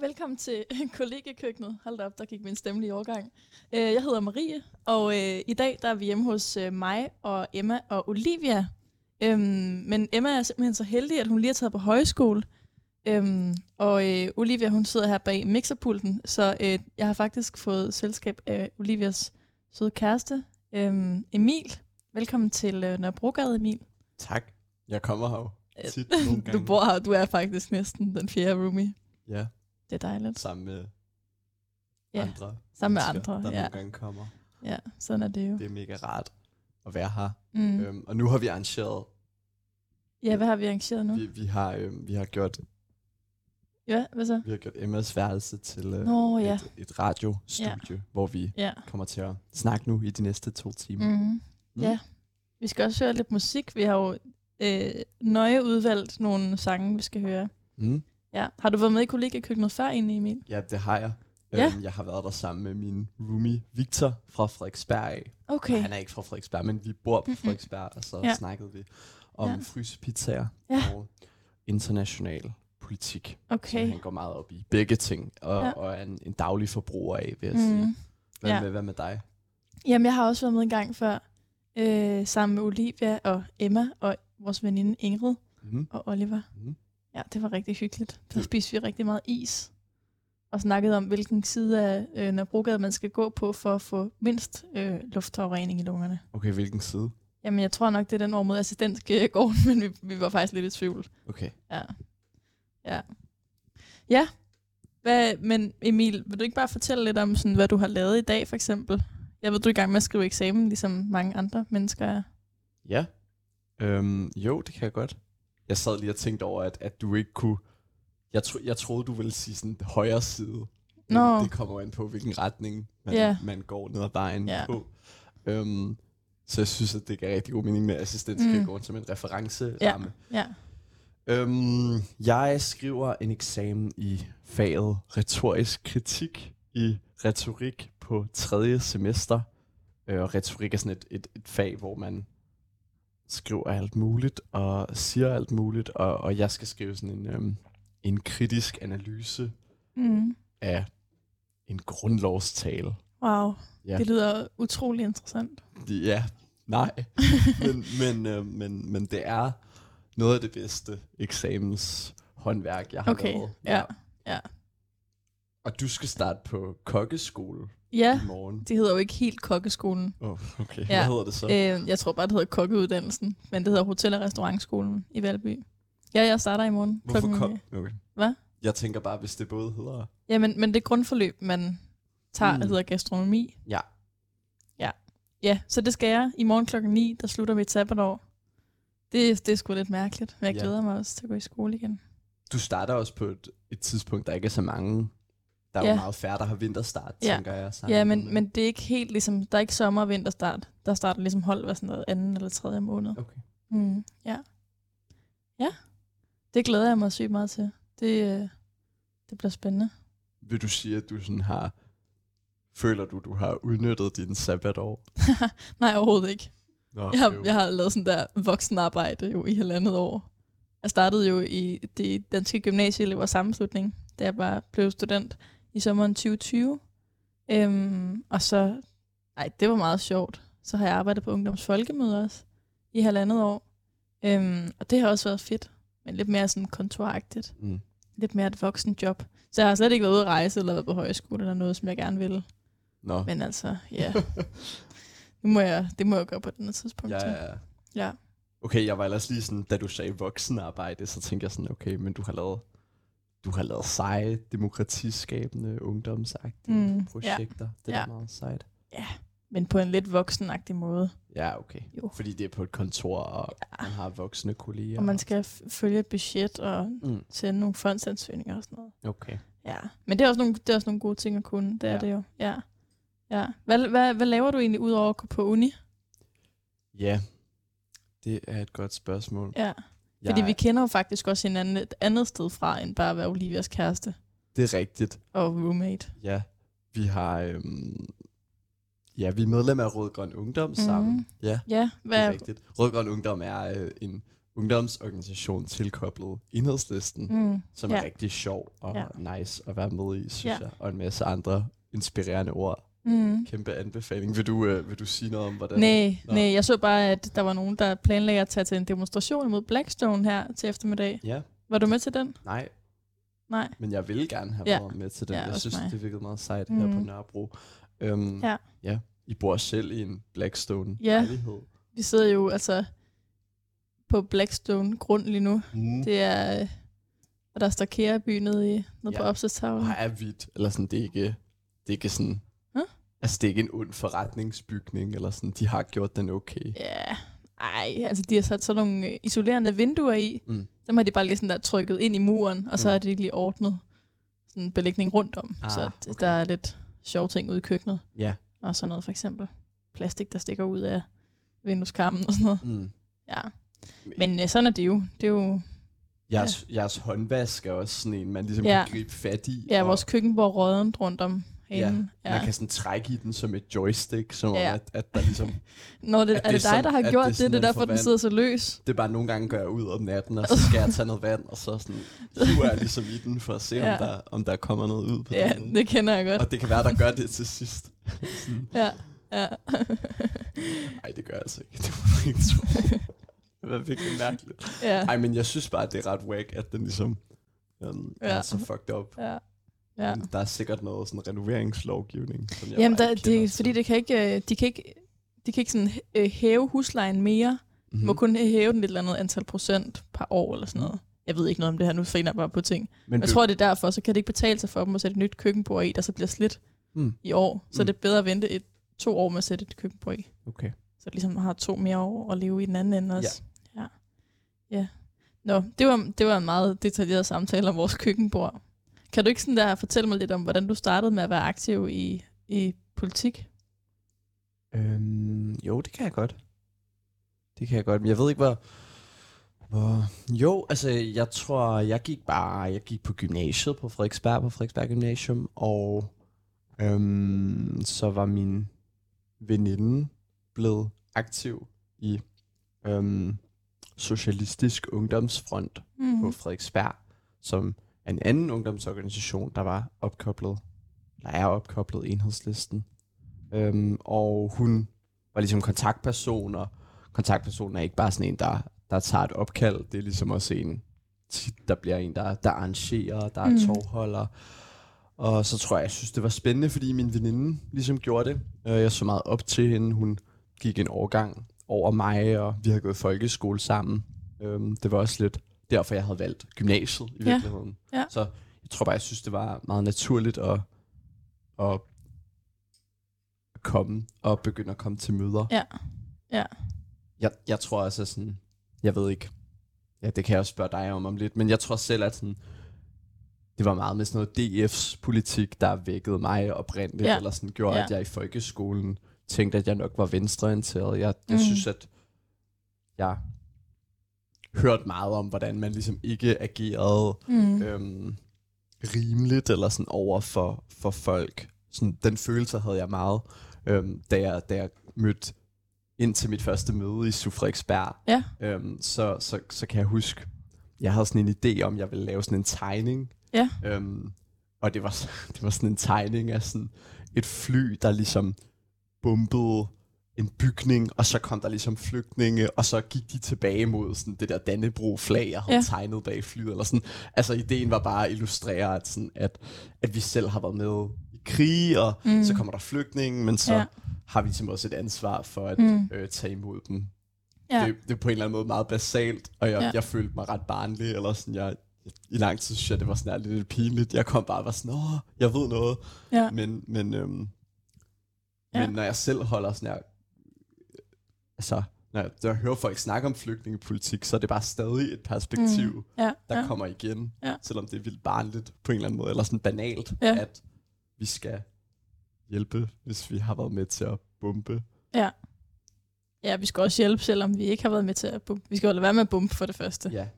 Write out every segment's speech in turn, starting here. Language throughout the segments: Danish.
velkommen til kollegekøkkenet. Hold da op, der gik min stemme lige overgang. Øh, Jeg hedder Marie, og øh, i dag der er vi hjemme hos øh, mig og Emma og Olivia. Øhm, men Emma er simpelthen så heldig, at hun lige er taget på højskole. Øhm, og Olivia, hun sidder her bag mixerpulten, så jeg har faktisk fået selskab af Olivias søde kæreste, øhm, Emil. Velkommen til Nørrebrogade, Emil. Tak. Jeg kommer her tit. Du bor her, du er faktisk næsten den fjerde roomie. Ja, Det er dejligt. sammen med Ja, andre sammen med andre, der ja. nogle gange kommer. Ja, sådan er det jo. Det er mega rart at være her. Mm. Øhm, og nu har vi arrangeret, Ja, hvad har vi arrangeret nu? vi, vi, har, øhm, vi, har gjort, Ja, hvad så? vi har gjort Emmas værelse til øh, Nå, ja. et, et radiostudie, ja. hvor vi Ja. kommer til at snakke nu i de næste to timer. Mm. Mm. Ja. Vi skal også høre lidt musik. Vi har jo øh, nøje udvalgt nogle sange, vi skal høre. Mm. Ja. Har du været med i kollegekøkkenet før egentlig, Emil? Ja, det har jeg. Ja. Øhm, jeg har været der sammen med min roomie Victor fra Frederiksberg af. Okay. Han er ikke fra Frederiksberg, men vi bor på. Frederiksberg, og så Ja. snakkede vi om Ja. frysepizzaer Ja. og international politik. Okay. Så han går meget op i begge ting, og, Ja. og er en, en daglig forbruger af, vil jeg mm. sige. Hvad, ja. med, hvad med dig? Jamen, jeg har også været med en gang før, øh, sammen med Olivia og Emma og vores veninde Ingrid Mm. og Oliver. Mm. Ja, det var rigtig hyggeligt. Der spiste vi rigtig meget is. Og snakkede om, hvilken side af øh, Nørrebrogade man skal gå på for at få mindst øh, luftforurening i lungerne. Okay, hvilken side? Jamen, jeg tror nok, det er den over mod assistentgården, men vi, vi var faktisk lidt i tvivl. Okay. Ja. Ja. Ja. Hvad, men Emil, vil du ikke bare fortælle lidt om, sådan, hvad du har lavet i dag, for eksempel? Jeg ved, du er i gang med at skrive eksamen, ligesom mange andre mennesker er. Ja. Øhm, jo, det kan jeg godt. Jeg sad lige og tænkte over, at, at du ikke kunne... Jeg, tro, jeg troede, du ville sige sådan højre side. Nå. Det kommer an på, hvilken retning man, Ja. man går ned ad vejen Ja. på. Øhm, så jeg synes, at det gav rigtig god mening med assistentskabgården mm. som en referenceramme. Ja. Øhm, jeg skriver en eksamen i faget retorisk kritik i retorik på tredje semester. Øh, og retorik er sådan et, et, et fag, hvor man skriver alt muligt og siger alt muligt, og, og jeg skal skrive sådan en, øhm, en kritisk analyse Mm. af en grundlovstale. Wow. Ja. Det lyder utrolig interessant. Ja, nej. men, men, øh, men, men det er noget af det bedste eksamens håndværk, jeg har Okay, lavet. ja. Ja. Og du skal starte på kokkeskole Ja, i morgen. det hedder jo ikke helt kokkeskolen. Oh, okay, Ja. hvad hedder det så? Øh, jeg tror bare, det hedder kokkeuddannelsen, men det hedder Hotel- og Restaurantskolen i Valby. Ja, jeg starter i morgen. Hvorfor klokken- kok? Okay. Hvad? Jeg tænker bare, hvis det både hedder... Ja, men, men det grundforløb, man tager, mm. Hedder gastronomi. Ja. Ja. Ja, så det skal jeg. I morgen klokken 9, der slutter mit sabbatår. Det, det er sgu lidt mærkeligt, men jeg Ja. glæder mig også til at gå i skole igen. Du starter også på et, et tidspunkt, der ikke er så mange... Der er Ja. jo meget færre, der har vinterstart, Ja. tænker jeg. Ja, sammenlignet men, men det er ikke helt ligesom, der er ikke sommer- og vinterstart. Der starter ligesom hold hver sådan noget anden eller tredje måned. Okay. Mm, ja. Ja, det glæder jeg mig sygt meget til. Det, øh, det bliver spændende. Vil du sige, at du sådan har... Føler du, du har udnyttet din sabbatår? Nej, overhovedet ikke. Nå, Jeg har, jeg har lavet sådan der voksenarbejde jo i halvandet år. Jeg startede jo i det danske gymnasieelevers sammenslutning, da jeg bare blev student i sommeren 2020. Øhm, og så, ej, det var meget sjovt. Så har jeg arbejdet på Ungdoms Folkemøde også i halvandet år. Øhm, og det har også været fedt, men lidt mere sådan kontoragtigt. Mm. Lidt mere et voksen job. Så jeg har slet ikke været ude at rejse eller været på højskole eller noget, som jeg gerne ville. Nå. Men altså, ja. det, må jeg, det må jeg gøre på et andet tidspunkt. Ja, ja, ja. ja. Okay, jeg var ellers lige sådan, da du sagde voksenarbejde, så tænkte jeg sådan, okay, men du har lavet, du har lavet seje, demokratiskabende, ungdomsagtige Mm, projekter. Det er Ja. ja. meget sejt. Men på en lidt voksenagtig måde. Ja, okay. Jo. Fordi det er på et kontor, og Ja. man har voksne kolleger. Og man skal følge et budget og Mm, sende nogle fondsansøgninger og sådan noget. okay. Ja. Men det er også nogle, det er også nogle gode ting at kunne. Det er Ja. det jo. Ja. ja. Hvad, hvad, hvad laver du egentlig ud over at gå på uni? Ja, det er et godt spørgsmål. Ja. Fordi vi kender jo faktisk også hinanden et andet sted fra, end bare at være Olivias kæreste Det er rigtigt. og roommate. Ja, vi har... Øhm, ja, vi er medlem af Rød Grøn Ungdom sammen. Mhm. Ja, Ja, det er hvad, rigtigt. Rød Grøn Ungdom er øh, en ungdomsorganisation tilkoblet enhedslisten, Mm. som Ja. er rigtig sjov og Ja. nice at være med i, synes Ja. jeg. Og en masse andre inspirerende ord. Mm. Kæmpe anbefaling. Vil du, øh, vil du sige noget om, hvordan... Nej, Nå. nej, jeg så bare, at der var nogen, der planlagde at tage til en demonstration imod Blackstone her til eftermiddag. Ja, Var du med til den? nej, Nej. men jeg ville gerne have Ja. været med til den. Ja, jeg synes, mig. det virkede meget sejt her Mm. på Nørrebro. Øhm, Ja. ja. I bor selv i en Blackstone Ja. lejlighed. Vi sidder jo altså på Blackstone grund lige nu. Mm. Det er, øh, og der står Kære-by nede, i, nede Ja. på opslagstavlen. Og er hvidt, eller sådan, det er ikke, det er ikke sådan... Altså, det er ikke en ond forretningsbygning, eller sådan, de har gjort den okay. Ja, ej, altså de har sat sådan nogle øh, isolerende vinduer i. Mm. Dem har de bare lige sådan der trykket ind i muren, og så Mm. har de lige ordnet sådan en belægning rundt om. Ah, så det, okay. der er lidt sjove ting ude i køkkenet. Ja. Og sådan noget for eksempel. Plastik, der stikker ud af vindueskarmen og sådan noget. Mm. Ja. Men øh, sådan er det jo. Det er jo Jeres, jeres håndvask er også sådan en, man ligesom Ja. kan gribe fat i. ja, og vores køkkenbord rådent rundt om herinde. Ja, man kan sådan trække i den som et joystick, som Ja. om, at, at der ligesom... Når det, er det det dig, der har gjort det det? Er det er derfor, for den sidder så løs. Det er bare nogle gange går jeg ud om natten, og så skal jeg tage noget vand, og så sådan hiver jeg ligesom i den, for at se, Ja. om, der, om der kommer noget ud på Ja, den. det kender jeg godt. Og det kan være, der gør det til sidst. Ja, ja. Nej, det gør jeg altså ikke. Det du ikke tro. Det var virkelig mærkeligt. ja. Nej, men jeg synes bare, at det er ret wack, at den ligesom um, ja. Ja. er så fucked up. ja. Ja. Der er sikkert noget sådan renoveringslovgivning, som jeg Jamen, der, det, fordi til. det kan ikke, øh, de kan ikke, de kan ikke sådan øh, hæve huslejen mere. Mm. Mhm. Må kun hæve den et eller andet antal procent per år eller sådan noget. Jeg ved ikke noget om det her, nu finder jeg bare på ting. Men Men jeg tror, det er derfor, så kan det ikke betale sig for dem at sætte et nyt køkkenbord i, der så bliver slidt Hmm. i år. Så Mm. det er bedre at vente et, to år med at sætte et køkkenbord i. Okay. Så det ligesom har to mere år at leve i den anden ende også. Ja. ja. ja. Nå, det var, det var en meget detaljeret samtale om vores køkkenbord. Kan du ikke sådan der fortælle mig lidt om, hvordan du startede med at være aktiv i, i politik? Øhm, jo, det kan jeg godt. Det kan jeg godt, men jeg ved ikke, hvor... hvor... Jo, altså, jeg tror, jeg gik bare... Jeg gik på gymnasiet på Frederiksberg, på Frederiksberg Gymnasium, og øhm, så var min veninde blevet aktiv i øhm, Socialistisk Ungdomsfront Mm. på Frederiksberg, som er en anden ungdomsorganisation, der var opkoblet, der er opkoblet enhedslisten. Øhm, og hun var ligesom kontaktperson, og kontaktpersonen er ikke bare sådan en, der, der tager et opkald, det er ligesom også en, der bliver en, der, der arrangerer, der er Mm. tovholder. Og så tror jeg, jeg synes, det var spændende, fordi min veninde ligesom gjorde det. Øh, Jeg så meget op til hende. Hun gik en årgang over mig, og vi havde gået folkeskole sammen. Øhm, Det var også lidt derfor, jeg havde valgt gymnasiet i Ja. virkeligheden. Ja. Så jeg tror bare, jeg synes, det var meget naturligt at, at komme og begynde at komme til møder. Ja. Ja. Jeg, jeg tror også, at sådan, jeg ved ikke, ja, det kan jeg også spørge dig om om lidt, men jeg tror selv, at sådan, det var meget med sådan noget DF's politik, der vækkede mig oprindeligt, Ja. ja. eller sådan gjorde, Ja. ja. at jeg i folkeskolen tænkte, at jeg nok var venstreorienteret. Jeg, jeg Mm. synes, at jeg hørte meget om, hvordan man ligesom ikke agerede Mm. øhm, rimeligt eller sådan over for, for folk. Sådan, den følelse havde jeg meget, øhm, da, jeg, da jeg mødte ind til mit første møde i Sufrederiksberg. Ja. Øhm, så, så, så kan jeg huske, jeg havde sådan en idé om, jeg ville lave sådan en tegning. Ja. Øhm, og det var, det var sådan en tegning af sådan et fly, der ligesom bombede en bygning, og så kom der ligesom flygtninge, og så gik de tilbage mod sådan det der Dannebro-flag, jeg havde Ja. tegnet bag flyet. Eller sådan. Altså ideen var bare at illustrere, at, sådan, at, at vi selv har været med i krig, og Mm. så kommer der flygtninge, men så Ja. har vi ligesom også et ansvar for at Mm. øh, tage imod dem. Ja. Det, det er på en eller anden måde meget basalt, og jeg, Ja. jeg følte mig ret barnlig, eller sådan, jeg, i lang tid synes jeg, det var sådan lidt pinligt. Jeg kom bare og var sådan, åh, jeg ved noget. Ja. Men, men, øhm, ja. men når jeg selv holder sådan her, altså, når jeg, når jeg hører folk snakke om flygtningepolitik, så er det bare stadig et perspektiv, mm. Ja. der ja. kommer igen, Ja. selvom det er vildt barnligt på en eller anden måde, eller sådan banalt, Ja. at vi skal hjælpe, hvis vi har været med til at bombe. ja, vi skal også hjælpe, selvom vi ikke har været med til at bumpe. Vi skal jo lade være med at bumpe for det første. Ja.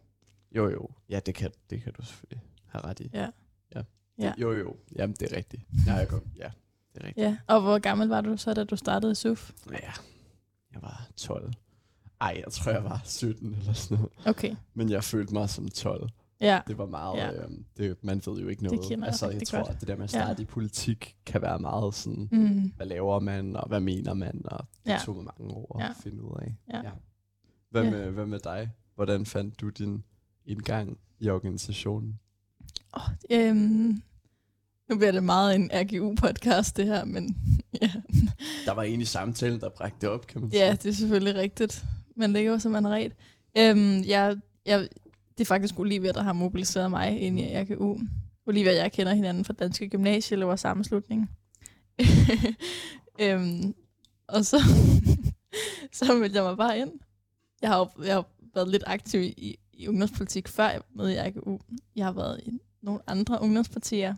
Jo, jo. Ja, det kan, det kan du selvfølgelig have ret i. Ja. ja. Ja. Jo, jo. Jamen, det er rigtigt. Ja, jeg går. Ja, det er rigtigt. Ja, og hvor gammel var du så, da du startede SUF? Ja, jeg var 12. Ej, jeg tror, jeg var 17 eller sådan noget. Okay, Men jeg følte mig som 12. ja. Det var meget... Ja. Ja. Øh, det, man ved jo ikke noget. jeg altså, jeg tror, godt. at det der med at Ja. starte i politik kan være meget sådan... Mm. Hvad laver man, og hvad mener man? Og det Ja. tog mig mange år Ja. at finde ud af. Ja. Hvad, Ja. med, hvad med dig? Hvordan fandt du din indgang i organisationen? Oh, øhm, nu bliver det meget en RGU-podcast, det her, men ja. Der var en i samtalen, der bragte det op, kan man ja, det er selvfølgelig rigtigt. Man ligger jo som man ret. Øhm, jeg, jeg, det er faktisk Olivia, der har mobiliseret mig ind i RGU. Olivia og jeg kender hinanden fra Danske Gymnasieelever sammenslutning. øhm, og så, så meldte jeg mig bare ind. Jeg har, jo- jeg har været lidt aktiv i, i ungdomspolitik, før jeg med i RGU. Jeg har været i nogle andre ungdomspartier.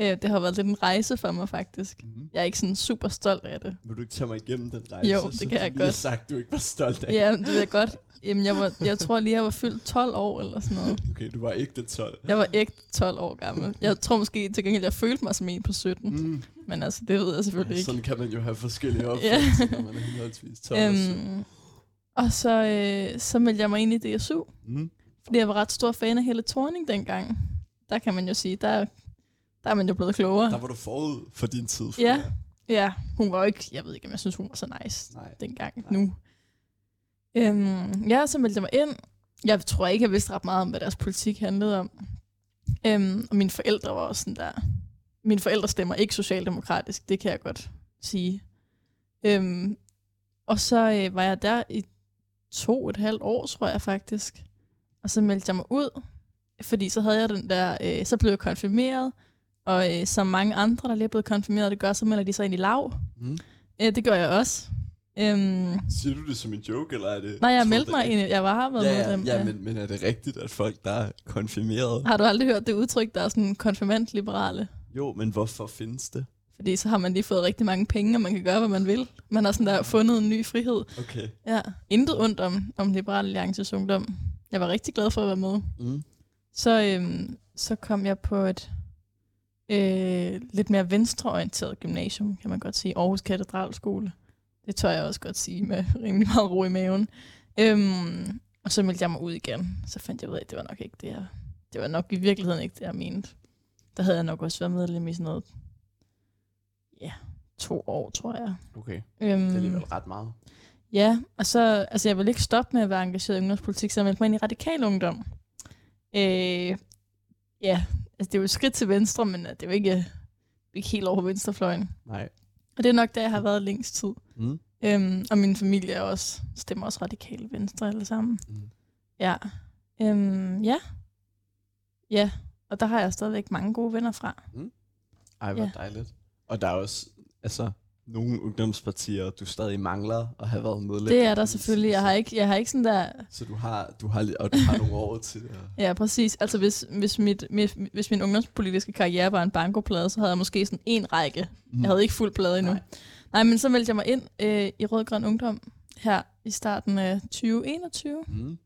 Øh, det har været lidt en rejse for mig, faktisk. Mm-hmm. Jeg er ikke sådan super stolt af det. Vil du ikke tage mig igennem den rejse? Jo, det kan du jeg har godt. sagt, du ikke var stolt af. Ja, det ved jeg godt. Jamen, jeg, var, jeg tror lige, jeg var fyldt 12 år eller sådan noget. Okay, du var ikke det 12. Jeg var ægte 12 år gammel. Jeg tror måske til gengæld, jeg følte mig som en på 17. Mm. Men altså, det ved jeg selvfølgelig ikke. Sådan kan man jo have forskellige Ja. opfattelser, når man er henholdsvis 12 og 17. Øhm, og så, øh, så meldte jeg mig ind i DSU, Mm. fordi jeg var ret stor fan af hele Thorning dengang. Der kan man jo sige, der, der er man jo blevet klogere. Der var du forud for din tid. for Ja. det. Ja, hun var jo ikke, jeg ved ikke, om jeg synes, hun var så nice Nej. dengang Nej. nu. Øhm, ja, så meldte jeg mig ind. Jeg tror ikke, jeg vidste ret meget om, hvad deres politik handlede om. Øhm, og mine forældre var også sådan der... Mine forældre stemmer ikke socialdemokratisk, det kan jeg godt sige. Øhm, og så øh, var jeg der i to og et halvt år, tror jeg faktisk. Og så meldte jeg mig ud, fordi så havde jeg den der... Øh, så blev jeg konfirmeret, og øh, som mange andre, der lige er blevet konfirmeret, det gør, så melder de sig ind i lav. Mm. Øh, det gør jeg også. Øhm, Siger du det som en joke, eller er det... nej, jeg meldte mig ind. Jeg var har været Ja, ja, medlem. ja, men, men er det rigtigt, at folk, der er konfirmeret... Har du aldrig hørt det udtryk, der er sådan konfirmant-liberale? Jo, men hvorfor findes det? Fordi så har man lige fået rigtig mange penge, og man kan gøre, hvad man vil. Man har sådan der fundet en ny frihed. Okay. Ja, intet ondt om, om Liberal Alliances ungdom. Jeg var rigtig glad for at være med. Mm. Så, øhm, så kom jeg på et øh, lidt mere venstreorienteret gymnasium, kan man godt sige. Aarhus Katedralskole. Det tør jeg også godt sige med rimelig meget ro i maven. Øhm, og så meldte jeg mig ud igen. Så fandt jeg ud af, at det var nok ikke det, jeg, det var nok i virkeligheden ikke det, jeg mente. Der havde jeg nok også været medlem i sådan noget, ja, to år, tror jeg. Okay, Øhm, det er alligevel ret meget. Ja, og så, altså jeg vil ikke stoppe med at være engageret i ungdomspolitik, så jeg meldte mig ind i radikal ungdom. Øh, ja, altså det er jo et skridt til venstre, men øh, det er jo ikke, ikke helt over venstrefløjen. Nej. Og det er nok der, jeg har været længst tid. Mm. Øhm, og min familie er også, stemmer også radikale venstre alle sammen. Mm. Ja. Øhm, ja. Ja, og der har jeg stadigvæk mange gode venner fra. Ej, hvor Ja. dejligt. Og der er også, altså, nogle ungdomspartier, du stadig mangler at have været medlem Det er der selvfølgelig. Jeg har ikke, jeg har ikke sådan der... Så du har, du har, og du har nogle år til det. Ja, præcis. Altså hvis, hvis, mit, mit, hvis min ungdomspolitiske karriere var en bankoplade, så havde jeg måske sådan en række. Mm. Jeg havde ikke fuld plade endnu. Nej. Nej, men så meldte jeg mig ind øh, i Rød Grøn Ungdom her i starten af 2021. Mm.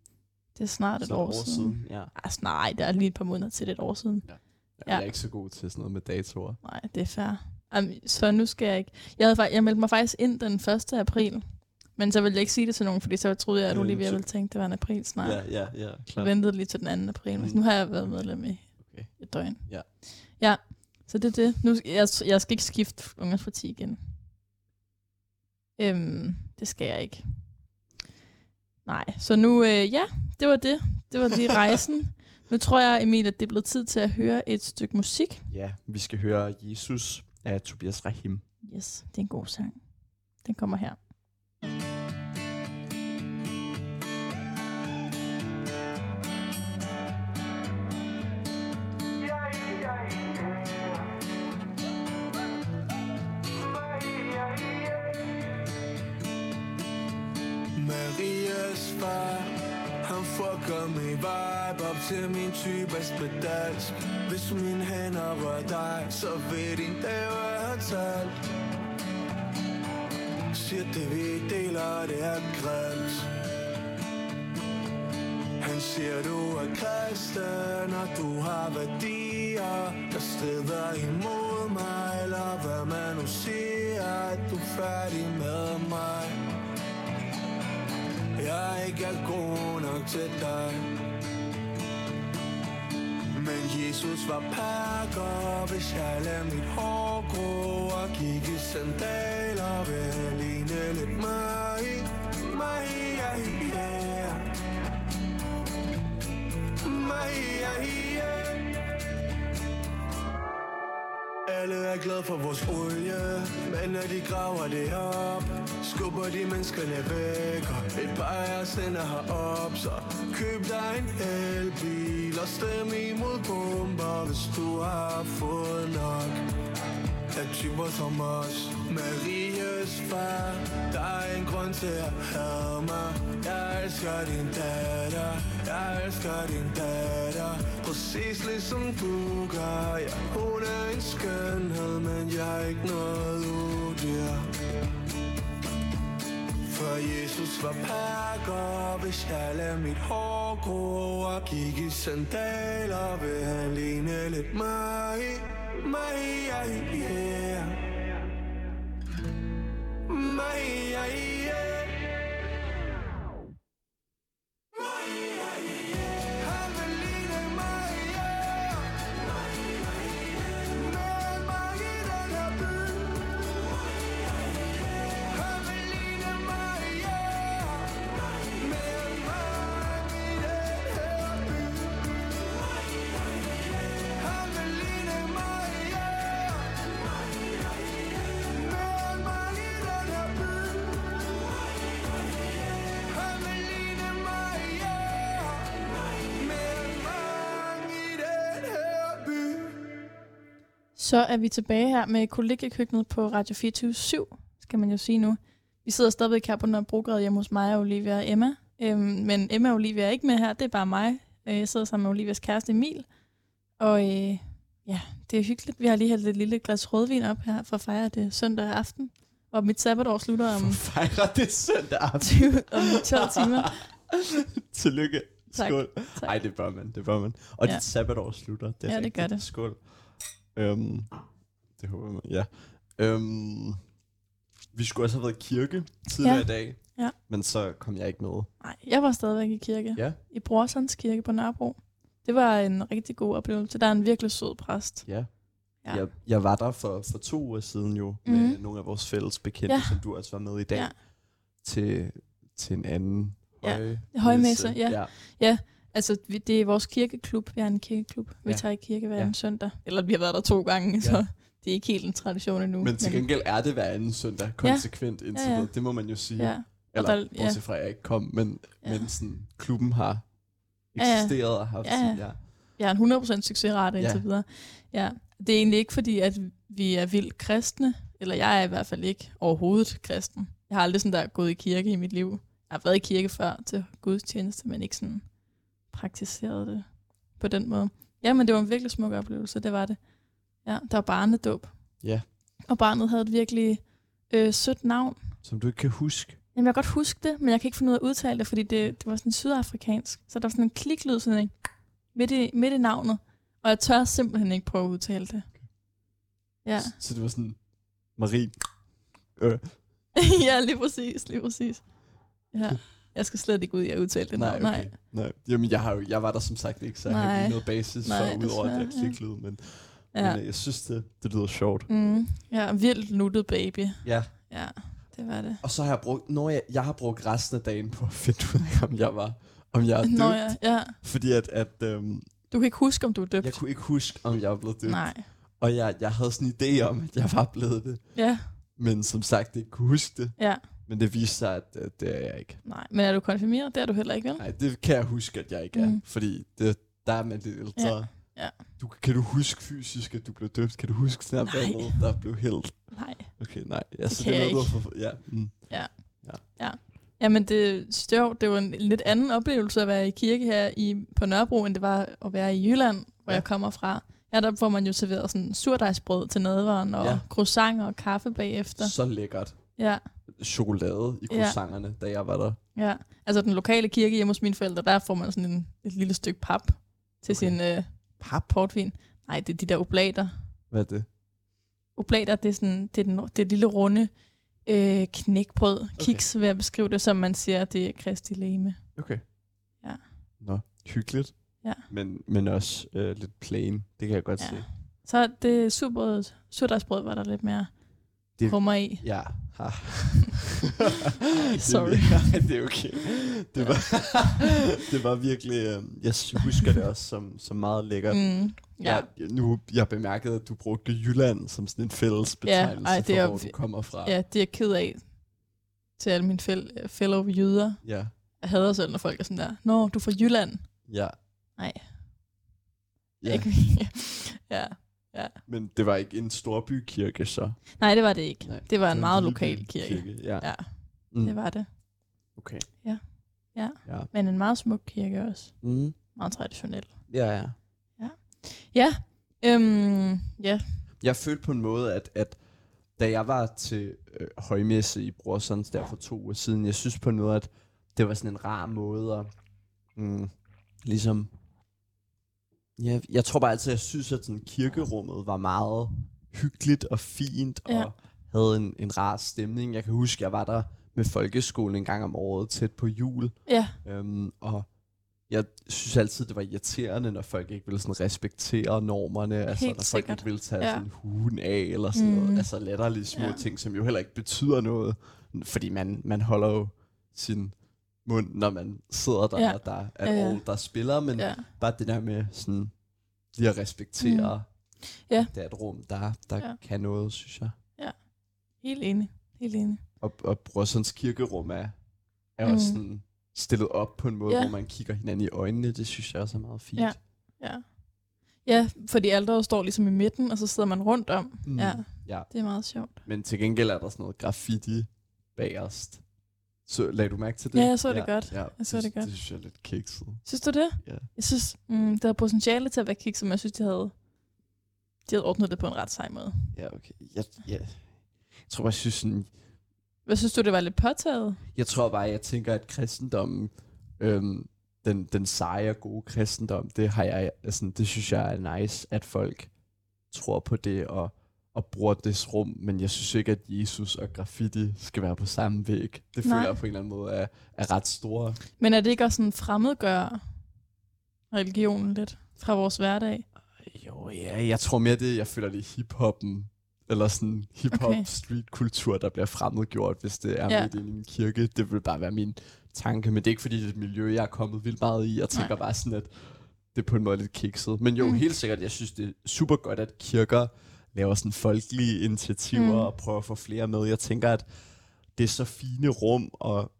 Det er snart et Så år, siden. Ja. Altså, nej, det er lige et par måneder til et år siden. Jeg Ja. er ikke så god til sådan noget med datoer. Nej, det er fair. Um, så nu skal jeg ikke... Jeg, havde, jeg meldte mig faktisk ind den 1. april. Men så ville jeg ikke sige det til nogen, fordi så troede jeg, at Øh, Olivia ville tænke, det var en april snart. Ja, ja, ja, Jeg klart. ventede lige til den 2. april. Mm. Mm. Nu har jeg været medlem i Okay. et døgn. Ja. Ja, så det er det. Nu, jeg, jeg skal ikke skifte ungdomsparti igen. Øhm, det skal jeg ikke. Nej, så nu, øh, ja, det var det. Det var lige rejsen. nu tror jeg, Emil, at det er blevet tid til at høre et stykke musik. Ja, vi skal høre Jesus af Tobias Rahim. Yes, det er en god sang. Den kommer her. Ser min type af spedalsk. Hvis mine hænder rører dig, så ved din dag være talt. Siger det vi deler, det er grimt. Han siger du er kristen, og du har værdier Der strider imod mig, eller hvad man nu siger At du er færdig med mig. Jeg ikke er god nok til dig. Men Jesus var pakker, hvis jeg lader mit hår gro Og gik i sandaler, vil ligne lidt mig Mig, ja, ja Mig, ja, ja alle er glade for vores olie Men når de graver det op Skubber de menneskerne væk Og et par af os ender herop Så køb dig en elbil Og stem imod bomber Hvis du har fået nok. Af typer som os Maries far. Der er en grund til at have mig. Jeg elsker din datter. Jeg elsker din datter. Præcis ligesom du gør. Ja, Hun er en skønhed Men jeg er ikke noget udyr. For Jesus var pakker Hvis jeg lader mit hår gro Og gik i sandaler Vil han ligne lidt mig? Mig, ja, yeah. Mig, ja, yeah Så er vi tilbage her med kollegiekøkkenet på Radio 24 skal man jo sige nu. Vi sidder stadigvæk her på Nørrebrogade hjemme hos mig Olivia og Emma. Øhm, men Emma og Olivia er ikke med her, det er bare mig. Øh, Jeg sidder sammen med Olivias kæreste Emil. Og øh, ja, det er hyggeligt. Vi har lige hældt et lille glas rødvin op her for at fejre det søndag aften. Og mit sabbatår slutter om, Fejrer det søndag aften. 20, om 12 timer. Tillykke. Skål. Tak. Nej, det bør man, det bør man. Og Ja. dit sabbatår slutter. Det er Ja, det rigtigt. gør det. Skål. Øhm, det håber man, ja. Øhm, vi skulle også have været i kirke tidligere Ja. i dag, Ja. men så kom jeg ikke med. Nej, jeg var stadigvæk i kirke. Ja. I Brorsons kirke på Nørrebro. Det var en rigtig god oplevelse. Der er en virkelig sød præst. Ja. Ja. Jeg, jeg var der for, for to uger siden jo, med Mhm. nogle af vores fælles bekendte, Ja. som du også var med i dag, Ja. til, til en anden Ja. høj Højmesse, messe. ja. Altså, vi, det er vores kirkeklub. Vi har en kirkeklub. Vi Ja. tager i kirke hver Ja. ja. søndag. Eller vi har været der to gange, så Ja. det er ikke helt en tradition endnu. Men til gengæld er det hver anden søndag, konsekvent indtil Ja, ja. videre. Det må man jo sige. Ja. Eller, der- ja. bortset fra, at jeg ikke kom, men, Ja. men sådan, klubben har Ja, ja. eksisteret og haft Ja, sådan, ja. ja. Jeg har en 100% succesrate Ja. indtil videre. Ja. Det er egentlig ikke fordi, at vi er vildt kristne. Eller jeg er i hvert fald ikke overhovedet kristen. Jeg har aldrig sådan der gået i kirke i mit liv. Jeg har været i kirke før til gudstjeneste, men ikke sådan praktiseret det på den måde. Ja, men det var en virkelig smuk oplevelse, det var det. Ja, der var barnedåb. Ja. Og barnet havde et virkelig øh, sødt navn. Som du ikke kan huske. Jamen, jeg kan godt huske det, men jeg kan ikke finde ud af at udtale det, fordi det, det var sådan sydafrikansk. Så der var sådan en kliklyd sådan en, midt, i, midt i navnet. Og jeg tør simpelthen ikke prøve at udtale det. Ja, Så, så det var sådan, Marie, øh, ja lige præcis, lige præcis. Ja. Jeg skal slet ikke ud i at udtale det navn. Nej, Nej. Jamen, jeg, har jo, jeg var der som sagt ikke, så jeg har Nej. ikke noget basis Nej, for, udover desværre, det ja. kliklyd, men, Ja. men øh, jeg synes, det, det lyder sjovt. Mm, ja, vildt nuttet baby. Ja. Ja, det var det. Og så har jeg brugt, når jeg, jeg har brugt resten af dagen på at finde ud af, om jeg var, om jeg er døbt. Nå ja, ja. Fordi at, at øhm, Du kan ikke huske, om du er døbt. jeg kunne ikke huske, om jeg var blevet døbt. Nej. Og jeg, jeg havde sådan en idé om, at jeg var blevet det. Ja, Men som sagt, ikke kunne huske det. ja. Men det viste sig, at øh, det er jeg ikke. Nej, men er du konfirmeret? Det er du heller ikke, vel? Nej, det kan jeg huske, at jeg ikke er. Mm. Fordi det, der er man lidt ældre. Ja, ja. Du, kan du huske fysisk, at du blev døbt? Kan du huske noget, der blev hældt? Nej. Okay, nej. Ja, så kan det er noget, du har fået- Ja, mm. Jamen, det, det, det var en lidt anden oplevelse at være i kirke her i, på Nørrebro, end det var at være i Jylland, hvor Ja. ja. jeg kommer fra. Ja, der får man jo serveret sådan surdejsbrød til nadveren, og Ja. ja. croissanter og kaffe bagefter. så lækkert. Ja, Chokolade i Ja. croissanterne, da jeg var der. ja. Altså den lokale kirke hjemme hos mine forældre, der får man sådan en, et lille stykke pap til Okay. sin øh, Pap? portvin. Nej, det er de der oblater. Hvad er det? Oblater, det er, sådan, det er, den, det er lille runde Øh, knækbrød. Okay. Kiks vil jeg beskrive det, som man siger, det er Kristi læme. Okay. Ja. Nå, hyggeligt. Ja. Men, men også øh, lidt plain. Det kan jeg godt Ja. se. Så det surbrødet, surdejsbrød var der lidt mere Det- hummer i. Ja. Sorry. Det, nej, det er okay. Det var, det var virkelig... Øh, jeg husker det også som, som meget lækkert. Mm, ja. Jeg, nu, jeg bemærkede, at du brugte Jylland som sådan en fælles betegnelse ej, det for, er- hvor du kommer fra. ja, det er jeg ked af til alle mine fel- fellow jyder. Ja. Jeg hader selv, når folk er sådan der, Nå, du er fra Jylland. ja. Nej. Ja, Ikke? ja. Men det var ikke en storbykirke, så. Nej, det var det ikke. Nej, det var en meget lille lokal kirke. kirke. Ja. Ja, Mm. det var det. Okay. Ja. Ja. Ja. Men en meget smuk kirke også. Mm. Meget traditionel. Ja, ja. Ja. Øhm, ja. Jeg følte på en måde, at, at da jeg var til øh, højmesse i Brorsons der for to uger siden, jeg synes på en måde, at det var sådan en rar måde at mm, ligesom... Ja, jeg tror bare altid, at jeg synes, at sådan kirkerummet var meget hyggeligt og fint, Ja. og havde en, en rar stemning. Jeg kan huske, jeg var der med folkeskolen en gang om året, tæt på jul, Ja. Øhm, og jeg synes altid, det var irriterende, når folk ikke ville sådan respektere normerne. altså, Helt når folk sikkert. ikke ville tage Ja. sådan huen af, eller sådan mm. Noget. Altså latterlige små ja. ting, som jo heller ikke betyder noget. Fordi man, man holder jo sin mund, når man sidder der, Ja. ja. og der er Ja, ja. all, der spiller. Men ja. ja. bare det der med sådan lige at respektere, Mm. Ja. det er et rum, der, der Ja. ja. kan noget, synes jeg. Helt enig. Helt enig. Og, og Brorsons kirkerum er, er Mm. også sådan stillet op på en måde, Ja. hvor man kigger hinanden i øjnene. Det synes jeg også er meget fint. Ja. Ja. Ja, fordi alderet står ligesom i midten, og så sidder man rundt om. Mm. Ja, ja. det er meget sjovt. Men til gengæld er der sådan noget graffiti bagerst. Så lagde du mærke til det? Ja, jeg så det godt. Ja, Jeg så det godt. Det synes jeg er lidt kikset. Synes du det? Ja. Jeg synes, mm, det havde potentiale til at være kikset, men jeg synes, de havde, de havde ordnet det på en ret sej måde. Ja, okay. Jeg, jeg, jeg tror bare, jeg synes sådan, Hvad synes du, det var lidt påtaget? jeg tror bare, jeg tænker, at kristendommen, øhm, den, den seje og gode kristendom, det har jeg, altså, det synes jeg er nice, at folk tror på det og, og bruger det rum, men jeg synes ikke, at Jesus og graffiti skal være på samme væg. Det føler Nej. jeg på en eller anden måde er, er ret store. Men er det ikke også sådan fremmedgør religionen lidt fra vores hverdag? Jo, ja, jeg tror mere det, jeg føler det er hiphoppen, eller sådan hip-hop Okay. street-kultur, der bliver fremmedgjort, hvis det er Ja. midt i en kirke. Det vil bare være min tanke, men det er ikke fordi, det er et miljø, jeg er kommet vildt meget i. Jeg tænker Nej. Bare sådan, at det er på en måde lidt kikset. Men jo, mm. helt sikkert, jeg synes, det er super godt, at kirker laver sådan folkelige initiativer Mm. og prøver at få flere med. Jeg tænker, at det er så fine rum, og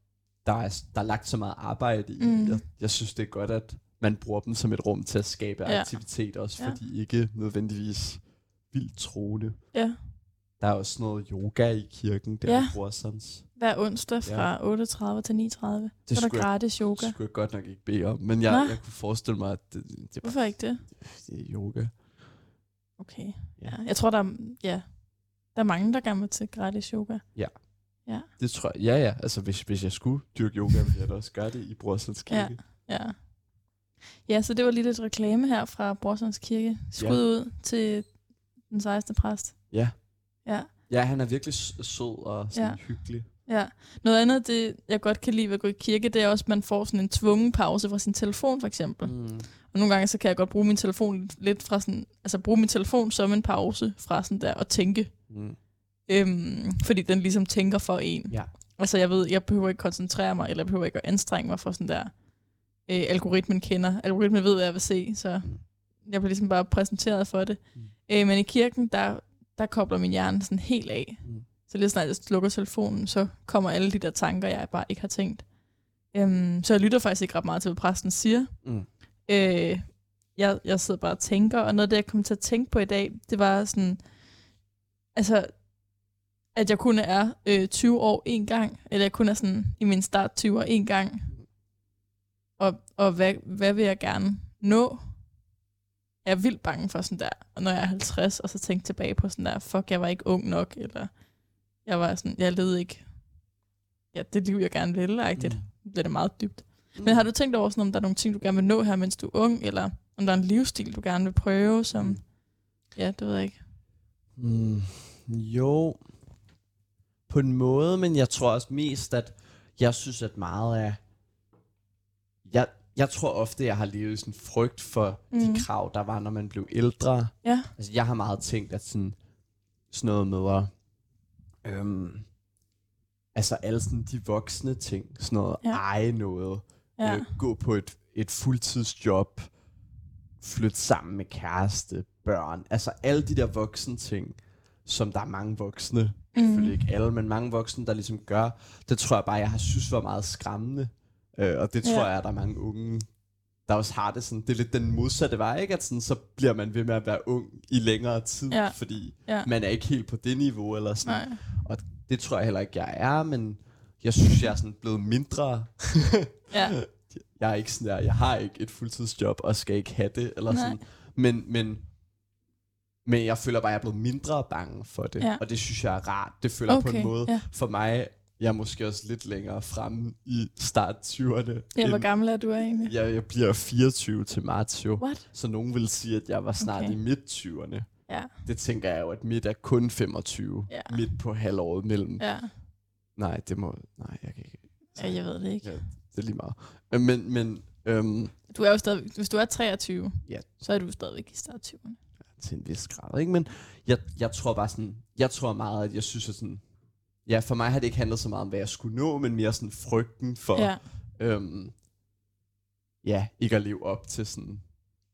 der er, der er lagt så meget arbejde i. Mm. Jeg, jeg synes, det er godt, at man bruger dem som et rum til at skabe Ja. aktivitet, også Ja. ja. fordi ikke nødvendigvis vildt troende. Ja. Der er også noget yoga i kirken, der Ja. ja. bruger sådan. Hver onsdag fra 8.30 til 9.30. Så er der gratis Det yoga. skulle jeg godt nok ikke bede om, men jeg, jeg kunne forestille mig, at det, det, Hvorfor ikke det? det er yoga. Okay. Ja. Ja. Jeg tror, der er, ja, der er mange, der gerne vil til gratis yoga. Det tror jeg. Ja, ja. Altså, hvis, hvis jeg skulle dyrke yoga, ville jeg da også gøre det i Brorsons Kirke. Ja. Ja, så det var lige lidt reklame her fra Brorsons Kirke. Skud Ja. ud til den sejeste præst. Ja. Ja. Ja, han er virkelig sød og sådan Ja. ja. hyggelig. Ja. Noget andet, det jeg godt kan lide ved at gå i kirke, det er også, at man får sådan en tvungen pause fra sin telefon, for eksempel. Mm. Og nogle gange, så kan jeg godt bruge min telefon lidt fra sådan, altså bruge min telefon som en pause fra sådan der at tænke. Mm. Øhm, fordi den ligesom tænker for en. Ja. Altså jeg ved, jeg behøver ikke koncentrere mig, eller jeg behøver ikke at anstrenge mig for sådan der, øh, algoritmen kender. Algoritmen ved, hvad jeg vil se, så Mm. jeg bliver ligesom bare præsenteret for det. Mm. Øh, men i kirken, der, der kobler min hjerne sådan helt af. Mm. Så lige snart jeg slukker telefonen, så kommer alle de der tanker, jeg bare ikke har tænkt. Øhm, så jeg lytter faktisk ikke ret meget til, hvad præsten siger. Mm. Øh, jeg, jeg sidder bare og tænker, og noget af det, jeg kom til at tænke på i dag, det var sådan, altså, at jeg kun er øh, 20 år en gang, eller jeg kun er sådan i min start 20 år en gang, og, og hvad, hvad vil jeg gerne nå? Jeg er vildt bange for sådan der, og når jeg er 50, og så tænke tilbage på sådan der, fuck, jeg var ikke ung nok, eller jeg var sådan, jeg levede ikke, ja, det liv, jeg gerne ville, agtigt. Mm. bliver det meget dybt. Men har du tænkt over, sådan, om der er nogle ting, du gerne vil nå her, mens du er ung, eller om der er en livsstil, du gerne vil prøve, som, Mm. ja, det ved jeg ikke. Mm, jo. på en måde, men jeg tror også mest, at jeg synes, at meget af... Jeg, jeg tror ofte, jeg har levet sådan frygt for mm. De krav, der var, når man blev ældre. Ja. Altså, jeg har meget tænkt, at sådan, sådan noget med at... Øhm, altså alle sådan de voksne ting, sådan noget Ja. eje noget, Ja. øh, gå på et, et fuldtidsjob, flytte sammen med kæreste, børn, altså alle de der voksne ting, som der er mange voksne, mm. selvfølgelig ikke alle, men mange voksne, der ligesom gør, det tror jeg bare, jeg har synes var meget skræmmende, øh, og det tror Ja. jeg, at der er mange unge, der også har det sådan, det er lidt den modsatte vej, ikke? At sådan, så bliver man ved med at være ung i længere tid, Ja. fordi Ja. man er ikke helt på det niveau, eller sådan. Nej. Og det tror jeg heller ikke, jeg er, men jeg synes, jeg er sådan blevet mindre Ja. jeg er ikke sådan der, jeg har ikke et fuldtidsjob, og skal ikke have det, eller Nej. sådan. Men, men, men jeg føler bare, at jeg er blevet mindre bange for det, Ja. og det synes jeg er rart. Det føler jeg på Okay, en måde. ja. For mig, jeg er måske også lidt længere fremme i start 20'erne. Ja, hvor gammel er du egentlig? jeg, jeg bliver 24 til marts jo. What? Så nogen vil sige, at jeg var snart Okay. i midt-20'erne. Ja. Det tænker jeg jo, at midt er kun 25. Ja. Midt på halvåret mellem. Ja. Nej, det må... Nej, jeg kan ikke. ja, jeg ved det ikke. Ja, det er lige meget. Øh, Men, men øhm, Du er jo stadig, hvis du er 23, Ja. så er du stadigvæk i start 20'erne. til en vis grad, ikke? Men jeg, jeg tror bare sådan, jeg tror meget, at jeg synes, at sådan, ja, for mig har det ikke handlet så meget om, hvad jeg skulle nå, men mere sådan frygten for, Ja. øhm, ja, ikke at leve op til sådan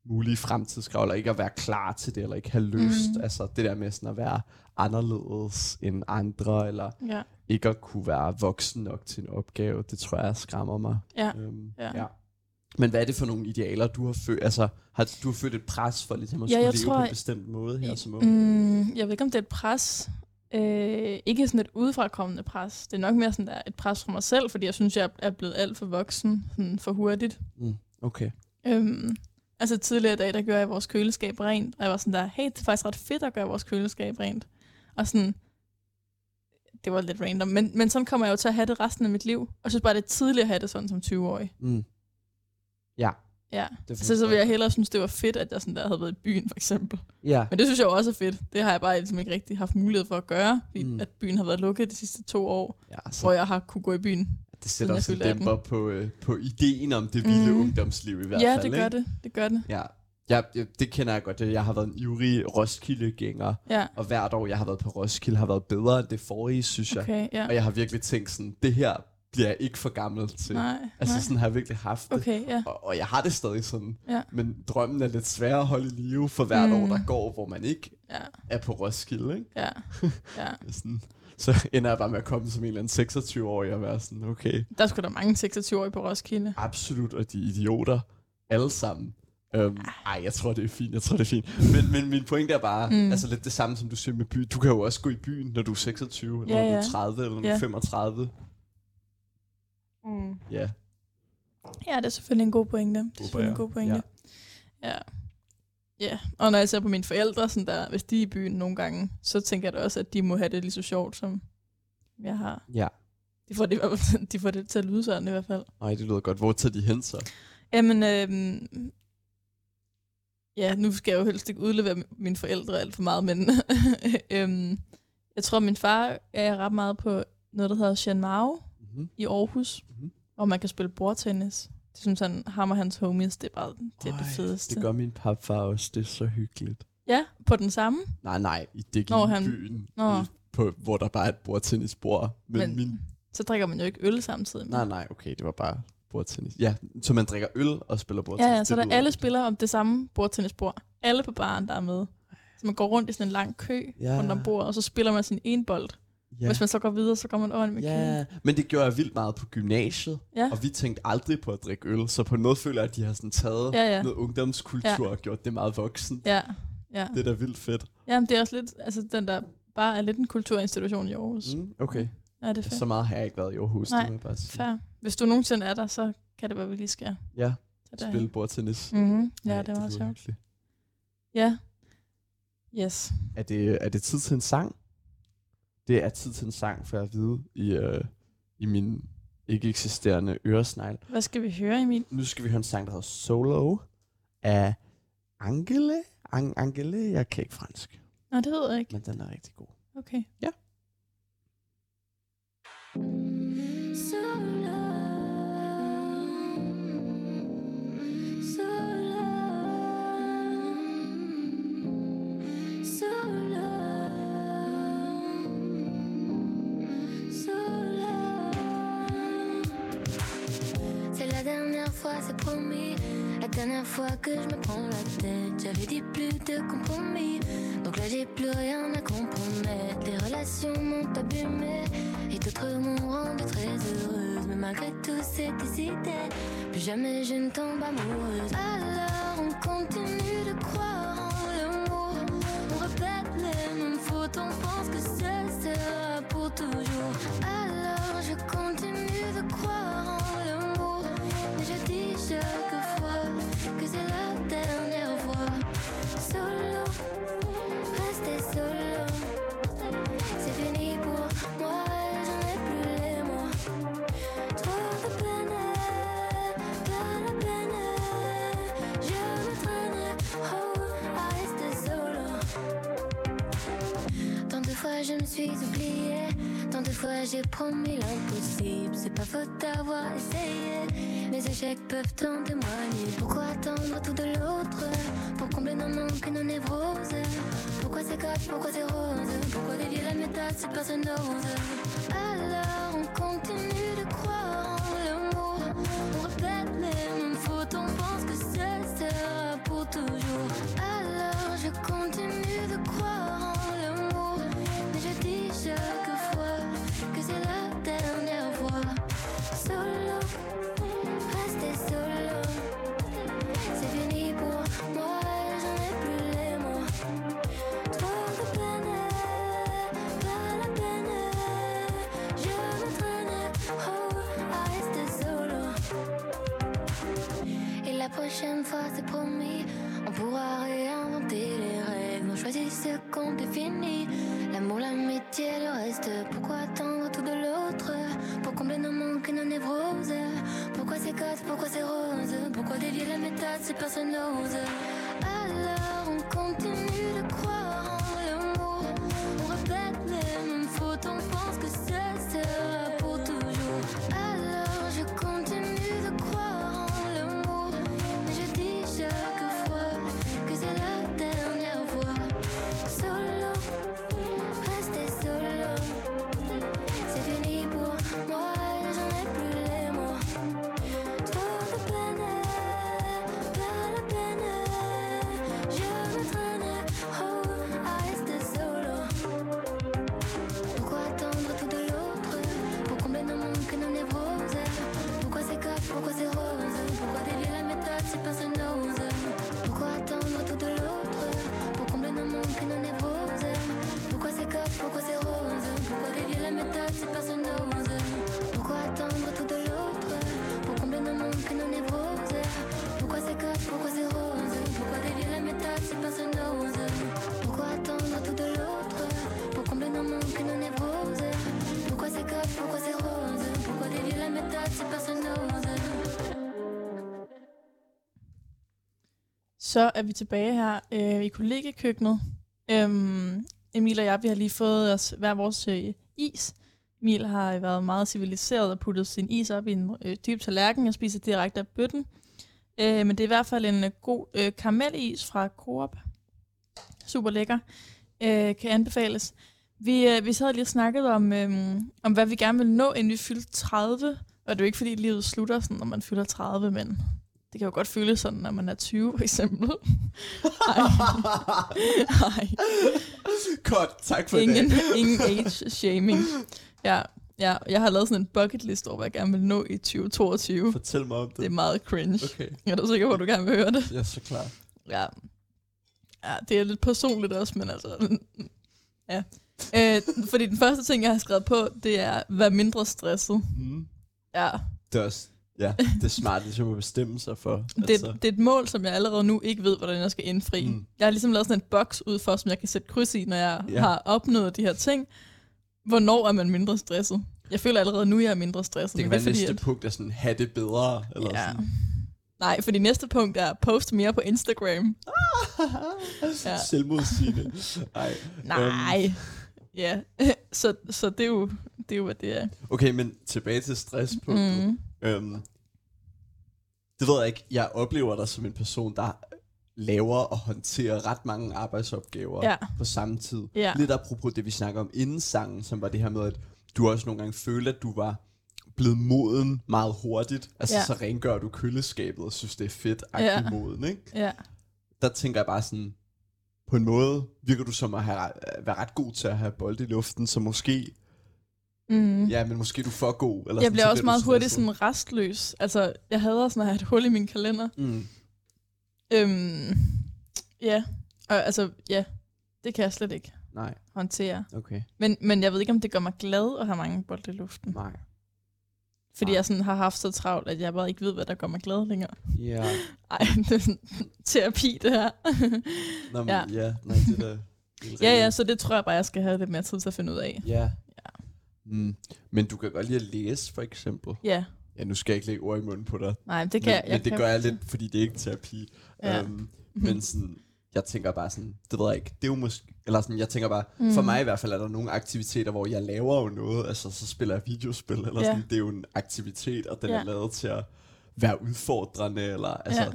mulige fremtidskrav, eller ikke at være klar til det, eller ikke have lyst. Mm. Altså det der med sådan at være anderledes end andre, eller Ja. ikke at kunne være voksen nok til en opgave, det tror jeg skræmmer mig. Ja. Øhm, Ja. ja. Men hvad er det for nogle idealer, du har født? Altså, har du har født et pres for ligesom at Ja, skulle leve tror, på en bestemt måde her som ung? Mm, jeg ved ikke, om det er et pres. Øh, ikke sådan et udefrakommende pres. Det er nok mere sådan der et pres fra mig selv, fordi jeg synes, jeg er blevet alt for voksen sådan for hurtigt. Okay. Øhm, altså tidligere i dag, der gjorde jeg vores køleskab rent, og jeg var sådan der, hey, det er faktisk ret fedt at gøre vores køleskab rent. Og sådan, det var lidt random, men, men sådan kommer jeg jo til at have det resten af mit liv. Og jeg synes bare, det er tidligt at have det sådan som 20-årig. Mm. Ja. Ja, så, så vil jeg hellere synes, det var fedt, at jeg sådan der havde været i byen, for eksempel. Ja. Men det synes jeg også er fedt. Det har jeg bare ligesom ikke rigtig haft mulighed for at gøre, fordi Mm. mm. at byen har været lukket de sidste to år, ja så. hvor jeg har kunne gå i byen. det sætter jeg også en fyldte 18. dæmper på, øh, på ideen om det vilde Mhm. ungdomsliv i hvert ja, fald. det gør ikke? det. Det gør det. Ja. Ja, det- kender jeg godt. Jeg har været en ivrig Roskilde-gænger, Ja, og hvert år, jeg har været på Roskilde, har været bedre end det forrige, synes jeg. okay, ja. Og jeg har virkelig tænkt sådan, det her bliver ikke for gammel til. Nej, altså nej. sådan har jeg virkelig haft det. Okay, ja. Og, og jeg har det stadig sådan. Ja. Men drømmen er lidt svær at holde i live for hvert Mm. år, der går, hvor man ikke Ja, er på Roskilde. Ikke? ja, ja. Sådan, så ender jeg bare med at komme som en eller anden 26-årig og være sådan, okay, Der skulle der mange 26-årige på Roskilde. absolut, og de er idioter, alle sammen. Um, ej, jeg tror, det er fint, jeg tror, det er fint. Men, men min pointe er bare, Mm. altså lidt det samme, som du siger med by. Du kan jo også gå i byen, når du er 26, eller Ja, når du er 30, eller når du Ja. er 35. Mm. Ja, Ja, det er selvfølgelig en god pointe. Det er Håber selvfølgelig en jeg. god pointe. Ja. ja. Ja, og når jeg ser på mine forældre, sådan der, hvis de er i byen nogle gange, så tænker jeg da også, at de må have det lige så sjovt, som jeg har. ja. De får det, i hvert fald- de får det til at lyde sådan i hvert fald. Ej, det lyder godt. Hvor tager de hen så? Jamen, øhm, ja, nu skal jeg jo helst ikke udlevere mi- mine forældre alt for meget, men øhm, jeg tror, min far er ret meget på noget, der hedder Shan Mao Mm-hmm. i Aarhus, Mhm. hvor man kan spille bordtennis. Det synes han, ham og hans homies, det er bare det, er det fedeste. Det gør min papfar også. Det er så hyggeligt. Ja, på den samme. Nej, nej, i det Nå, i han- byen, Nå. på, hvor der bare er et bordtennisbord. Men, Men- min... Så drikker man jo ikke øl samtidig. Nej, nej, okay, det var bare bordtennis. Ja, så man drikker øl og spiller bordtennis. Ja, ja, så der alle spiller om det samme bordtennisbord. Alle på baren, der er med. Så man går rundt i sådan en lang kø Ja. rundt om bordet, og så spiller man sin ene bold. Ja. Hvis man så går videre, så går man over med. Ja, men det gjorde jeg vildt meget på gymnasiet, Ja. og vi tænkte aldrig på at drikke øl, så på en måde føler jeg, at de har sådan taget Ja, ja. noget ungdomskultur Ja. og gjort det meget voksen. Ja, ja. Det er da vildt fedt. Jamen, det er også lidt, altså den der bare er lidt en kulturinstitution i Aarhus. Mm. Okay, Ja, det er fedt. så meget har jeg ikke været i Aarhus, Nej, det må jeg bare sige. Fair. Hvis du nogensinde er der, så kan det være, vi lige skal Ja, spille bordtennis. Mm-hmm. Ja, Ej, det lyder sjovt. Ja. Yes. Er det, er det tid til en sang? Det er tid til en sang, for at vide i, øh, i min ikke eksisterende øresnegl. Hvad skal vi høre, Emil? Nu skal vi høre en sang, der hedder Solo af Angele. Ang- Angele, jeg kan ikke fransk, Nå, det ved jeg ikke. men den er rigtig god. Okay. Ja. Dernière fois que je me prends la tête. J'avais dit plus de compromis. Donc là, j'ai plus rien à compromettre. Les relations m'ont abîmé et d'autres m'ont rendu très heureuse. Mais malgré tout, c'est décidé. Plus jamais je ne tombe amoureuse. Alors, on continue de croire en l'amour. On répète les mêmes fautes, on pense que ce sera pour toujours. Alors, je continue de croire chaque fois que c'est la dernière fois. Solo, rester solo. C'est fini pour moi, j'en ai plus les mots. Trop de peine, pas la peine. Je me traîne, oh, à rester solo. Tant de fois je me suis oubliée, tant de fois j'ai promis l'impossible. C'est pas faute d'avoir essayé, mes échecs peuvent en témoigner. Pourquoi attendre tout de l'autre pour combler nos manques et nos névroses? Pourquoi c'est cache, pourquoi c'est rose? Pourquoi dévier la méthode si personne n'ose? Si personne n'ose Så er vi tilbage her øh, i kollegekøkkenet. Øhm, Emil og jeg, vi har lige fået os hver vores øh, is. Emil har øh, været meget civiliseret og puttet sin is op i en øh, dyb tallerken og spiser direkte af bøtten. Øh, men det er i hvert fald en øh, god øh, karamellis fra Coop. Super lækker. Øh, kan anbefales. Vi, øh, vi sad lige og snakkede om, øh, om, hvad vi gerne vil nå, inden vi fyldte 30. Og det er jo ikke, fordi livet slutter, sådan, når man fylder 30, men det kan jo godt føles sådan, når man er 20, for eksempel. Ej. Ej. Godt, tak for Ingen, det. ingen age shaming. Ja, ja, jeg har lavet sådan en bucket list over, hvad jeg gerne vil nå i 2022. Fortæl mig om det. Det er meget cringe. Okay, Jeg er du sikker på, at du gerne vil høre det? er så klar. Ja. Ja, det er lidt personligt også, men altså... Ja. Øh, fordi den første ting, jeg har skrevet på, det er, vær mindre stresset. Mm. Ja, Det er også, ja, det er smart, ligesom at bestemme sig for. det, det er et mål, som jeg allerede nu ikke ved, hvordan jeg skal indfri. Mm. Jeg har ligesom lavet sådan en boks ud for, som jeg kan sætte kryds i, når jeg Ja. har opnået de her ting. Hvornår er man mindre stresset? Jeg føler allerede nu, jeg er mindre stresset. det kan men være næste at- punkt er sådan, have det bedre. Eller Ja. sådan. Nej, for det næste punkt er post mere på Instagram. Ja. Selvmodsigende. Ej. Nej. Ja, så, så det, er jo, det er jo, hvad det er. Okay, men tilbage til stresspunktet. Mm. Øhm, det ved jeg ikke. Jeg oplever dig som en person, der laver og håndterer ret mange arbejdsopgaver Ja. på samme tid. Ja. Lidt apropos det, vi snakker om inden sangen, som var det her med, at du også nogle gange følte, at du var blevet moden meget hurtigt. Altså, Ja. så rengør du køleskabet og synes, det er fedt Ja. ja. moden, ikke? Ja. Der tænker jeg bare sådan, på en måde virker du som at have, være ret god til at have bold i luften, så måske, Mm. ja, men måske er du for god. Eller Jeg sådan, bliver så også meget hurtigt sådan restløs. Altså, jeg hader sådan at have et hul i min kalender. Mm. Øhm, ja, og altså, ja, det kan jeg slet ikke Nej, håndtere. okay. Men, men jeg ved ikke, om det gør mig glad at have mange bolde i luften. Nej. Fordi Nej. jeg sådan har haft så travlt, at jeg bare ikke ved, hvad der gør mig glad længere. Ja. Ej, det er sådan terapi, det her. Nå, men, Ja. ja. nej, det er da... helt ja, ja, så det tror jeg bare, jeg skal have lidt mere tid til at finde ud af. Ja. Mm. Men du kan godt lide at læse, for eksempel. Ja, Ja, nu skal jeg ikke lægge ord i munden på dig. nej, det kan men, jeg. men det kan gør jeg lidt, fordi det er ikke terapi. Ja. Um, men sådan, jeg tænker bare sådan, det ved jeg ikke, det er jo måske, eller sådan, jeg tænker bare, mm. for mig i hvert fald er der nogle aktiviteter, hvor jeg laver jo noget, altså så spiller jeg videospil, eller Ja. sådan, det er jo en aktivitet, og den Ja. er lavet til at være udfordrende, eller altså, Ja.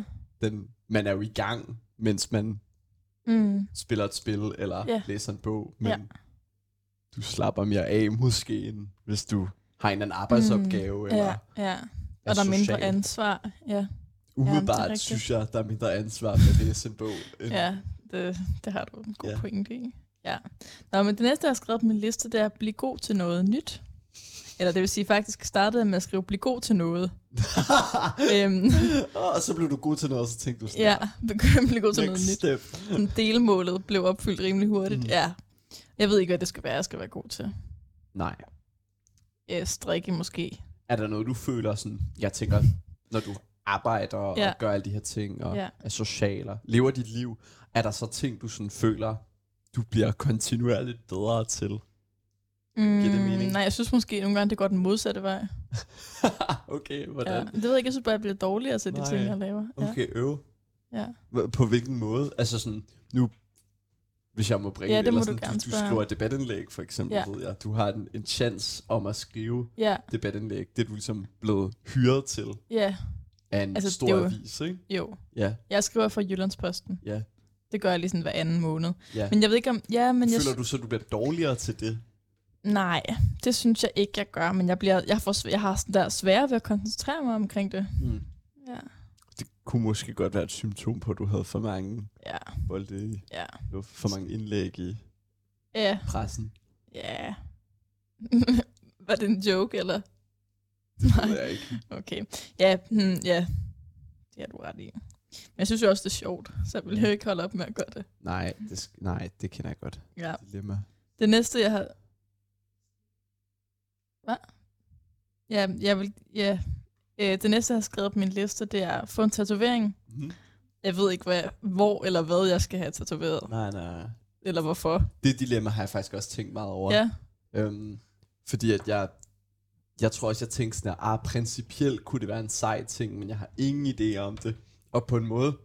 den, man er jo i gang, mens man Mm. spiller et spil, eller Ja. læser en bog, men Ja. Du slapper mere af måske, end hvis du har en eller anden arbejdsopgave, mm. eller Ja, ja. er Og der er mindre ansvar. Ja, Umiddelbart rigtigt. synes jeg, der er mindre ansvar med at læse en bog. End, ja det, det har du en god Ja. pointe i. Ja. Nå, men det næste, jeg har skrevet på min liste, det er at blive god til noget nyt. Eller det vil sige, faktisk startede med at skrive, blive god til noget. øhm, og så blev du god til noget, og så tænkte du sådan, ja, begyndte at blive god til noget next nyt. step. Sådan delmålet blev opfyldt rimelig hurtigt. Mm. Ja. Jeg ved ikke, hvad det skal være, jeg skal være god til. Nej. Ja, strikke måske. Er der noget, du føler sådan, jeg tænker, når du arbejder og Ja. gør alle de her ting, og Ja. er socialer, lever dit liv, er der så ting, du sådan føler, du bliver kontinuerligt bedre til? Mm, Giver det mening? Nej, jeg synes måske nogle gange, det går den modsatte vej. okay, Ja. hvordan? Det ved jeg ikke, jeg synes bare, jeg bliver dårligere til de ting, jeg laver. Ja. Okay, øv. Ja. På hvilken måde? Altså sådan, nu, hvis jeg må bringe Ja, det eller du sådan, du, du spørge. skriver et debatindlæg, for eksempel, Ja. ved jeg. Du har en, en chance om at skrive ja, debatindlæg. Det er du ligesom blevet hyret til ja, af en Altså, stor jo- avis, ikke? jo. Ja, Jeg skriver for Jyllandsposten. ja, Det gør jeg lige sådan hver anden måned. ja. Men jeg ved ikke om... Ja, men jeg... Føler du så, du bliver dårligere til det? Nej, det synes jeg ikke, jeg gør. Men jeg, bliver, jeg, får, jeg har sådan der svære ved at koncentrere mig omkring det. Mm. Ja, kunne måske godt være et symptom på, at du havde for mange ja, bolde i, ja. for mange indlæg i Ja, pressen. ja. Var det en joke, eller? Det Nej. ved jeg ikke. Okay. Ja, hmm, ja. Det er du ret i. Men jeg synes jo også, det er sjovt, så jeg vil jo ikke holde op med at gøre det. Nej, det, nej, det kender jeg godt. Ja. Dilemma. Det næste, jeg har... Hvad? Ja, jeg vil... Ja. Øh, det næste, jeg har skrevet på min liste, det er få en tatovering. Mm-hmm. Jeg ved ikke, hvad, hvor eller hvad jeg skal have tatoveret. Nej, nej. Eller hvorfor. Det dilemma har jeg faktisk også tænkt meget over. Ja. Øhm, fordi at jeg, jeg tror også, jeg tænkte sådan, at ah, principielt kunne det være en sej ting, men jeg har ingen idé om det. Og på en måde,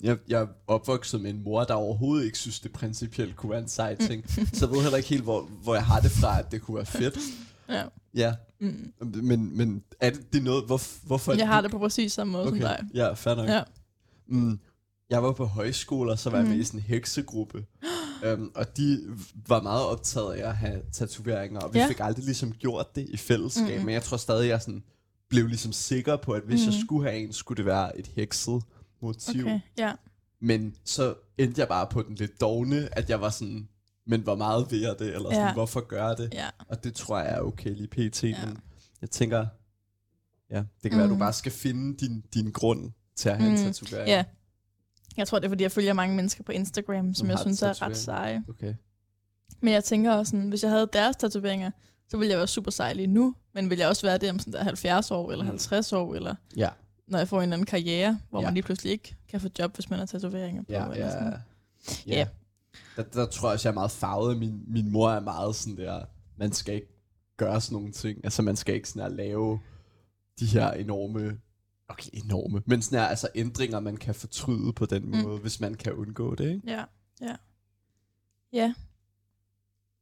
jeg, jeg er opvokset med en mor, der overhovedet ikke synes, det principielt kunne være en sej ting. så jeg ved heller ikke helt, hvor, hvor jeg har det fra, at det kunne være fedt. Ja. Ja, Mm. men, men er det, det er noget, hvor, hvorfor... Jeg har det på præcis samme måde okay. som dig. Ja, fair nok. Ja. Mm, jeg var på højskole, og så var jeg med Mhm. i sådan en heksegruppe. um, og de var meget optaget af at have tatoveringer, og vi Ja. fik aldrig ligesom gjort det i fællesskab. Mhm. Men jeg tror stadig, jeg sådan blev ligesom sikker på, at hvis jeg Mhm. skulle have en, skulle det være et hekset motiv. Okay, ja. Men så endte jeg bare på den lidt dogne, at jeg var sådan, men hvor meget vil jeg det? Eller sådan, Ja. hvorfor gør jeg det? Ja. Og det tror jeg er okay lige pt. Ja. Men jeg tænker, ja, det kan være, at du Mm. bare skal finde din, din grund til at have en Mm. tatovering. ja. Jeg tror, det er, fordi jeg følger mange mennesker på Instagram, som Som jeg synes er ret seje. Okay. Men jeg tænker også, sådan, hvis jeg havde deres tatoveringer, så ville jeg være super sej lige nu, men vil jeg også være det om sådan der 70 år, eller Mm. 50 år, eller Ja. når jeg får en eller anden karriere, hvor Ja. man lige pludselig ikke kan få job, hvis man har tatoveringer på. Ja, eller ja, sådan. ja. Ja. Der, der tror jeg også, jeg er meget farvet. Min, min mor er meget sådan der, man skal ikke gøre sådan nogle ting. Altså, man skal ikke sådan lave de her enorme, okay, enorme, men sådan her, altså ændringer, man kan fortryde på den Mm. måde, hvis man kan undgå det, ikke? Ja, ja. Ja.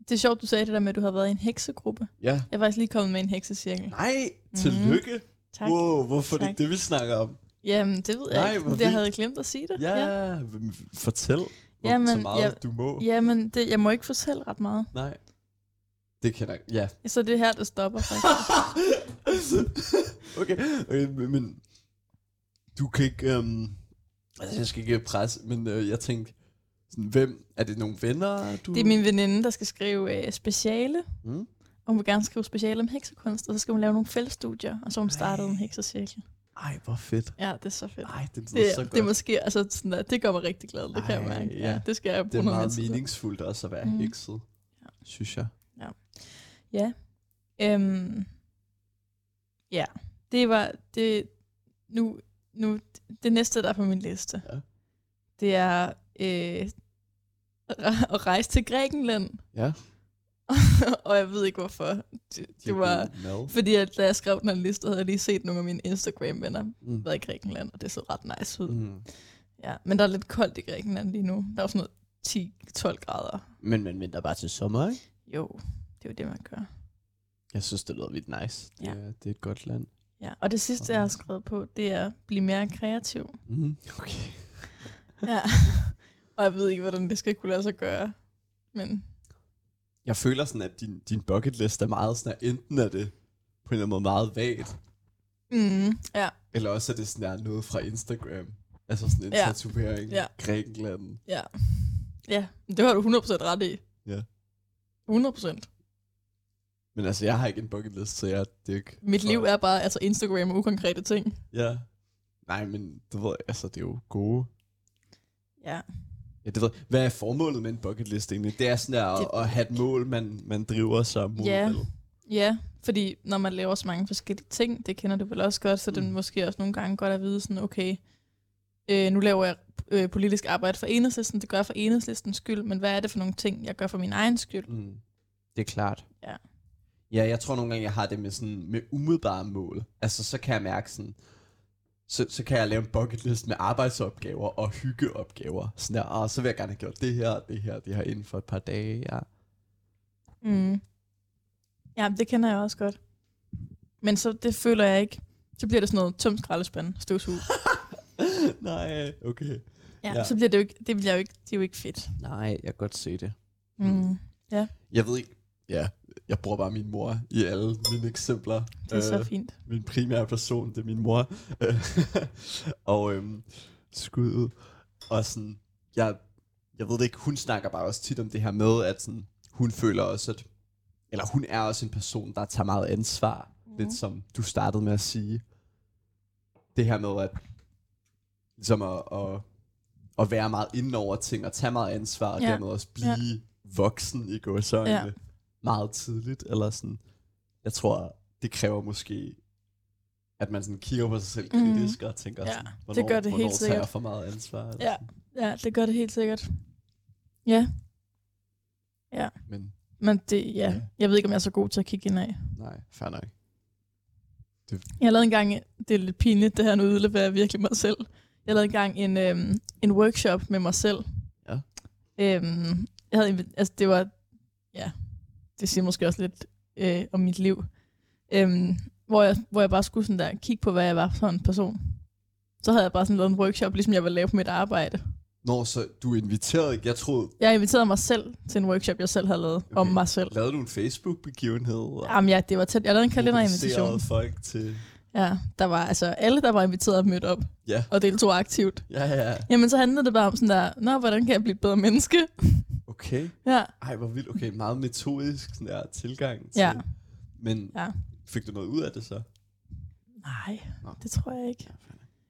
Det er sjovt, du sagde det der med, at du har været i en heksegruppe. Ja. Jeg er faktisk lige kommet med en heksecirkel. Nej, tillykke. Tak. Wow, hvorfor det Tak. ikke det, vi snakker om? Jamen, det ved jeg Nej, ikke. Jeg havde glemt at sige det. Ja, ja. fortæl Jamen, så meget ja. du må. Jamen, det, jeg må ikke fortælle ret meget. Nej. Det kender jeg. Ja. Så det er her, det stopper faktisk. okay, okay men, men du kan ikke... Um, altså, jeg skal ikke presse, men uh, jeg tænkte, sådan, hvem, er det nogle venner, du... Det er min veninde, der skal skrive øh, speciale. Mm? Og hun vil gerne skrive speciale om heksekunst, og så skal hun lave nogle fællesstudier, og så hun startet en heksecirkel. Ej, hvor fedt. Ja, det er så fedt. Ej, det Det, så godt. det er måske, altså sådan der, det gør mig rigtig glad, det kan jeg Ej, mærke. ja. Ja, det skal jeg det bruge er noget meget meningsfuldt også at være Mhm. hekset, Ja. synes jeg. Ja. Øhm, ja, det var det nu, nu det næste der er på min liste. Ja. Det er øh, at rejse til Grækenland. Ja. og jeg ved ikke hvorfor. Det, De det var fordi at da jeg skrev den her liste, havde jeg lige set nogle af mine Instagram-venner Mm. været i Grækenland, og det så ret nice ud. Mm. Ja, men der er lidt koldt i Grækenland lige nu. Der er sådan noget 10-12 grader. Men man venter bare til sommer, ikke? Jo, det er jo det, man gør. Jeg synes, det lyder vildt nice. Det, Ja. er, det er et godt land. Ja, og det sidste, jeg har skrevet på, det er at blive mere kreativ. Mm. Okay. Ja. og jeg ved ikke, hvordan det skal kunne lade sig gøre. Men Jeg føler sådan, at din, din bucket list er meget sådan, at enten er det på en eller anden måde meget vagt, mm, ja, eller også er det sådan der noget fra Instagram. Altså sådan en Ja. tatovering. Ja. Grækenland. ja. Ja, det har du 100% ret i. Ja. 100%. Men altså, jeg har ikke en bucket list, så jeg det er ikke... Mit liv er bare altså Instagram og ukonkrete ting. Ja. Nej, men du ved, altså, det er jo gode. Ja. Ja, det ved jeg. Hvad er formålet med en bucket list egentlig? Det er sådan der Det- at, at have et mål, man, man driver sig mod. Ja. Ja, fordi når man laver så mange forskellige ting, det kender du vel også godt, så det er Mm. måske også nogle gange godt at vide sådan, okay, øh, nu laver jeg øh, politisk arbejde for enhedslisten, det gør jeg for enhedslistens skyld, men hvad er det for nogle ting, jeg gør for min egen skyld? Mm. Det er klart. Ja. Ja, jeg tror nogle gange, jeg har det med sådan med umiddelbare mål. Altså, så kan jeg mærke sådan, så, så kan jeg lave en bucket list med arbejdsopgaver og hyggeopgaver. Sådan der, og så vil jeg gerne have gjort det her, det her, det her inden for et par dage. Ja. Mm. Ja, det kender jeg også godt. Men så det føler jeg ikke. Så bliver det sådan noget tømt skraldespand, støvsug. Nej, okay. Ja, Ja. ja, så bliver det jo ikke, det bliver jo ikke, det er jo ikke fedt. Nej, jeg kan godt se det. Mm. Jeg ved ikke, ja, jeg bruger bare min mor i alle mine eksempler. Det er øh. så fint. min primære person, det er min mor. og øhm, skud ud. Og sådan, jeg, jeg ved det ikke, hun snakker bare også tit om det her med, at sådan, hun føler også, at, eller hun er også en person, der tager meget ansvar. Mm. Lidt som du startede med at sige. Det her med, at ligesom at, at, at være meget inden over ting, og tage meget ansvar, og Ja. dermed også blive Ja. voksen i gåsøjne Ja. Meget tidligt, eller sådan. Jeg tror, det kræver måske, at man sådan kigger på sig selv Mhm. kritisk, mm. og tænker Ja, sådan, det hvornår, gør det helt sikkert. for meget ansvar? Eller Ja. sådan. Ja, det gør det helt sikkert. Ja, Men men det, ja. Ja. Jeg ved ikke, om jeg er så god til at kigge ind af. nej, fair nok. Jeg lavede engang, det er lidt pinligt, det her nu udleverer jeg virkelig mig selv. Jeg lavede engang en, øhm, en workshop med mig selv. Ja. Øhm, jeg havde, altså det var, ja, det siger måske også lidt øh, om mit liv. Øhm, hvor, jeg, hvor jeg bare skulle sådan der kigge på, hvad jeg var for en person. Så havde jeg bare sådan lavet en workshop, ligesom jeg ville lave på mit arbejde. Når så du er inviteret, ikke? jeg troede, Jeg inviterede mig selv til en workshop, jeg selv havde lavet okay. om mig selv. lavede du en Facebook-begivenhed? Jamen ja, det var tæt. Jeg lavede en kalenderinvitation. folk til... Ja, der var altså alle, der var inviteret mødt op Ja, og deltog aktivt. ja, ja. Jamen, så handlede det bare om sådan der, nå, hvordan kan jeg blive et bedre menneske? Okay. Ja, Ej, hvor vildt. Okay, meget metodisk sådan der tilgang til. Ja. Men Ja. fik du noget ud af det så? nej, Nå. det tror jeg ikke.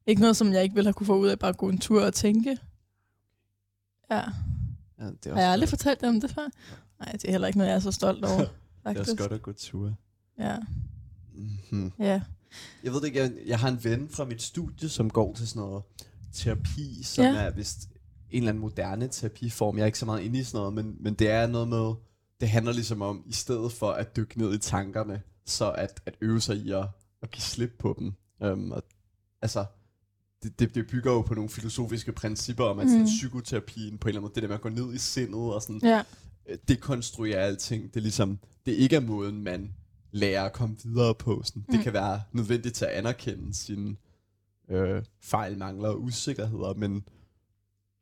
Ikke noget, som jeg ikke ville have kunne få ud af bare at gå en tur og tænke. Ja, ja, det er har jeg aldrig godt. fortalt dem det før? Nej, det er heller ikke noget, jeg er så stolt over. Det er også godt at gå tur. Ja, Mm-hmm. ja. Jeg ved det ikke, jeg, jeg har en ven fra mit studie, som går til sådan noget terapi, som Ja. er vist en eller anden moderne terapiform. Jeg er ikke så meget inde i sådan noget, men, men det er noget med, det handler ligesom om, i stedet for at dykke ned i tankerne, så at, at øve sig i at, at give slip på dem. Um, og, altså, det, det, det bygger jo på nogle filosofiske principper om, at sådan, Mhm. psykoterapien på en eller anden måde, det der med at gå ned i sindet og sådan, Ja, øh, dekonstruere alting. Det er ligesom, det ikke er måden, man lærer at komme videre på. Sådan. Det Mm. kan være nødvendigt til at anerkende sine øh, fejl, mangler og usikkerheder, men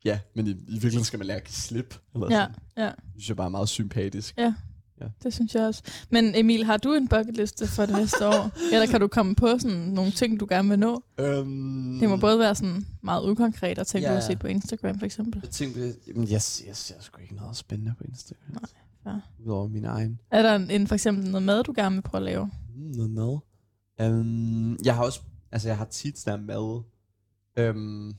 ja, men i, i virkeligheden skal man lære at give slip. Eller ja, sådan. ja. Det synes jeg bare er meget sympatisk. Ja. Ja. det synes jeg også. Men Emil, har du en bucketliste for det næste år? Eller kan du komme på sådan nogle ting, du gerne vil nå? Øhm, Det må både være sådan meget ukonkret og ting, Ja. du har set på Instagram for eksempel. Jeg tænkte, jamen, jeg, jeg ser sgu ikke noget spændende på Instagram. Nej, ja. Udover min egen. Er der en, en, for eksempel noget mad, du gerne vil prøve at lave? Mm, noget mad. Um, jeg har også, altså jeg har tit sådan mad. Um,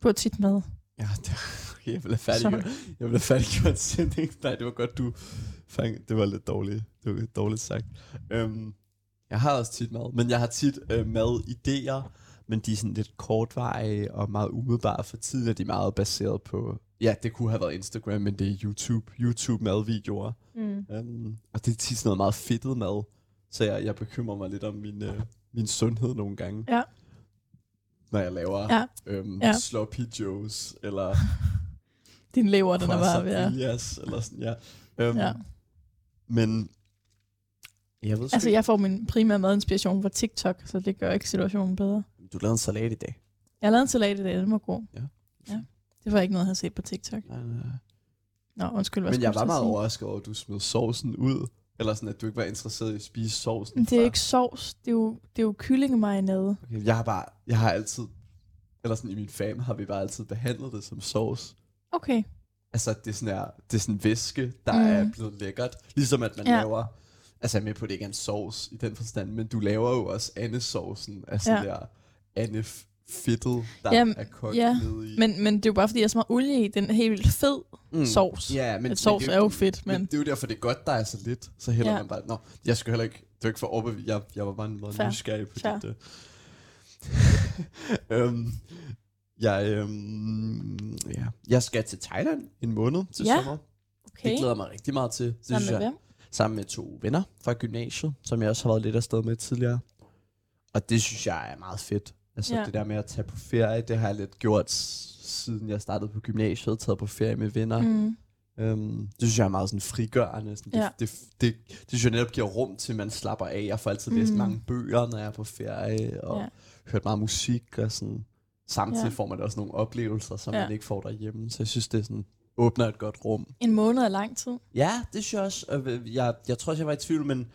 På tit mad. Ja, det, okay, jeg have færdiggjort, jeg have færdiggjort sætning. Nej, det var godt, du fang, det var lidt dårligt, det var lidt dårligt sagt. Um, jeg har også tit mad, men jeg har tit uh, madidéer, men de er sådan lidt kortvarige og meget umiddelbare. For tiden er de meget baseret på, ja, det kunne have været Instagram, men det er YouTube, YouTube madvideoer. Mm. Um, og det er tit sådan noget meget fedtet mad, så jeg, jeg bekymrer mig lidt om min, øh, min sundhed nogle gange. Ja. Når jeg laver Ja. øhm, Ja. sloppy joes, eller Din lever, den er bare ved at... eller sådan, ja. Um, Ja. Men, jeg ved Altså, ikke. jeg får min primære madinspiration fra TikTok, så det gør ikke situationen bedre. Du lavede en salat i dag. Jeg lavet en salat i dag, den var god. Ja. ja. Det var ikke noget, jeg havde set på TikTok. Nej, nej, nej. Nå, undskyld, hvad Men jeg var meget sige? overrasket over, at du smed sovsen ud. Eller sådan, at du ikke var interesseret i at spise sovsen. Det er fra- ikke sovs, det er jo, det er jo kyllingemarinade. Okay, jeg har bare, jeg har altid, eller sådan i min fam har vi bare altid behandlet det som sovs. Okay. Altså, det er sådan, her, det er sådan væske, der Mm. er blevet lækkert. Ligesom at man Ja. laver... Altså, jeg er med på, at det ikke er en sovs i den forstand, men du laver jo også andesovsen af sådan Ja. der andefittet, der Jamen, er kogt ja, ned i. Men, men det er jo bare, fordi jeg meget olie i. Den er helt vildt fed mm. sovs. Ja, men, Men sovs det er jo fedt, men... Men det er jo derfor, det er godt, der er så lidt. Så hælder Ja. man bare... Nå, jeg skal heller ikke... Det var ikke for overbevist. Jeg, jeg var bare en meget Fair. nysgerrig på Fair. det. øhm, jeg, øhm, ja. jeg skal til Thailand en måned til Ja, sommer. Okay. Det glæder mig rigtig meget til. Det Sammen synes med jeg, hvem? sammen med to venner fra gymnasiet, som jeg også har været lidt afsted med tidligere. Og det synes jeg er meget fedt. Altså Ja. det der med at tage på ferie, det har jeg lidt gjort siden jeg startede på gymnasiet, taget på ferie med venner. Mm. Øhm, det synes jeg er meget sådan frigørende. Sådan, Ja. det, det, det, det, synes jeg netop giver rum til, at man slapper af. Jeg får altid læst Mm. mange bøger, når jeg er på ferie, og Ja. hørt meget musik, og sådan. Samtidig Ja. får man da også nogle oplevelser, som Ja. man ikke får derhjemme. Så jeg synes, det sådan, åbner et godt rum. En måned er lang tid. Ja, det synes jeg også. Og Jeg, jeg tror også, jeg var i tvivl, men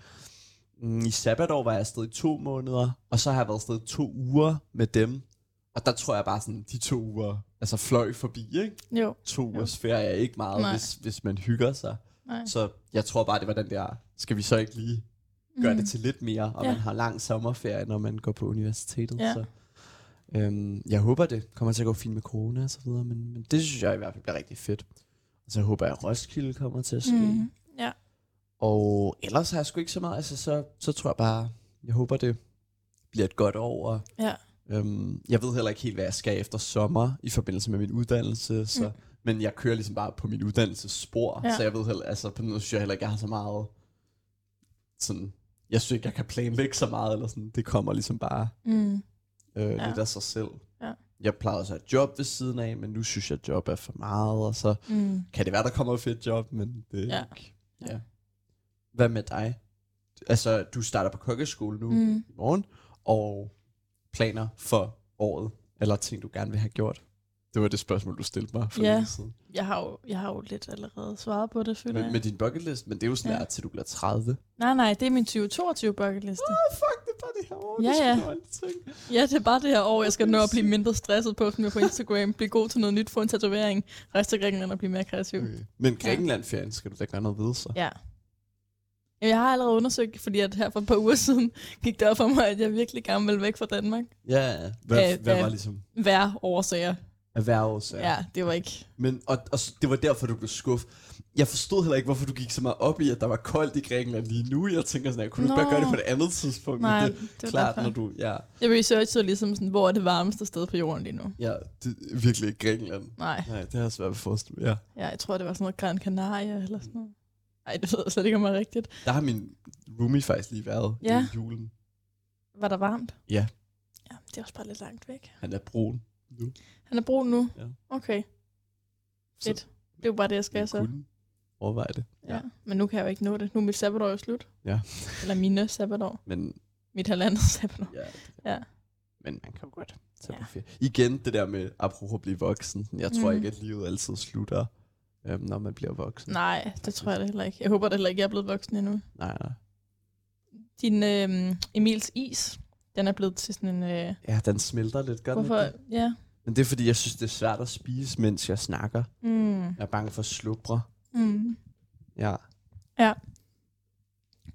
i sabbatår var jeg afsted i to måneder, og så har jeg været afsted to uger med dem. Og der tror jeg bare sådan, de to uger, altså fløj forbi, ikke? Jo. To ugers ferie er ikke meget, Nej. hvis, hvis man hygger sig. Nej. Så jeg tror bare, det var den der, skal vi så ikke lige gøre mm. det til lidt mere, og ja. man har lang sommerferie, når man går på universitetet. Ja. Så, øhm, jeg håber, det kommer til at gå fint med corona og så videre, men, men det synes jeg i hvert fald bliver rigtig fedt. Og så håber jeg, at Roskilde kommer til at ske. Mm. Ja. Og ellers har jeg sgu ikke så meget, altså så, så tror jeg bare, jeg håber, det bliver et godt år. Og, Ja. øhm, jeg ved heller ikke helt, hvad jeg skal efter sommer i forbindelse med min uddannelse, så, Mm. men jeg kører ligesom bare på min uddannelsesspor, Ja. ja. så jeg ved heller, altså på den måde synes jeg heller ikke, jeg har så meget sådan, jeg synes ikke, jeg kan planlægge så meget, eller sådan, det kommer ligesom bare Mm. øh, Ja. ja. lidt af sig selv. Ja. Jeg plejede også at have job ved siden af, men nu synes jeg, at job er for meget, og så Mm. kan det være, der kommer et fedt job, men det er Ja. ikke. Ja. Hvad med dig? Altså, du starter på kokkeskole nu mm. I morgen, og planer for året, eller ting, du gerne vil have gjort? Det var det spørgsmål, du stillede mig for Ja. lidt siden. Jeg har, jo, jeg har jo lidt allerede svaret på det, føler Med, jeg. med din bucket list, men det er jo sådan Ja. til du bliver 30. Nej, nej, det er min 2022 bucket liste. Ah, fuck, det er bare det her år. Ja, det ja. Ja, det er bare det her år, jeg skal nå at blive mindre stresset på, på Instagram, blive god til noget nyt, få en tatovering, rejse til Grækenland og blive mere kreativ. Okay. Men Grækenland-ferien skal du da gøre noget ved, så. Ja. Jeg har allerede undersøgt, fordi at her for et par uger siden gik det op for mig, at jeg virkelig gerne vil væk fra Danmark. Ja, hvad, Øh, hvad var ligesom Hver årsager. erhvervelse? Ja, det var ikke... Men, og, og det var derfor, du blev skuffet. Jeg forstod heller ikke, hvorfor du gik så meget op i, at der var koldt i Grækenland lige nu. Jeg tænker sådan, at kunne du ikke bare Nå. gøre det på et andet tidspunkt? Men Nej, det, det var klart, derfor. når du... Ja, Jeg researchede ligesom sådan, hvor er det varmeste sted på jorden lige nu. ja, det er virkelig ikke Grækenland. Nej, Nej, det har jeg svært ved at forestille. Ja. ja, jeg tror, det var sådan noget Gran Canaria eller sådan noget. Nej, det ved jeg slet ikke, om det er rigtigt. Der har min roomie faktisk lige været Ja. i julen. Var der varmt? Ja. Ja, det er også bare lidt langt væk. Han er brun nu. Han er brun nu? Ja. Okay, Så fedt. Det er jo bare det, jeg skal jeg så. kunne overveje det. Ja. Men nu kan jeg jo ikke nå det. Nu er mit sabbatår jo slut. Ja. Eller mine sabbatår. Men, Mit halvandet sabbatår. ja, Ja. men man kan godt tage Ja. på ferie. Igen, det der med, apropos at blive voksen. Jeg tror Mm. ikke, at livet altid slutter øhm, når man bliver voksen. Nej, det tror jeg da heller ikke. Jeg håber da heller ikke, jeg er blevet voksen endnu. Nej, nej. Din øh, Emils is, den er blevet til sådan en... Øh, Ja, den smelter lidt, den hvorfor? ikke det? Ja. Men det er fordi, jeg synes, det er svært at spise, mens jeg snakker. Mm. Jeg er bange for at slubre. Mm. Ja.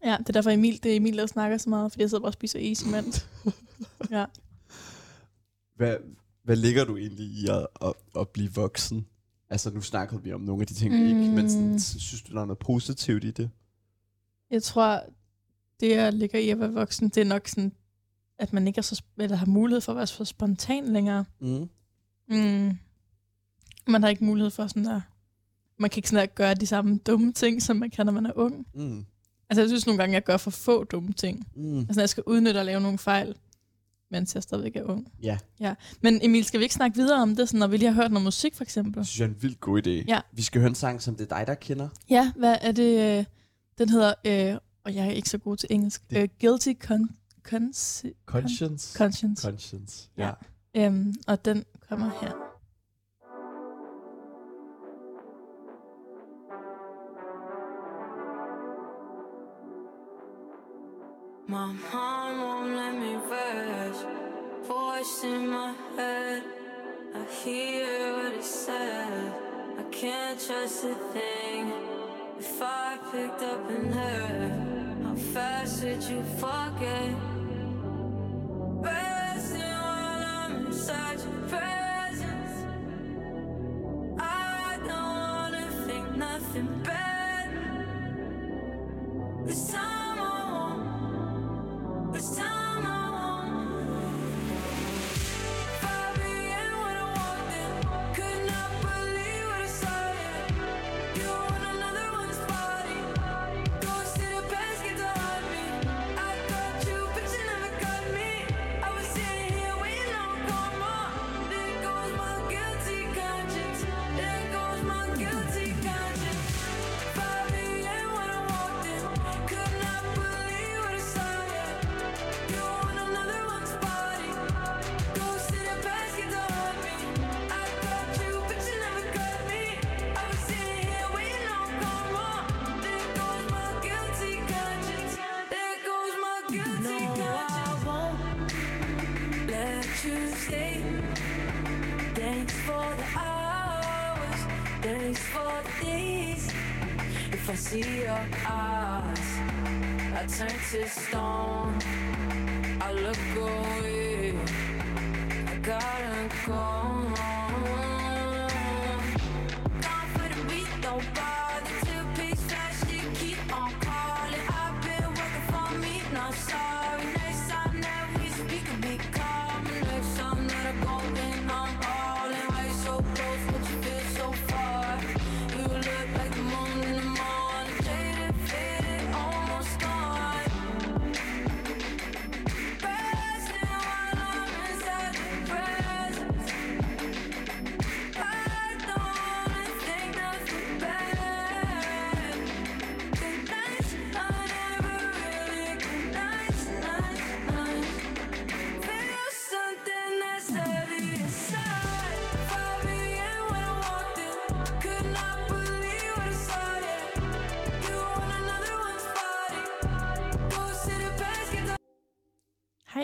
Ja, det er derfor Emil, det er Emil, der snakker så meget, fordi jeg sidder bare og spiser is imens. ja. Hvad, hvad ligger du egentlig i at, at, at blive voksen? Altså, nu snakkede vi om nogle af de ting, vi ikke, men sådan, Mm. synes du, der er noget positivt i det? Jeg tror, det jeg ligger i at være voksen, det er nok sådan, at man ikke er så, eller har mulighed for at være så spontan længere. Mm. Mm. Man har ikke mulighed for sådan der... Man kan ikke sådan der gøre de samme dumme ting, som man kan, når man er ung. Mm. Altså, jeg synes nogle gange, jeg gør for få dumme ting. Mm. Altså, jeg skal udnytte at lave nogle fejl, mens jeg stadigvæk er ung. Ja, Ja. Men Emil, skal vi ikke snakke videre om det, sådan, når vi lige har hørt noget musik, for eksempel? det synes jeg er en vildt god idé. Ja. Vi skal høre en sang, som det er dig, der kender. Ja, hvad er det? øh, Den hedder, øh, og jeg er ikke så god til engelsk, Det- øh, Guilty Con- Con- Conscience. Conscience. Conscience. Ja. Ja. Øhm, og den kommer her. My mom Voice in my head. I hear what it said. I can't trust a thing. If I picked up and heard, how fast would you forget? Resting I'm inside your presence. I don't wanna think nothing bad.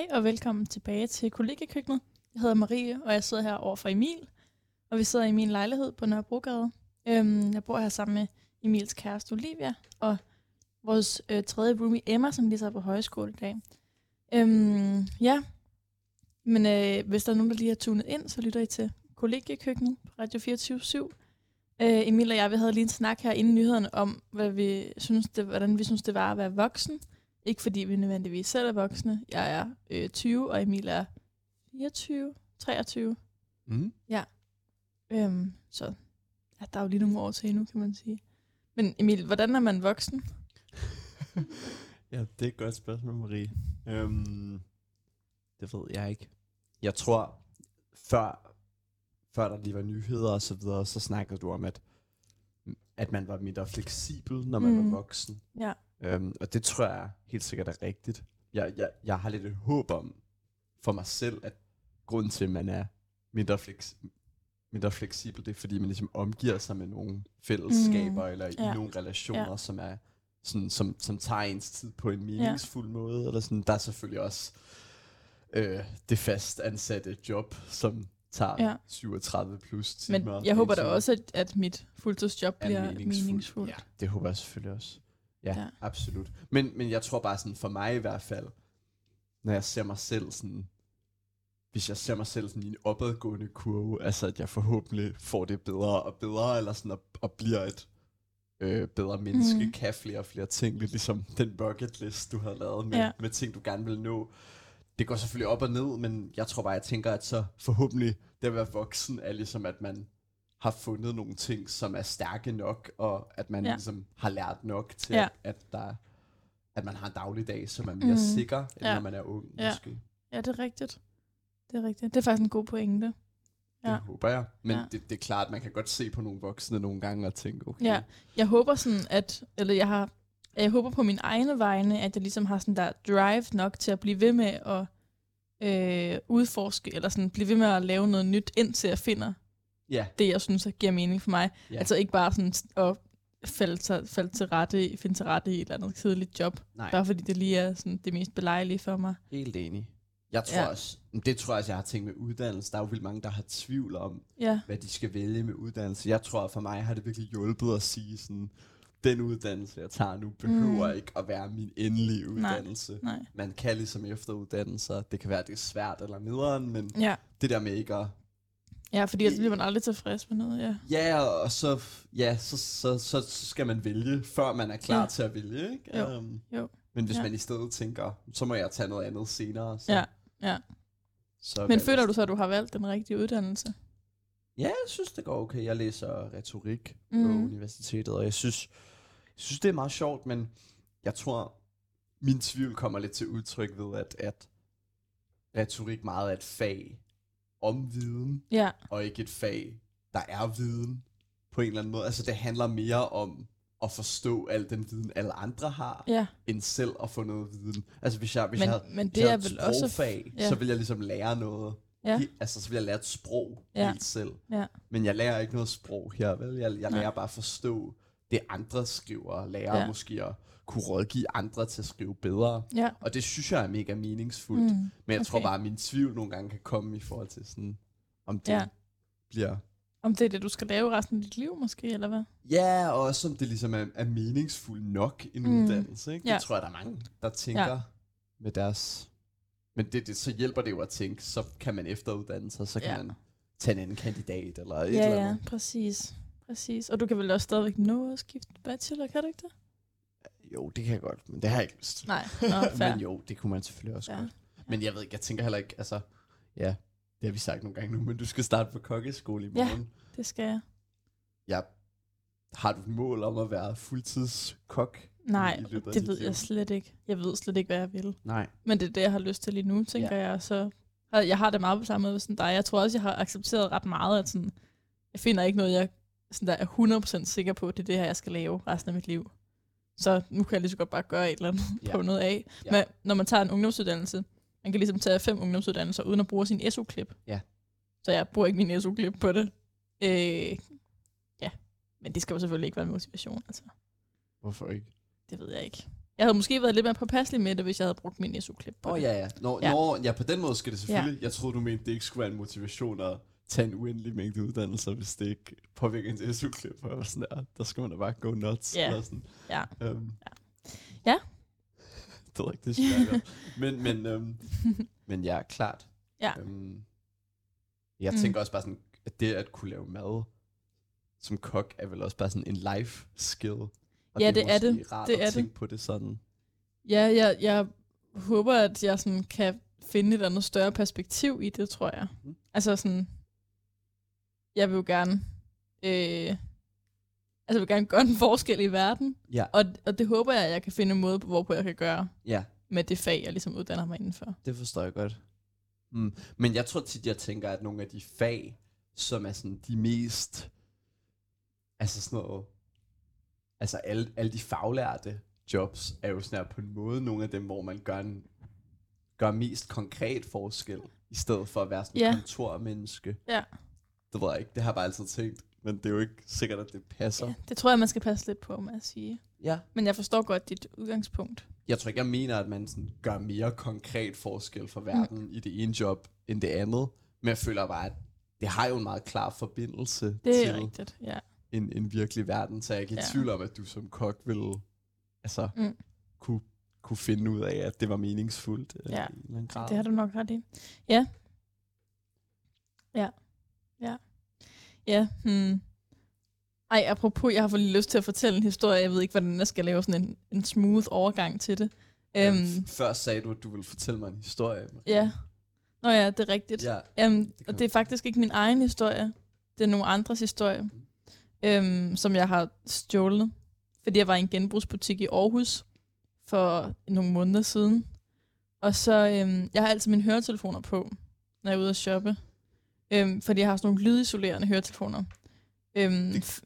Hej og velkommen tilbage til kollegekøkkenet. Jeg hedder Marie, og jeg sidder her over for Emil. Og vi sidder i min lejlighed på Nørrebrogade. Øhm, jeg bor her sammen med Emils kæreste Olivia, og vores øh, tredje roomie Emma, som lige er på højskole i dag. Øhm, ja, men øh, hvis der er nogen, der lige har tunet ind, så lytter I til kollegekøkkenet på Radio 24 /7. Øh, Emil og jeg, vi havde lige en snak her inden nyhederne om, hvad vi synes, det, hvordan vi synes, det var at være voksen. Ikke fordi vi nødvendigvis selv er voksne. Jeg er øh, 20, og Emil er 24, 23. Mm. Øhm, så ja, der er jo lige nogle år til endnu, kan man sige. Men Emil, hvordan er man voksen? Ja, det er et godt spørgsmål, Marie. Øhm, det ved jeg ikke. Jeg tror, før, før der lige var nyheder og så videre, så snakkede du om, at, at man var mindre fleksibel, når man. Mm. var voksen. Ja. Øhm, og det tror jeg helt sikkert er rigtigt. Jeg, jeg, jeg har lidt et håb om for mig selv, at grunden til, at man er mindre fleks, mindre fleksibelt, det er fordi, man ligesom omgiver sig med nogle fællesskaber, mm. eller i Ja. nogle relationer, Ja. som er sådan, som, som tager ens tid på en meningsfuld måde, eller sådan. Der er selvfølgelig også øh, det fast ansatte job, som tager Ja. ja. 37 plus timer. Men jeg er håber da også, at, at mit fuldtidsjob er bliver meningsfuld. meningsfuldt. Ja, det håber jeg selvfølgelig også. Ja, Ja. absolut. Men, men jeg tror bare sådan, for mig i hvert fald, når jeg ser mig selv sådan, hvis jeg ser mig selv sådan i en opadgående kurve, altså at jeg forhåbentlig får det bedre og bedre, eller sådan, og, og bliver et øh, bedre menneske, mm. kan flere og flere ting, lidt ligesom den bucket list, du har lavet med, ja. med ting, du gerne vil nå. Det går selvfølgelig op og ned, men jeg tror bare, jeg tænker, at så forhåbentlig det at være voksen, er ligesom, at man har fundet nogle ting, som er stærke nok, og at man Ja. ligesom har lært nok til, Ja. at, der, at man har en dagligdag, som er mere mm. sikker, end Ja. når man er ung, Ja. måske. Ja, det er rigtigt. Det er rigtigt. Det er faktisk en god pointe. Det Ja. håber jeg. Men ja. det, det er klart, at man kan godt se på nogle voksne nogle gange og tænke, okay, Ja, jeg håber sådan, at, eller jeg har, jeg håber på min egne vegne, at jeg ligesom har sådan der drive nok til at blive ved med at øh, udforske, eller sådan blive ved med at lave noget nyt, indtil jeg finder ja, det, jeg synes, der giver mening for mig. Ja. Altså ikke bare sådan at falde til, falde til rette, finde til rette i et eller andet kedeligt job, nej, bare fordi det lige er sådan det mest belejlige for mig. helt enig. Jeg tror Ja. også, det tror jeg også, jeg har tænkt med uddannelse. Der er jo vildt mange, der har tvivl om, Ja, hvad de skal vælge med uddannelse. Jeg tror, for mig har det virkelig hjulpet at sige sådan, den uddannelse, jeg tager nu, behøver Mm. ikke at være min endelige uddannelse. nej. Man kan ligesom efteruddannelser. Det kan være, det er svært eller nederen, men Ja, det der med ikke at... ja fordi ellers bliver man aldrig tilfreds med noget, ja. Ja, og så, ja, så, så, så, så skal man vælge, før man er klar Ja. til at vælge. Ikke? Jo, Um, jo. Men hvis Ja. man i stedet tænker, så må jeg tage noget andet senere. Så, Ja, ja. Så Men føler du så, at du har valgt den rigtige uddannelse? Ja, jeg synes, det går okay. Jeg læser retorik mm. Mhm. på universitetet, og jeg synes, jeg synes, det er meget sjovt, men jeg tror, min tvivl kommer lidt til udtryk ved, at, at retorik meget er et fag om viden, Ja, og ikke et fag, der er viden på en eller anden måde. Altså, det handler mere om at forstå al den viden, alle andre har, ja. end selv at få noget viden. Altså, hvis jeg, hvis Men, jeg havde, men det jeg er havde et vel også... sprogfag, ja. så vil jeg ligesom lære noget. Ja. Altså, så vil jeg lære et sprog Ja. helt selv. Ja. Men jeg lærer ikke noget sprog her, vel? Jeg, jeg Nej. lærer bare at forstå det, andre skriver, og lærer ja. måske at kunne rådgive andre til at skrive bedre. Ja. Og det synes jeg er mega meningsfuldt. Mm. Men jeg tror okay. bare, at min tvivl nogle gange kan komme i forhold til sådan, om det Ja. ja. bliver... Om det er det, du skal lave resten af dit liv, måske, eller hvad? Ja, og også om det ligesom er, er meningsfuldt nok en Mm. uddannelse. Ikke? Ja. Det tror jeg, der er mange, der tænker Ja. ja. med deres... Men det, det, så hjælper det jo at tænke, så kan man efteruddanne sig, så kan Ja. ja. man tage en anden kandidat, eller et ja, eller ja, andet. præcis. Præcis. Og du kan vel også stadigvæk nå at skifte bachelor, kan du ikke det? Jo, det kan jeg godt, men det har jeg ikke lyst. Nej, Nå, fair. men jo, det kunne man selvfølgelig også Ja. ja. godt. Men jeg ved ikke, jeg tænker heller ikke, altså, ja, det har vi sagt nogle gange nu, men du skal starte på kokkeskole i Ja. morgen. Det skal jeg. Ja. Har du et mål om at være fuldtidskok? Nej, det ved liv? jeg slet ikke. Jeg ved slet ikke, hvad jeg vil. Nej. Men det er det, jeg har lyst til lige nu, tænker ja. jeg. Så jeg har det meget på samme måde som dig. Jeg tror også, jeg har accepteret ret meget, at sådan, jeg finder ikke noget, jeg sådan der er 100% sikker på, at det er det her, jeg skal lave resten af mit liv. Så nu kan jeg lige så godt bare gøre et eller andet, ja. Prøve noget af. Ja. Men når man tager en ungdomsuddannelse, man kan ligesom tage fem ungdomsuddannelser, uden at bruge sin SU-klip. Ja. Så jeg bruger ikke min SU-klip på det. Øh, ja, men det skal jo selvfølgelig ikke være en motivation, altså. Hvorfor ikke? Det ved jeg ikke. Jeg havde måske været lidt mere påpasselig med det, hvis jeg havde brugt min SU-klip på Åh oh, det. ja, ja. Nå, Ja. ja. Nå, ja, på den måde skal det selvfølgelig. Ja. Jeg troede, du mente, det ikke skulle være en motivation at tage en uendelig mængde uddannelser, hvis det ikke påvirker ens SU-klip. Og sådan der, der skal man da bare gå nuts. Ja. Eller sådan. Ja. Um, Ja. det ikke, det synes jeg godt. Men, men, um, men ja, klart. Ja. Um, jeg Mm. tænker også bare sådan, at det at kunne lave mad som kok, er vel også bare sådan en life skill. Og Ja, det er måske det. rart Det at er det. tænke på det sådan. Ja, jeg, jeg håber, at jeg sådan kan finde et andet større perspektiv i det, tror jeg. Mhm. Altså sådan, jeg vil jo gerne, øh, altså jeg vil gerne gøre en forskel i verden, Ja. og, og det håber jeg, at jeg kan finde en måde, på, hvorpå jeg kan gøre Ja. med det fag, jeg ligesom uddanner mig indenfor. Det forstår jeg godt. Mm. Men jeg tror tit, jeg tænker, at nogle af de fag, som er sådan de mest, altså sådan noget, altså alle, alle de faglærte jobs, er jo sådan her på en måde nogle af dem, hvor man gør en, gør mest konkret forskel, i stedet for at være sådan Ja. kontormenneske, Ja. Det ved jeg ikke, det har jeg bare altid tænkt. Men det er jo ikke sikkert, at det passer. Ja, det tror jeg, man skal passe lidt på med at sige. Ja. Men jeg forstår godt dit udgangspunkt. Jeg tror ikke, jeg mener, at man sådan gør mere konkret forskel for verden mm. i det ene job end det andet. Men jeg føler bare, at det har jo en meget klar forbindelse Det til er rigtigt, ja. en, en virkelig verden. Så jeg er ikke i Ja. tvivl om, at du som kok ville altså, Mm. kunne, kunne finde ud af, at det var meningsfuldt. øh, Ja, i en grad. Det har du nok ret i. Ja. Ja. Ja. Ja. Hmm. Ej, apropos, jeg har fået lige lyst til at fortælle en historie. Jeg ved ikke, hvordan jeg skal lave sådan en, en smooth overgang til det. Øhm, Øhm, Før sagde du, at du ville fortælle mig en historie. Ja. Nå ja, det er rigtigt. Ja, Øhm, kan og det er faktisk ikke min egen historie. Det er nogle andres historie, øhm, som jeg har stjålet. Fordi jeg var i en genbrugsbutik i Aarhus for nogle måneder siden. Og så, øhm, jeg har altid mine høretelefoner på, når jeg er ude at shoppe. Øhm, fordi jeg har sådan nogle lydisolerende høretelefoner. Øhm, Det-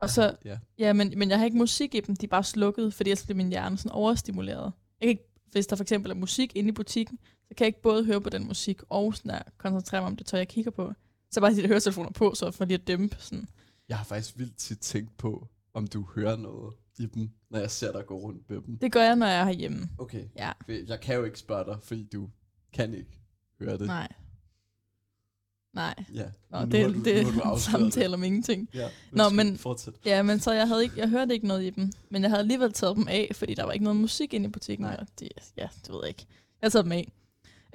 og så, ja. ja, men, men jeg har ikke musik i dem, de er bare slukket, fordi ellers bliver min hjerne sådan overstimuleret. Jeg kan ikke, hvis der for eksempel er musik inde i butikken, så kan jeg ikke både høre på den musik og sådan der, koncentrere mig om det tøj, jeg kigger på. Så bare de høretelefoner på, så for lige at dæmpe sådan. Jeg har faktisk vildt tit tænkt på, om du hører noget i dem, når jeg ser dig gå rundt med dem. Det gør jeg, når jeg er herhjemme. Okay. Ja. Jeg kan jo ikke spørge dig, fordi du kan ikke høre det. Nej. Nej. Ja. Nå, det, har du, det er en samtale om ingenting. Ja, Nå, men- Fortsæt. Ja, men så jeg, havde ikke, jeg hørte ikke noget i dem. Men jeg havde alligevel taget dem af, fordi der var ikke noget musik inde i butikken. Nej. Og det, ja, det ved jeg ikke. Jeg taget dem af.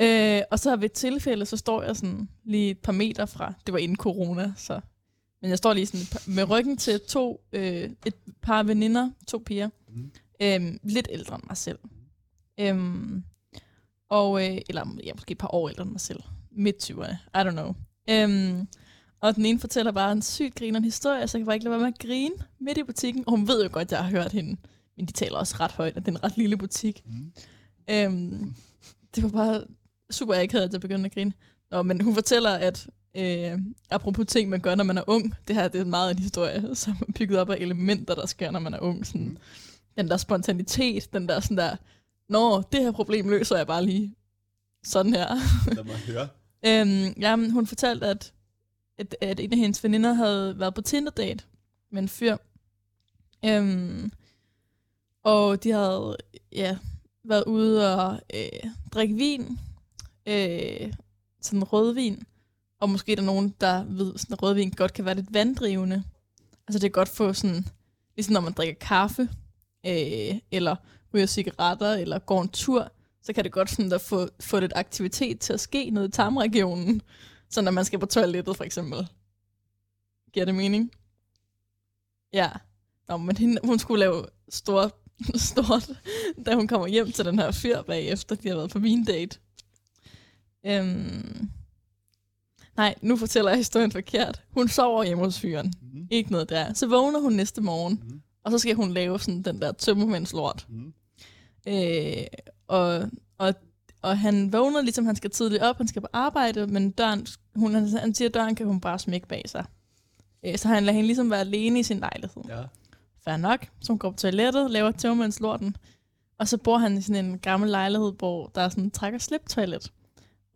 Øh, og så ved et tilfælde, så står jeg sådan lige et par meter fra, det var inden corona, så. Men jeg står lige sådan par- med ryggen til to, øh, et par veninder, to piger, Mhm. øhm, lidt ældre end mig selv. Øhm, og, øh, eller ja, måske et par år ældre end mig selv. Midt 20'erne, I don't know. Øhm, og den ene fortæller bare en sygt grinerende historie, så jeg kan bare ikke lade være med at grine midt i butikken. Og hun ved jo godt, at jeg har hørt hende. Men de taler også ret højt, og det er en ret lille butik. Mm. Øhm, det var bare super akavet, at jeg begyndte at grine. Nå, men hun fortæller, at øh, apropos ting, man gør, når man er ung, det her det er meget en historie, som er bygget op af elementer, der sker, når man er ung. Sådan, Mm. Den der spontanitet, den der sådan der, Nå, det her problem løser jeg bare lige sådan her. Lad mig høre. Øhm, jamen, hun fortalte, at, at, at en af hendes veninder havde været på Tinder-date med en fyr. Øhm, og de havde ja, været ude og øh, drikke vin. Øh, sådan rødvin. Og måske er der nogen, der ved, sådan at rødvin godt kan være lidt vanddrivende. Altså det er godt få sådan, ligesom når man drikker kaffe, øh, eller ryger cigaretter, eller går en tur, så kan det godt sådan at få, få lidt aktivitet til at ske nede i tarmregionen. Så når man skal på toilettet, for eksempel. Giver det mening? Ja. Nå, men hende, hun skulle lave stort, stort, da hun kommer hjem til den her fyr bagefter, de har været på min date. Øhm, nej, nu fortæller jeg historien forkert. Hun sover hjemme hos fyren. Mm. Ikke noget der. Så vågner hun næste morgen, Mm. og så skal hun lave sådan den der tømmermændslort. Mm. Øh, og, og, og han vågner ligesom, han skal tidligt op, han skal på arbejde, men døren, hun, han, han siger, at døren kan hun bare smække bag sig. Øh, så han lader hende ligesom være alene i sin lejlighed. Ja. Fair nok. Så hun går på toilettet, laver tømmermandslorten, og så bor han i sådan en gammel lejlighed, hvor der er sådan en træk- og slip-toilet.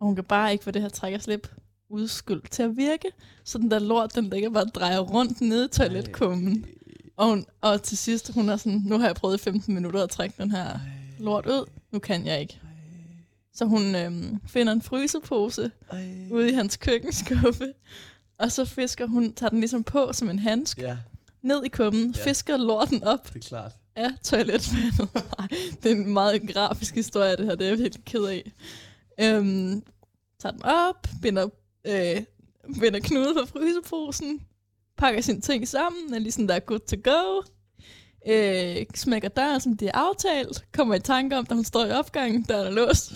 Og hun kan bare ikke få det her træk- og slip udskyld til at virke. Så den der lort, den ligger bare og drejer rundt nede i toiletkummen. Og, hun, og til sidst, hun er sådan, nu har jeg prøvet i 15 minutter at trække den her lort ud. Nu kan jeg ikke. Så hun øhm, finder en frysepose ude i hans køkkenskuffe. Og så fisker hun, tager den ligesom på som en handsk, Ja, ned i kummen, Ja. fisker lorten op det er klart. af toiletvandet. Det er en meget grafisk historie, det her. Det er jeg virkelig ked af. Øhm, tager den op, binder, øh, binder knude på fryseposen, pakker sine ting sammen, er ligesom der er good to go. Øh, smækker døren, som de er aftalt. Kommer i tanke om, da hun står i opgangen, døren er låst.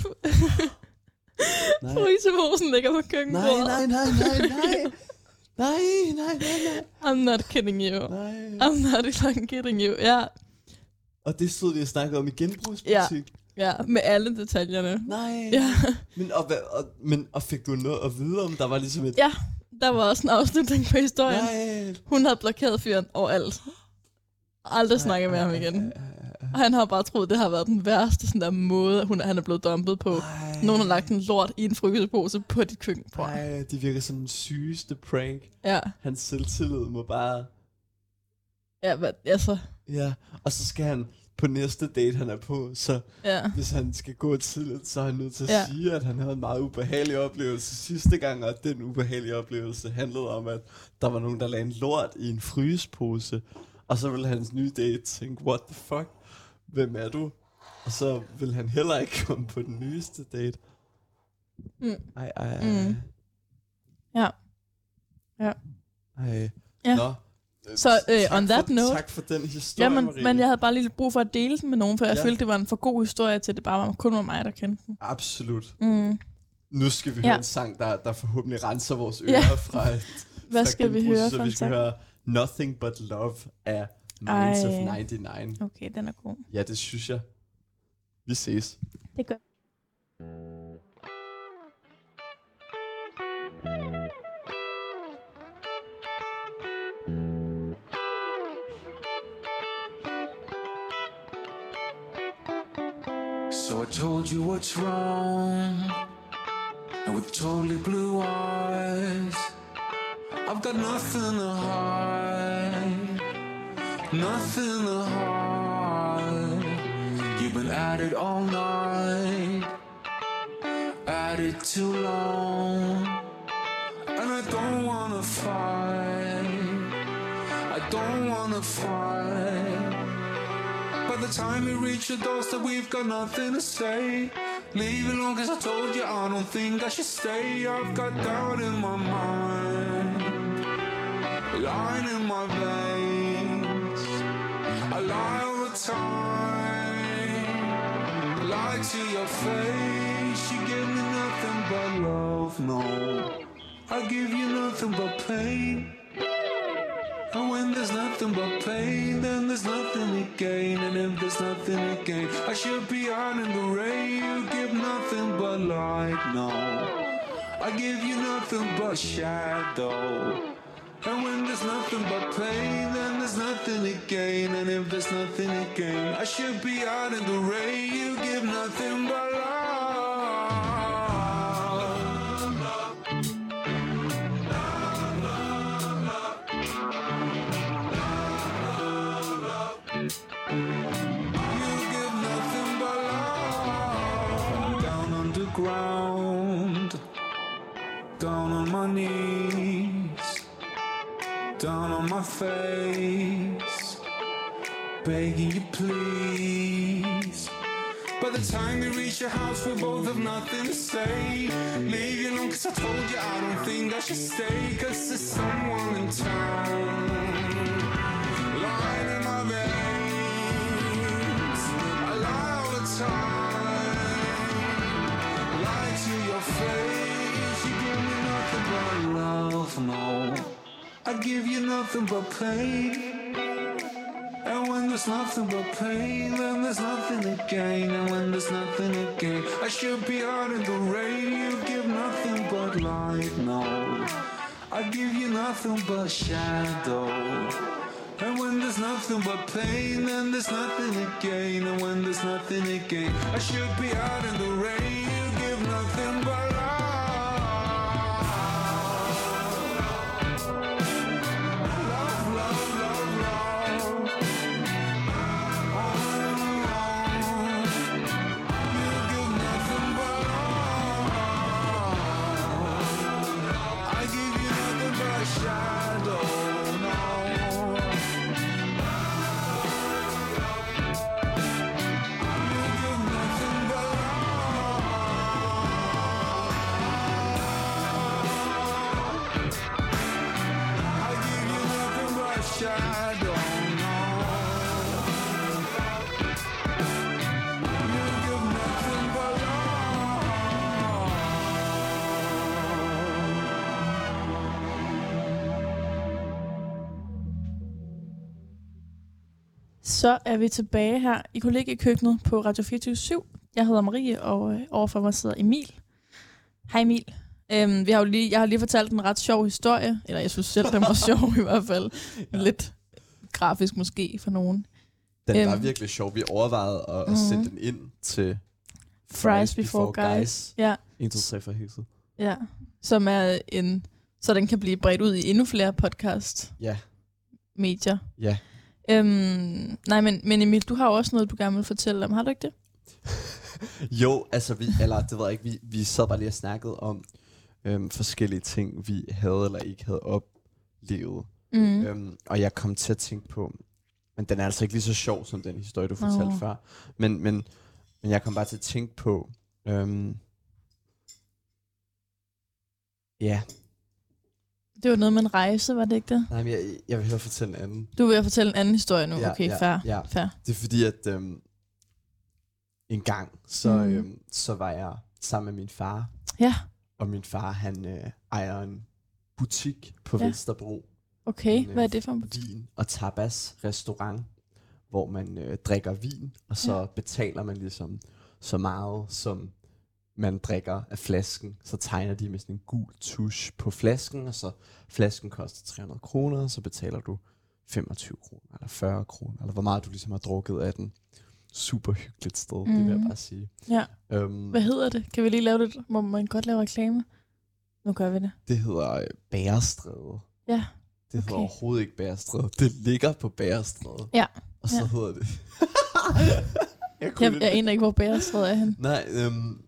Nej. Fryseposen ligger på Nej, køkkenbordet. nej, nej, nej, nej. Nej, nej, nej, nej. I'm not kidding you. nej. I'm not fucking kidding you. Ja, Og det stod vi og snakkede om i genbrugsbutik. Ja. ja, med alle detaljerne. Nej. Ja. Men, og, hvad, og, men, og fik du noget at vide om, der var ligesom et... Ja, der var også en afslutning på historien. Nej. Hun havde blokeret fyren overalt. Aldrig snakket med ham igen. Og han har bare troet, det har været den værste sådan der måde, hun, han er blevet dumpet på. Nej. Nogen har lagt en lort i en frysepose på dit køkkenbord. Ej, det virker som den sygeste prank. Ja, Hans selvtillid må bare... ja hvad, altså, Ja, og så skal han på næste date, han er på, så ja. hvis han skal gå tidligt, så er han nødt til at ja. sige, at han havde en meget ubehagelig oplevelse sidste gang, og den ubehagelige oplevelse handlede om, at der var nogen, der lagde en lort i en frysepose, og så ville hans nye date tænke, what the fuck, hvem er du? Og så vil han heller ikke komme på den nyeste date. Mm. Ej, ej, ej. Mm. Ja. Ja. Ej. Ja. Nå. Så, øh, tak on that for, note- Tak for den historie, Ja, men, Marie. men jeg havde bare lige brug for at dele den med nogen, for jeg Ja. følte, det var en for god historie til, at det bare var, kun var mig, der kendte den. Absolut. Mm. Nu skal vi Ja. høre en sang, der, der forhåbentlig renser vores ører Ja. fra et Hvad skal vi genbrug, høre så for vi en skal sang? høre Nothing But Love af Minds Ej. of 99. Okay, den er god. Ja, det synes jeg. Vi ses. Det gør So I told you what's wrong. And with totally blue eyes, I've got nothing to hide. Nothing to hide. You've been at it all night. At it too long. And I don't wanna fight. I don't wanna fight. By the time we reach your doorstep, we've got nothing to say. Leave it alone, cause I told you I don't think I should stay. I've got doubt in my mind, line in my veins. I lie all the time, lie to your face. You give me nothing but love, no. I give you nothing but pain. And when there's nothing but pain, then there's nothing to gain. And if there's nothing to gain, I should be out in the rain. You give nothing but light, no. I give you nothing but shadow. And when there's nothing but pain, then there's nothing to gain. And if there's nothing to gain, I should be out in the rain. You give nothing but begging you please. By the time we reach your house, we both have nothing to say. Leave alone, cause I told you I don't think I should stay. Cause there's someone in town. Lying in my veins. I lie all the time. Lie to your face. You give me nothing but love, no. I give you nothing but pain. There's nothing but pain, then there's nothing to gain. And when there's nothing to gain, I should be out in the rain. You give nothing but light, no. I give you nothing but shadow. And when there's nothing but pain, then there's nothing to gain. And when there's nothing to gain, I should be out in the rain. Så er vi tilbage her i kollegiekøkkenet på Radio 24 Jeg hedder Marie, og øh, overfor mig sidder Emil. Hej Emil. Øhm, vi har jo lige, jeg har lige fortalt en ret sjov historie, eller jeg synes selv, den var sjov i hvert fald. Ja. Lidt grafisk måske for nogen. Den var Øhm. virkelig sjov. Vi overvejede at, at Mhm. sende den ind til Fries Before Guys. Ja, 1, 2, 3 for hekset. ja. Som er en... Så den kan blive bredt ud i endnu flere podcast-medier. Ja, ja. Øhm, nej, men, men Emil, du har jo også noget, du gerne vil fortælle om. Har du ikke det? Jo, altså vi, eller det ved jeg ikke, vi, vi sad bare lige og snakkede om øhm, forskellige ting, vi havde eller ikke havde oplevet. Mm. Øhm, og jeg kom til at tænke på, men den er altså ikke lige så sjov som den historie, du fortalte Nå. før. Men, men, men jeg kom bare til at tænke på, øhm, ja, Det var noget med en rejse, var det ikke det? nej, men jeg, jeg vil hellere fortælle en anden. Du vil fortælle en anden historie nu. Ja, okay, ja, fair. ja. fair. Det er fordi, at øhm, en gang, så, Mm. øhm, så var jeg sammen med min far, Ja, og min far, han øh, ejer en butik på Ja. Vesterbro. okay. En, øh, Hvad er det for en butik? Vin og tapas restaurant, hvor man øh, drikker vin, og så ja. betaler man ligesom så meget, som man drikker af flasken. Så tegner de med sådan en gul tusch på flasken, og så flasken koster 300 kroner, og så betaler du 25 kroner, eller 40 kroner, eller hvor meget du ligesom har drukket af den. Super hyggeligt sted, mm. det vil jeg Mhm. bare sige. Ja. Øhm, Hvad hedder det? Kan vi lige lave det? Må man godt lave reklame? Nu gør vi det. det hedder øh, Bærestræde. Ja. Det hedder Okay. overhovedet ikke Bærestræde. Det ligger på Bærestræde. Ja. Og så Ja. hedder det... jeg Jeg, jeg aner ikke, hvor Bærestræd er han. Nej, øhm,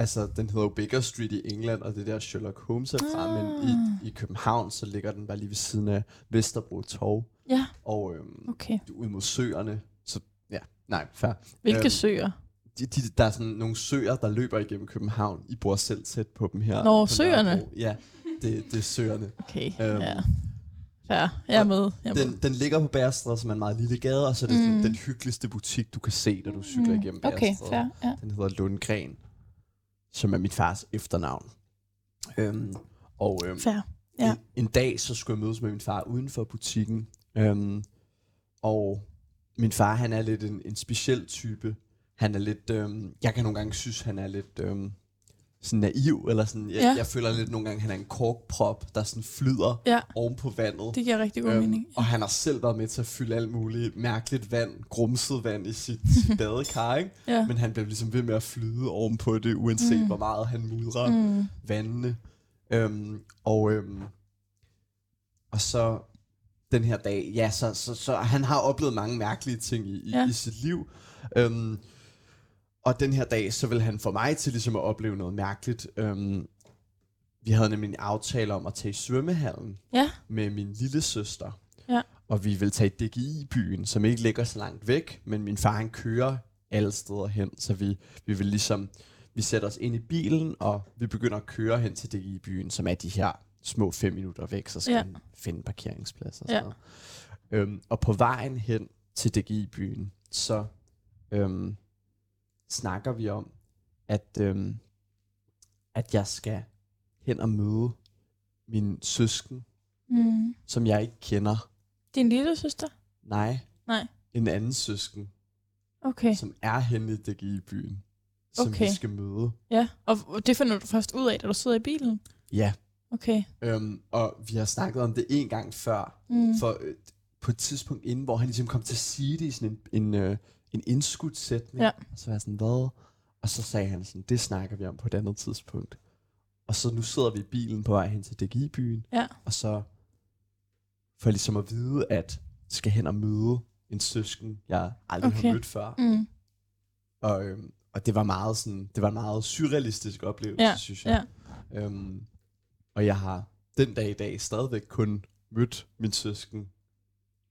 altså den hedder jo Baker Street i England, og det er der Sherlock Holmes er fra, Ah. men i, i København, så ligger den bare lige ved siden af Vesterbro Torv, Ja, og øhm, okay. ud mod søerne, så ja, nej, fair. Hvilke Øhm, søer? De, de, der er sådan nogle søer, der løber igennem København. I bor selv tæt på dem her. Nå, søerne? Nørrebro. Ja, det, det er søerne. Okay, øhm, ja. Ja, jeg er med. Jeg er med. Den, den ligger på Bærestræde, som er en meget lille gade, og så er det Mm. mm. den hyggeligste butik, du kan se, når du cykler Mm, igennem Okay, Bærestræde. fair. Ja. Den hedder Lundgren, som er mit fars efternavn. Øhm, og øhm, Fair. Ja. en, en dag, så skulle jeg mødes med min far uden for butikken. Øhm, og min far, han er lidt en, en speciel type. Han er lidt, øhm, jeg kan nogle gange synes, han er lidt øhm, sådan naiv, eller sådan, jeg, Ja. jeg føler lidt nogle gange, han er en korkprop, der sådan flyder Ja. oven på vandet. Det giver rigtig god mening. og han har selv været med til at fylde alt muligt mærkeligt vand, grumset vand i sit, sit badekar, ikke? Ja. Men han bliver ligesom ved med at flyde ovenpå det, uanset Mm. hvor meget han mudrer Mm. vandene. Øhm, og, øhm, og så den her dag, ja, så, så, så han har oplevet mange mærkelige ting i, i, ja. i sit liv. Øhm, og den her dag, så vil han få mig til ligesom at opleve noget mærkeligt. Øhm, vi havde nemlig en aftale om at tage i svømmehallen Ja. med min lille søster. Ja. Og vi vil tage i DGI-byen, som ikke ligger så langt væk, men min far han kører alle steder hen, så vi, vi vil ligesom, vi sætter os ind i bilen, og vi begynder at køre hen til DGI-byen, som er de her små fem minutter væk, så skal Ja. ja. man finde en parkeringsplads og Ja. sådan noget. Øhm, og på vejen hen til DGI-byen, så øhm, snakker vi om, at, øhm, at jeg skal hen og møde min søsken, Mm. som jeg ikke kender. Din lille søster? Nej. Nej. En anden søsken, Okay. som er henne i DGI-byen, som Okay. vi skal møde. Ja, og det finder du først ud af, da du sidder i bilen? Ja. Okay. Øhm, og vi har snakket om det en gang før, Mm. for øh, på et tidspunkt inden, hvor han ligesom kom til at sige det i sådan en, en, øh, en indskudt sætning. Ja. Og så var jeg sådan, hvad? Og så sagde han sådan, det snakker vi om på et andet tidspunkt. Og så nu sidder vi i bilen på vej hen til DGI-byen, Ja. og så får jeg ligesom at vide, at skal hen og møde en søsken, jeg aldrig okay. Har mødt før. Mm. Og, øhm, og det var meget sådan, det var en meget surrealistisk oplevelse, Ja, synes jeg. Øhm, og jeg har den dag i dag stadigvæk kun mødt min søsken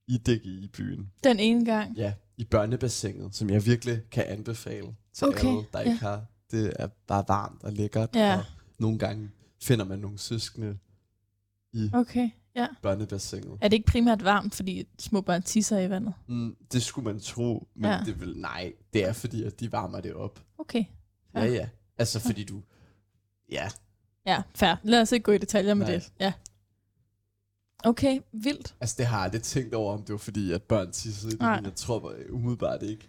i DGI i byen. Den ene gang. Ja, i børnebassinet, som jeg virkelig kan anbefale til Okay, alle, der ja. ikke har. Det er bare varmt og lækkert, Ja. og nogle gange finder man nogle søskende i Okay, ja. børnebassinet. Er det ikke primært varmt, fordi små børn tisser i vandet? Mm, det skulle man tro, men Ja. ja. det vil nej, det er fordi, at de varmer det op. Okay. Ja, Ja. ja. Altså fordi du, ja, Ja, fair. Lad os ikke gå i detaljer med Nej. det. Ja. Okay, vildt. Altså, det har jeg aldrig tænkt over, om det var fordi, at børn tissede i det, men jeg tror bare umiddelbart ikke.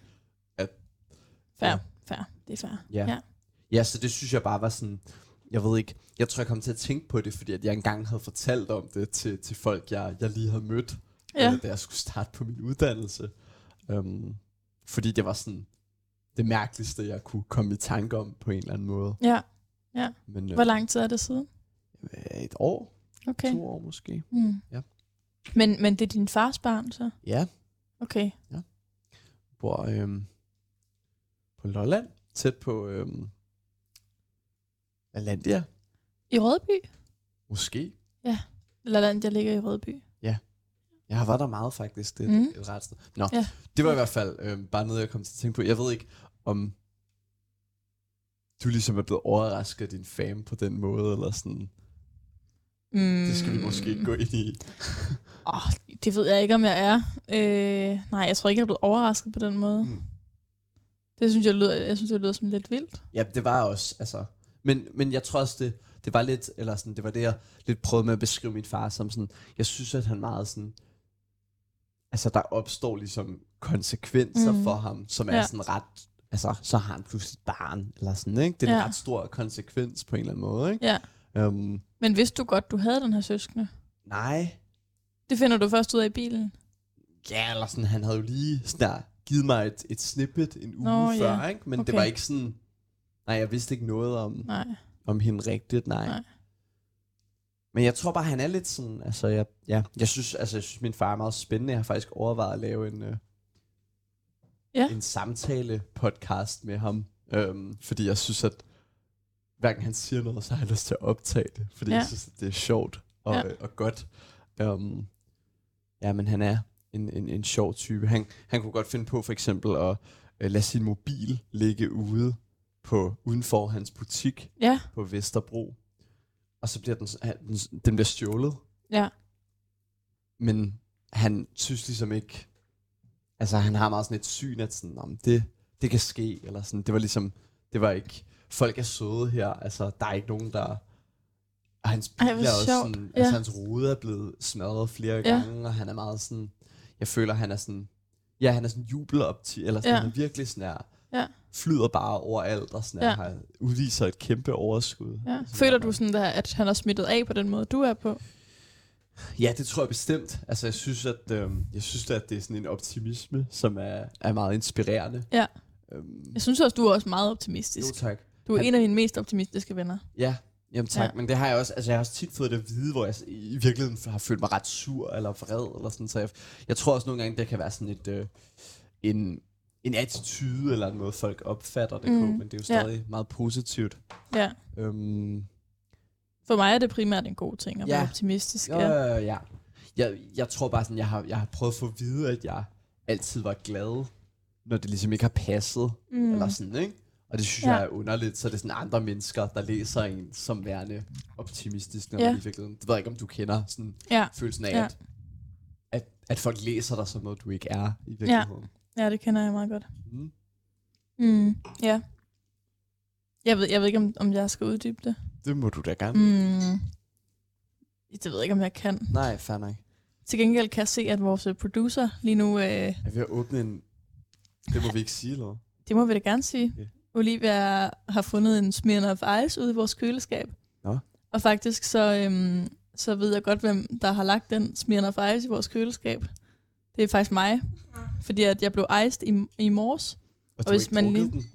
Fair, Ja. fair. Det er fair. Ja. Ja. ja, så det synes jeg bare var sådan, jeg ved ikke, jeg tror, jeg kom til at tænke på det, fordi at jeg engang havde fortalt om det til, til folk, jeg, jeg lige havde mødt, Ja. øh, da jeg skulle starte på min uddannelse. Um, fordi det var sådan, det mærkeligste, jeg kunne komme i tanke om på en eller anden måde. Ja. Men øh, Hvor lang tid er det siden? øh, et år, Okay. to år måske. Mm. Ja. Men, men det er din fars barn, så? Ja, Okay. bor øhm, på Lolland, tæt på øhm, Alandia, I Rødby? måske. Lalandia ligger i Rødby. Jeg har været der meget faktisk, det er Mm. et ret sted. Nå, Ja. ja. det var i hvert fald øhm, bare noget, jeg kom til at tænke på. Jeg ved ikke, om du ligesom er blevet overrasket af din fame på den måde, eller sådan. Mm. Det skal vi måske ikke gå ind i. Oh, det ved jeg ikke, om jeg er. Øh, nej, jeg tror ikke, jeg er blevet overrasket på den måde. Mm. Det synes jeg lyder, jeg synes, det lyder som lidt vildt. Ja, det var også, altså... Men, men jeg tror også, det, det var lidt, eller sådan, det var det, jeg lidt prøvede med at beskrive min far som sådan, jeg synes, at han meget sådan, altså der opstår ligesom konsekvenser Mm. mm. for ham, som er Ja. sådan ret, altså så har han pludselig et barn, eller sådan, ikke? Det er en Ja. ret stor konsekvens på en eller anden måde, ikke? Ja. Um, Men vidste du godt, du havde den her søskende? nej, Det finder du først ud af i bilen. ja, eller sådan, han havde jo lige der, givet mig et, et snippet en uge Nå, før, ja. ikke? Men Okay. det var ikke sådan, nej, jeg vidste ikke noget om, Nej. om hende rigtigt, nej. Nej. nej. Men jeg tror bare, han er lidt sådan, altså jeg, ja, jeg synes, altså jeg synes, min far er meget spændende. Jeg har faktisk overvejet at lave en, øh, Ja. en samtale podcast med ham. Øhm, fordi jeg synes, at hver gang han siger noget, så har jeg lyst til at optage det. Fordi Ja. jeg synes, det er sjovt og, Ja. ja. og godt. Um, ja, men han er en, en, en sjov type. Han, han kunne godt finde på for eksempel at øh, lade sin mobil ligge ude på uden for hans butik Ja, på Vesterbro. Og så bliver den, den, den bliver stjålet. ja. Men han synes ligesom ikke, altså han har meget sådan et syn, at sådan, om det, det kan ske, eller sådan, det var ligesom, det var ikke, folk er søde her, altså der er ikke nogen, der, og hans bil Ej, er også sjovt. sådan, Ja. altså hans rude er blevet smadret flere Ja. gange, og han er meget sådan, jeg føler, han er sådan, ja, han er sådan jubelopti, eller sådan, Ja. han er virkelig sådan her, Ja. flyder bare over alt, og sådan Ja. har, udviser et kæmpe overskud. ja. Altså, Føler jeg du sådan der, at han har smittet af på den måde, du er på? Ja, det tror jeg bestemt. Altså, jeg synes, at, øhm, jeg synes, at det er sådan en optimisme, som er, er meget inspirerende. Ja. Øhm, Jeg synes også, du er også meget jo, optimistisk. tak. Du er Han- en af mine mest optimistiske venner. Ja, jamen tak. Ja. Ja. Men det har jeg også, altså jeg har også tit fået det at vide, hvor jeg i virkeligheden har følt mig ret sur eller vred, eller sådan, så jeg, jeg tror også nogle gange, det kan være sådan et, øh, en, en attitude, eller en måde, folk opfatter det Mm, på, men det er jo ja. stadig meget positivt. Ja. Øhm, For mig er det primært en god ting at Ja. være optimistisk. Ja, Ja. ja. ja. Jeg, jeg tror bare sådan, jeg har, jeg har prøvet at få at vide, at jeg altid var glad, når det ligesom ikke har passet, mm. eller sådan, ikke? Og det synes Ja. ja. jeg er underligt, så det er sådan andre mennesker, der læser en som værende optimistisk, når Ja. ja. man i virkeligheden, det ved jeg ikke, om du kender sådan Ja. følelsen af, Ja. ja. at, at, at folk læser dig som noget, du ikke er i virkeligheden. ja, det kender jeg meget godt. Mm. Mm. Ja. Jeg ved, jeg ved ikke, om, om jeg skal uddybe det. Det må du da gerne. Mm. Det ved jeg ikke, om jeg kan. Nej, fair nok. Til gengæld kan jeg se, at vores øh, producer lige nu, øh, Er vi ved at åbne en... Det må vi ikke sige, eller? det må vi da gerne sige, Okay. Olivia har fundet en Smirnoff Ice ude i vores køleskab. Nå. Og faktisk så, øhm, så ved jeg godt, hvem der har lagt den Smirnoff Ice i vores køleskab. Det er faktisk mig. Fordi at jeg blev iced i, i morges. Og, Og hvis man lige- den?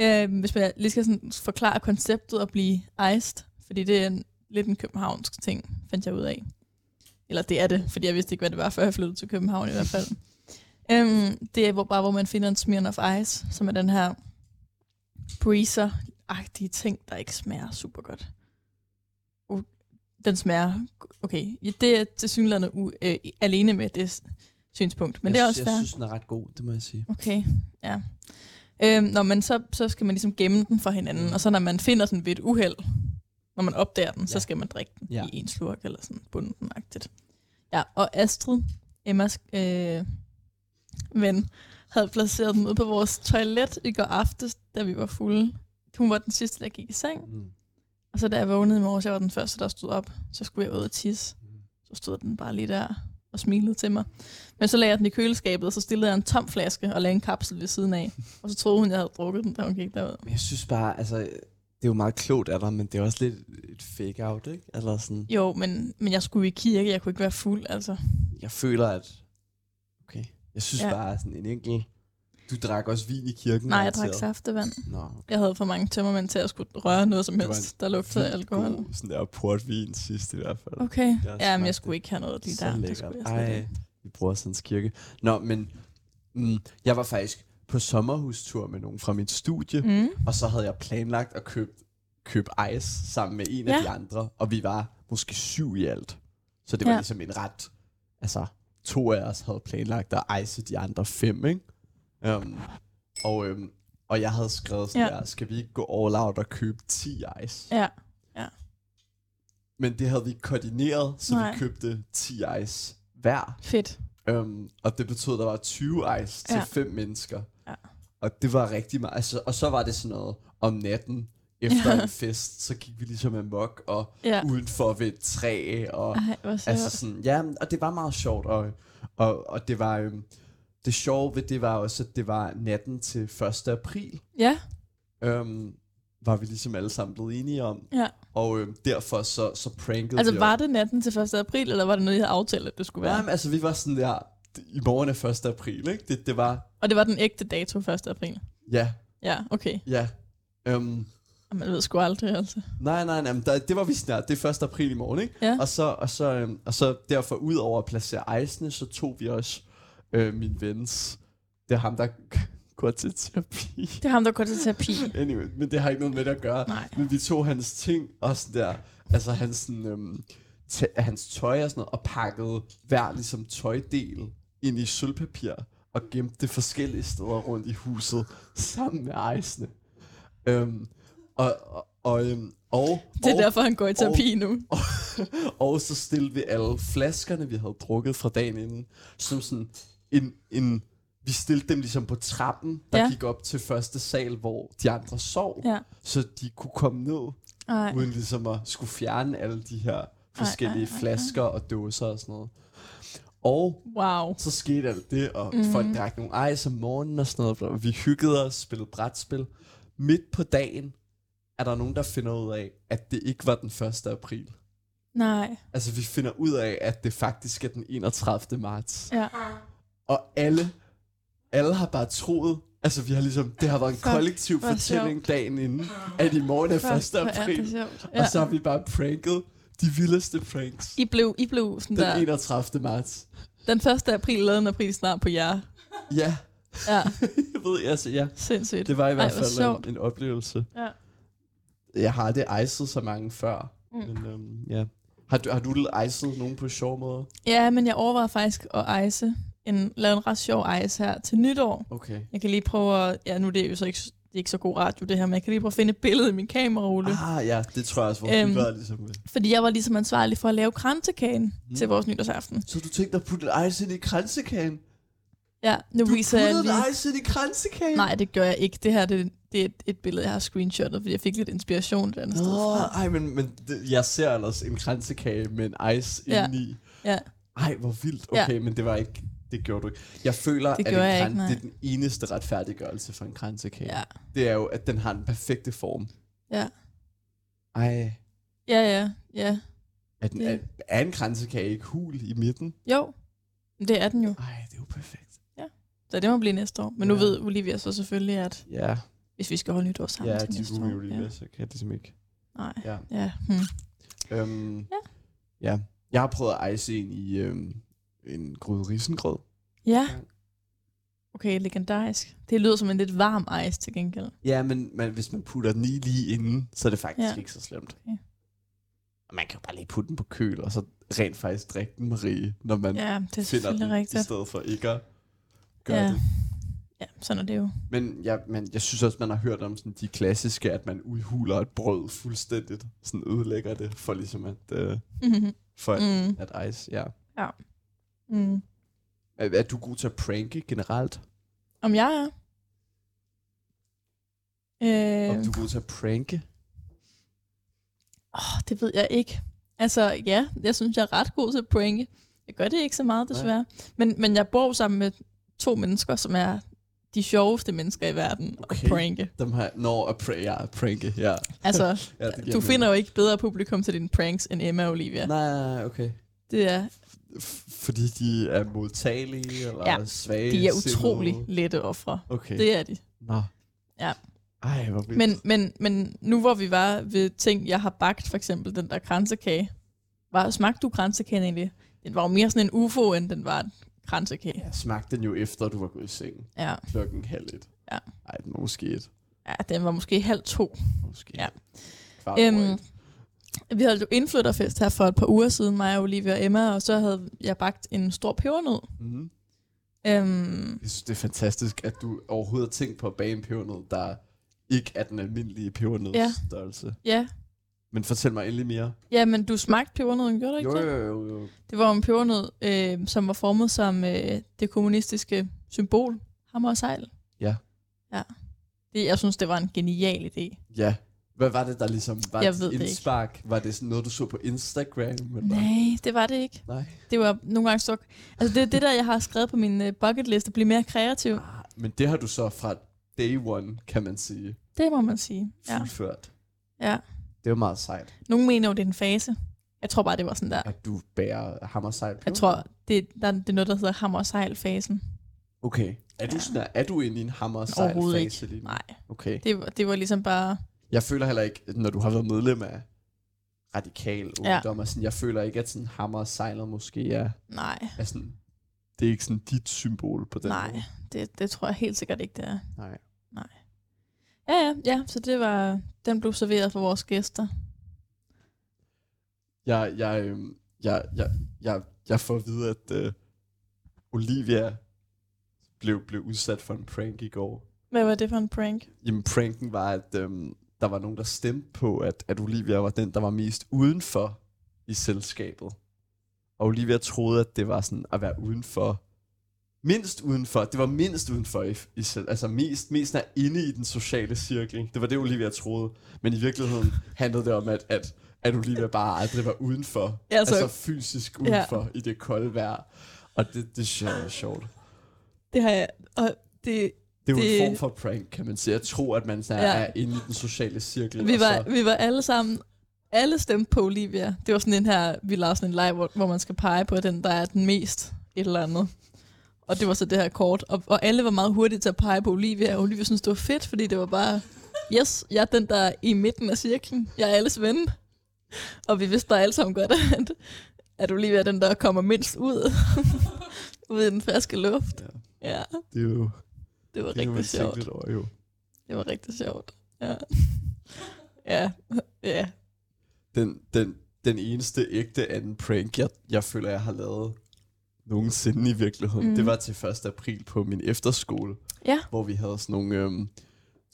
Øh, hvis man lige skal sådan forklare konceptet at blive iced, fordi det er en, lidt en københavnsk ting, fandt jeg ud af. Eller det er det, fordi jeg vidste ikke, hvad det var, før jeg flyttede til København i hvert fald. Øhm, det er hvor, bare, hvor man finder en Smirnoff Ice, som er den her breezer-agtige ting, der ikke smager super godt. Uh, den smager... Okay, ja, det er til synligheden u- øh, alene med det synspunkt, men jeg, det er også jeg fair. synes, den er ret god, det må jeg sige. Okay, ja. Øhm, når man så, så skal man ligesom gemme den for hinanden, og så når man finder den ved et uheld, når man opdager den, ja. så skal man drikke den ja. I en slurk eller sådan bundenagtigt. Ja, og Astrid, Emmas øh, ven, havde placeret den ude på vores toilet i går aftes, da vi var fulde. Hun var den sidste, der gik i seng. Mm. Og så da jeg vågnede i morges, jeg var den første, der stod op, så skulle jeg ud og tisse. Så stod den bare lige der og smilede til mig. Men så lagde jeg den i køleskabet, og så stillede jeg en tom flaske og lagde en kapsel ved siden af. Og så troede hun, jeg havde drukket den, da hun gik derud. Men jeg synes bare, altså, det er jo meget klogt af dig, men det er også lidt et fake-out, ikke? Eller sådan, Jo, men, men jeg skulle i kirke, jeg kunne ikke være fuld, altså. jeg føler, at, jeg synes Ja. bare, sådan en enkelt Du drak også vin i kirken? Nej, jeg drak saftevand. Nå, Jeg havde for mange tømmermænd til at skulle røre noget som Det helst, der lugtede af alkohol. God, sådan der portvin sidst i hvert fald. Okay. Jeg Ja, men jeg skulle ikke have noget lige Så der. Det lækkert. skulle jeg Ej, vi bruger sådan kirke. Nå, men mm, jeg var faktisk på sommerhustur med nogen fra mit studie, mm. Og så havde jeg planlagt at købe, købe ice sammen med en af Ja. de andre, og vi var måske syv i alt. Så det var Ja. ligesom en ret, altså to af os havde planlagt at ice de andre fem, ikke? Um, og, um, og jeg havde skrevet sådan Ja. der, skal vi ikke gå all out og købe 10 ice? Ja. Men det havde vi koordineret, så Nej. vi købte 10 ice hver. Fedt. Um, og det betød, at der var 20 ice til Ja. fem mennesker. Ja. Og det var rigtig meget. Altså, og så var det sådan noget om natten, efter en fest, så gik vi ligesom amok, og Ja. udenfor ved et træ, og Ej, altså sådan, ja, og det var meget sjovt, og, og, og det var, øhm, det sjove ved det var også, at det var natten til 1. april, Ja, øhm, var vi ligesom alle sammen blevet enige om, ja. og øhm, derfor så, så prankede Altså vi var det natten til 1. april, eller var det noget, I havde aftalt, at det skulle være? men altså, vi var sådan der, i morgen er 1. april, ikke? Det, det var, Og det var den ægte dato 1. april? ja, Ja, okay. ja. Og Man ved sgu aldrig, altså. nej, nej, nej, men der, det var vi snart. Det er 1. april i morgen, ikke? Ja. Og så, og så, øhm, og så derfor, ud over at placere icene, så tog vi også øh, min vens, det er ham, der går til terapi. Det er ham, der går til terapi. Anyway, men det har ikke noget med det at gøre. Nej. Men vi tog hans ting og sådan der, altså hans, sådan, øhm, t- hans tøj og sådan noget, og pakkede hver ligesom tøjdel ind i sølvpapir, og gemte det forskellige steder rundt i huset, sammen med icene. Øhm, og, og, og, øhm, og, Det er og, derfor, han går i terapi nu. og så stillede vi alle flaskerne, vi havde drukket fra dagen inden, som sådan en, en vi stillede dem ligesom på trappen, der Ja. gik op til første sal, hvor de andre sov, Ja. så de kunne komme ned, Ej. uden ligesom at skulle fjerne alle de her forskellige ej, ej, flasker og dåser og sådan noget. Og Wow. så skete alt det, og mm. folk drak nogle ice om morgenen og sådan noget, og vi hyggede os, spillede brætspil. Midt på dagen er der nogen, der finder ud af, at det ikke var den 1. april. Nej. Altså, vi finder ud af, at det faktisk er den 31. marts. Ja. Og alle, alle har bare troet, altså vi har ligesom, det har været en Fuck, kollektiv hvor fortælling dagen inden, at i morgen er 1. Fuck, hvor er april. sjovt. Og så har vi bare pranket de vildeste pranks. I blev, I blev sådan Den der... 31. marts. Den 1. april lavede en april snart på jer. Ja, Ja, jeg ved, altså ja. sindssygt. Det var i hvert hvor fald sjovt. en, en oplevelse. Ja. Jeg har aldrig icet så mange før. Mm. Men øhm, ja. Har du, har du icet nogen på sjov måde? Ja, men jeg overvejer faktisk at ice en, lave en ret sjov ice her til nytår. Okay. Jeg kan lige prøve at... Ja, nu er det jo så ikke, det er ikke så god radio det her, men jeg kan lige prøve at finde et billede i min kamerarulle. Ah ja, det tror jeg også, vores Øhm, er ligesom. Fordi jeg var ligesom ansvarlig for at lave kransekagen mm. Til vores nytårsaften. Så du tænkte at putte ice ind i kransekagen? Ja, nu Du puttede lige... ice ind i kransekagen? Nej, det gør jeg ikke. Det her det, det er et, et billede, jeg har screenshotet, fordi jeg fik lidt inspiration et andet sted Nå, fra. ej, men, men det, jeg ser ellers en kransekage med en ice Ja. indeni. Ja. Ej, hvor vildt. Ja. Okay, men det var ikke... Det gjorde du ikke. Jeg føler, Det at en jeg kran, ikke, nej. det er den eneste retfærdiggørelse for en kransekage. Ja, Det er jo, at den har den perfekte form. ja. Ej, Ja, ja, ja. er, den, Det- er, er en kransekage ikke hul i midten? Jo, det er den jo. Ej, det er jo perfekt. Så det må blive næste år. Men nu Ja. ved Olivia så selvfølgelig, at Ja, hvis vi skal holde nytår sammen ja til næste år. ja. med, så kan jeg ligesom ikke. Nej, Ja. ja. Hmm. Øhm, Ja. ja. Jeg har prøvet at ice en i øhm, en gryde risengrød. Ja. Okay, legendarisk. Det lyder som en lidt varm ice til gengæld. Ja, men man, hvis man putter den i lige inden, så er det faktisk Ja. ikke så slemt. Okay. Og man kan jo bare lige putte den på køl, og så rent faktisk drikke den, Marie, når man Ja, det er finder den, i rigtigt. stedet for ikke at gøre Ja. det. Ja, sådan er det jo. Men jeg, men jeg synes også, man har hørt om sådan de klassiske, at man udhuler et brød fuldstændigt, sådan ødelægger det, for ligesom at, øh, Mm-hmm. for Mm. at ice, ja. Mm. Er, er du god til at pranke generelt? Om jeg er? Øh, Om du er god til at pranke? åh, det ved jeg ikke. Altså, ja, jeg synes, jeg er ret god til at pranke. Jeg gør det ikke så meget, desværre. Men, men jeg bor sammen med to mennesker, som er de sjoveste mennesker i verden Okay. at pranke. Dem har Nå, at pra- ja, pranke, ja. Altså, ja du finder jo ikke bedre publikum til dine pranks end Emma og Olivia. Nej, okay. Det er, F- fordi de er modtagelige eller Ja, svage de er utrolig lette ofre. Okay. Det er de. Nå. Ja. Ej, hvor vildt. Men, men, men nu hvor vi var ved ting, jeg har bagt, for eksempel den der kransekage. Var, smagte du kransekagen egentlig? Den var jo mere sådan en ufo, end den var kransekage. Jeg smagte den jo efter, du var gået i seng. Ja, Klokken halv et. Ja. Ej, den var måske et. ja den var måske halv to. Måske. Ja. Kvart Øhm. Vi havde jo indflytterfest her for et par uger siden, mig, og Olivia og Emma, og så havde jeg bagt en stor pebernød. Mhm. Øhm, Jeg synes, det er fantastisk, at du overhovedet har tænkt på at bage en pebernød, der ikke er den almindelige pebernødsstørrelse. Ja. ja. Men fortæl mig endelig mere. ja, men du smagte pebernøden, gjorde du ikke Jo, det? jo, jo, jo. Det var en pebernød, øh, som var formet som øh, det kommunistiske symbol, hammer og sejl. Ja. Ja. Det, jeg synes, det var en genial idé. Ja. Hvad var det, der ligesom var Jeg et indspark? Var det sådan noget, du så på Instagram? Eller? Nej, det var det ikke. Nej. Det var nogle gange så... Altså, det er det der, jeg har skrevet på min uh, bucket list, at blive mere kreativ. Ah, men det har du så fra day one, kan man sige, Det må man sige. Ja. fuldført. ja. Det jo meget sejt, Nogle mener jo, det er en fase. Jeg tror bare, det var sådan der. at du bærer hammersejl på. Jeg tror, det, der, det er noget, der hedder hammer og sejl-fasen. Okay. Er du, Ja. sådan, er du inde i en hammersejl Overhovedet fase lige nu? Nej, Okay. det, var- det var ligesom bare... Jeg føler heller ikke, når du har været medlem af radikal ungdom, ja. sådan, jeg føler ikke, at sådan hammer og sejler måske er, Nej, er sådan, det er ikke sådan dit symbol på den nej. måde. Det, det tror jeg helt sikkert ikke, det er. Nej. Ja, ja, ja. Så det var... Den blev serveret for vores gæster. Jeg, jeg, øhm, jeg, jeg, jeg, jeg får at vide, at øh, Olivia blev, blev udsat for en prank i går. Hvad var det for en prank? Jamen, pranken var, at øhm, der var nogen, der stemte på, at, at Olivia var den, der var mest udenfor i selskabet. Og Olivia troede, at det var sådan at være udenfor. Mindst udenfor. Det var mindst udenfor i, i altså mest, mest er inde i den sociale cirkel. Det var det, Olivia troede. Men i virkeligheden handlede det om, at, at, at Olivia bare aldrig var udenfor. Ja, altså- altså fysisk udenfor ja. i det kolde vejr. Og det, det synes jeg er sjovt. Det har jeg... Og det, Det er jo Det- en form for prank, kan man sige. Jeg tror, at man sådan Ja. er inde i den sociale cirkel. vi, var, så, vi var alle sammen... Alle stemte på Olivia. Det var sådan en her... Vi lavede sådan en leg, hvor, hvor man skal pege på den, der er den mest et eller andet. Og det var så det her kort. Og, og alle var meget hurtige til at pege på Olivia. Og Olivia synes det var fedt, fordi det var bare... Yes, jeg er den, der er i midten af cirklen. Jeg er alles ven. Og vi vidste bare alle sammen godt, at, at Olivia er den, der kommer mindst ud. ud i den friske luft. Ja. Ja, det er jo det var det rigtig sjovt. lidt over, jo. Det var rigtig sjovt. Ja. Ja, ja. Den, den, den eneste ægte anden prank, jeg, jeg føler, jeg har lavet nogensinde i virkeligheden, mm. det var til 1. april på min efterskole, Ja. hvor vi havde sådan nogle, øhm,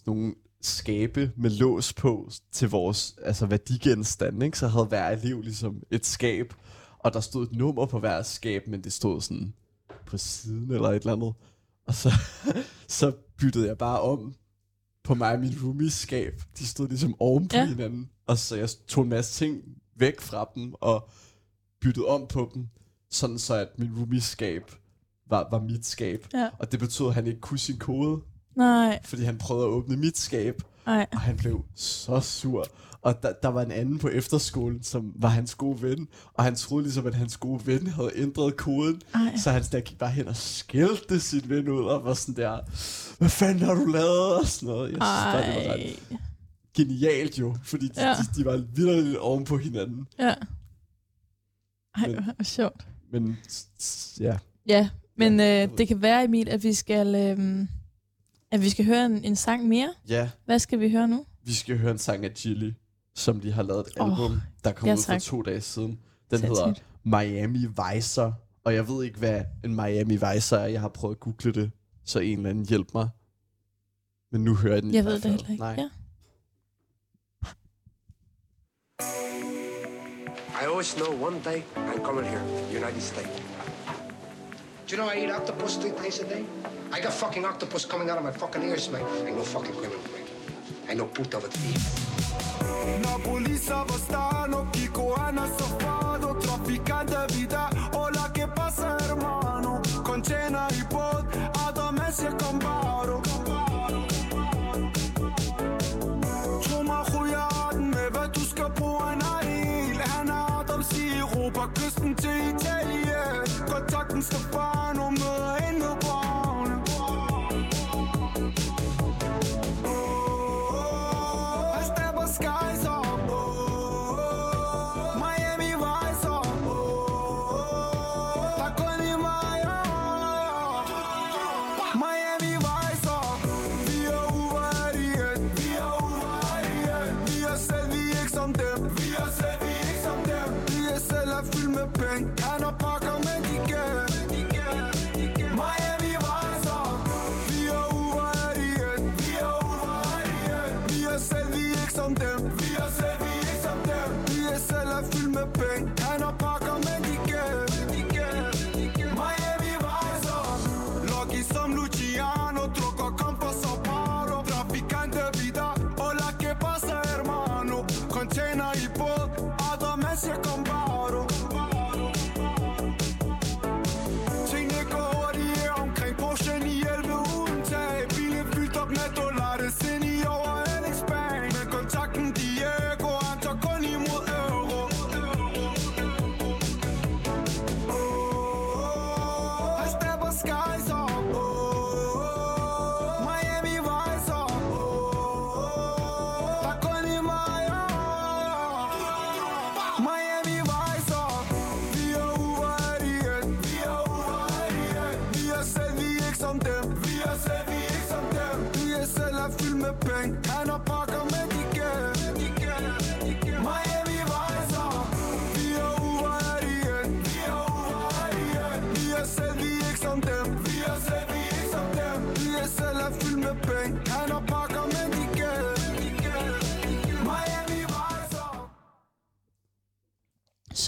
nogle skabe med lås på til vores altså værdigenstande. Ikke? Så havde hver elev ligesom et skab, og der stod et nummer på hver skab, men det stod sådan på siden eller et eller andet. Og så, så byttede jeg bare om på mig og min roomies skab. De stod ligesom oven på ja. hinanden. Og så jeg tog en masse ting væk fra dem og byttede om på dem, sådan så at min roomies skab var, var mit skab. Ja. Og det betød, at han ikke kunne sin kode, Nej, fordi han prøvede at åbne mit skab, nej. og han blev så sur. Og der, der var en anden på efterskolen, som var hans gode ven, og han troede ligesom, at hans gode ven havde ændret koden, Ej. så han der gik bare hen og skældte sin ven ud, og var sådan der, hvad fanden har du lavet, og sådan noget. Jeg synes bare, det var ret genialt jo, fordi de, Ja. de, de var vildt oven på hinanden. Ja. Ej, Men- hvor sjovt. Men ja, Ja, men Ja, øh, det kan være, Emil, at vi skal, øh, at vi skal høre en, en sang mere. ja, Hvad skal vi høre nu? vi skal høre en sang af Chili, som de har lavet et Åh, album, der kom ja, ud for tak. to dage siden. Den Sindssygt. hedder Miami Vicer, og jeg ved ikke, hvad en Miami Vicer er. Jeg har prøvet at google det, så en eller anden hjælp mig. Men nu hører jeg den i Jeg hvert ved det fald. heller ikke. Nej. Ja. I always know one day I'm coming here, United States. Do you know I eat octopus three times a day? I got fucking octopus coming out of my fucking ears, man. Ain't no fucking criminal, man. Ain't no puta with thief. La polizia va stanno, Kiko Ana Safado, trafficante vita, kontakten til Italien. Kontakten skal bare nu møder hende på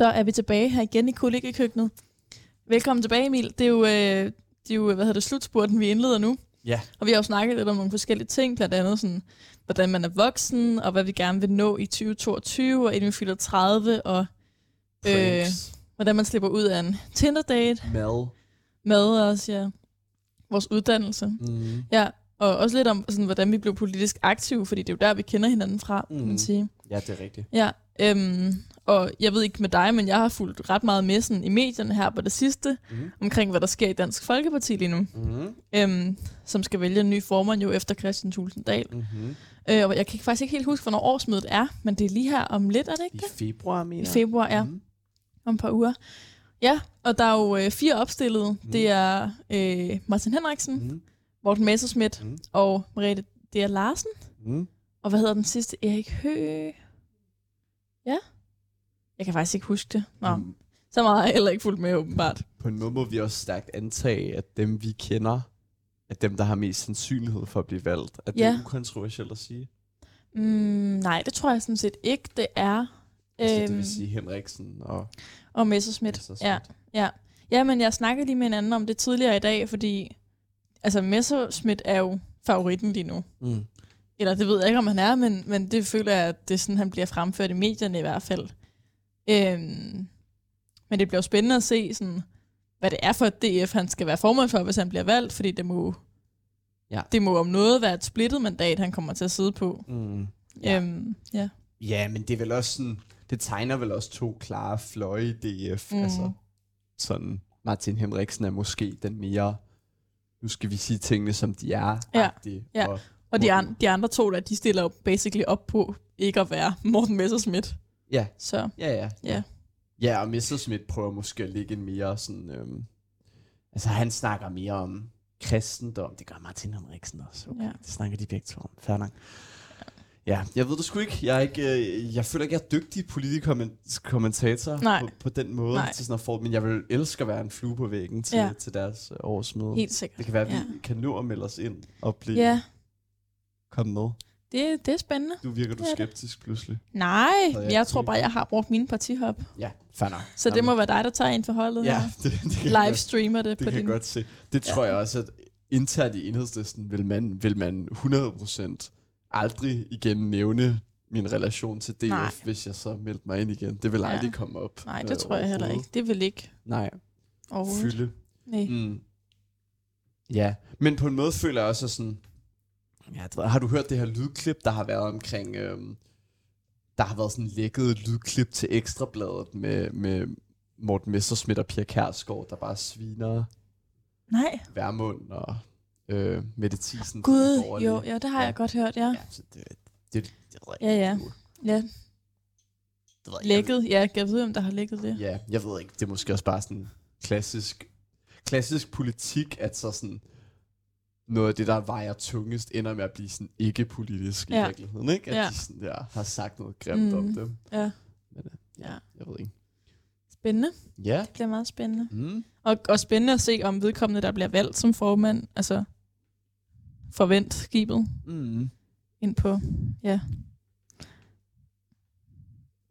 Så er vi tilbage her igen i kollegekøkkenet. Velkommen tilbage, Emil. Det er jo, øh, det er jo hvad hedder det, slutspurten, vi indleder nu. Ja. Og vi har jo snakket lidt om nogle forskellige ting, blandt andet sådan, hvordan man er voksen, og hvad vi gerne vil nå i 2022, og inden vi fylder 30, og øh, Pranks. hvordan man slipper ud af en Tinder-date, Mad. mad også, ja. Vores uddannelse. Mm. Ja, og også lidt om, sådan, hvordan vi blev politisk aktive, fordi det er jo der, vi kender hinanden fra, mm. kan man sige. Ja, det er rigtigt. Ja, øhm, og jeg ved ikke med dig, men jeg har fulgt ret meget med sådan, i medierne her på det sidste, Mhm. omkring hvad der sker i Dansk Folkeparti lige nu, Mm-hmm. øhm, som skal vælge en ny formand jo efter Christian Thulsen Dahl. Mm-hmm. Øh, og jeg kan faktisk ikke helt huske, hvornår årsmødet er, men det er lige her om lidt, er det ikke I februar, mener I februar, ja. Mm-hmm. Om et par uger. Ja, og der er jo øh, fire opstillede. Mhm. Det er øh, Martin Henriksen, Mm-hmm. Morten Messerschmidt Mhm. og Merete D. Larsen. Mm. Og hvad hedder den sidste? Erik Høgh? Ja? Jeg kan faktisk ikke huske det. Nå, Mm. så meget har jeg heller ikke fulgt med, åbenbart. På en måde må vi også stærkt antage, at dem vi kender, er dem, der har mest sandsynlighed for at blive valgt. Er det Ja. ukontroversielt at sige? Mm, nej, det tror jeg sådan set ikke, det er. Altså, det Øhm, vil sige Henriksen og og Messerschmidt. Messerschmidt. Ja, ja. ja, men jeg snakkede lige med en anden om det tidligere i dag, fordi altså Messerschmidt er jo favoritten lige nu. Mm. Eller det ved jeg ikke, om han er, men, men det føler jeg, at det er sådan, han bliver fremført i medierne i hvert fald. Øhm, men det bliver jo spændende at se, sådan, hvad det er for et DF, han skal være formand for, hvis han bliver valgt, fordi det må, Ja. det må om noget være et splittet mandat, han kommer til at sidde på. Mm. Ja. Øhm, ja. Ja, men det er vel også sådan, det tegner vel også to klare fløje i DF. Mm. Altså, sådan, Martin Henriksen er måske den mere, nu skal vi sige tingene, som de er. Ja, ja. Og, Og de, an, de andre to, der, de stiller jo basically op på ikke at være Morten Messerschmidt. Ja, Så ja, ja. Ja. Ja, og Messerschmidt prøver måske at lægge en mere sådan, øhm, altså han snakker mere om kristendom. Det gør Martin Henriksen også. Okay, Ja. Det snakker de begge to om. Nok. Ja, jeg ved det sgu ikke. Jeg, er ikke, øh, jeg føler ikke, jeg er dygtig politikommentator Nej. på, på den måde Nej. til sådan få, men jeg vil elske at være en flue på væggen til, Ja. til deres øh, årsmøde. helt sikkert. Det kan være, at vi Ja. kan nå at melde os ind og blive Ja, komme med. Det, det er spændende. Nu virker du Det er det. skeptisk pludselig. Nej, jeg jeg tror bare, jeg har brugt mine partihop. Ja, fair nok. Så det må være dig, der tager ind for holdet Ja, det, det kan Livestreamer det, Det på kan din... jeg godt se. Det tror Ja. jeg også, at internt i enhedslisten vil man, vil man 100% aldrig igen nævne min relation til DF, Nej. Hvis jeg så meldte mig ind igen. Det vil Ja. aldrig komme op. Nej, det øh, tror jeg heller ikke. Det vil ikke Nej, fylde. Nej. Mm. Ja, men på en måde føler jeg også sådan... Ja, jeg har du hørt det her lydklip, der har været omkring... Øhm, der har været sådan lækket lydklip til Ekstrabladet med, med Morten Messerschmidt og Pia Kærsgaard, der bare sviner Nej. Værmund og øh, Mette Thiesen. Gud, jo, ja, det har Ja. jeg godt hørt, ja. Ja, så det, det, det, det ved jeg Ja, ja. Ja, Det ved jeg lækket. Ja, jeg ved, om der har lækket det. Ja, jeg ved ikke. Det er måske også bare sådan klassisk, klassisk politik, at så sådan noget af det, der vejer tungest, ender med at blive sådan ikke-politisk i Ja. virkeligheden, ikke? At Ja. de sådan der har sagt noget grimt mm. om dem. Ja, Men, øh, Ja. Jeg ved ikke. spændende. Ja. Det bliver meget spændende. Mm. Og, og spændende at se, om vedkommende, der bliver valgt som formand, altså forvent skibet Mm. ind på, ja,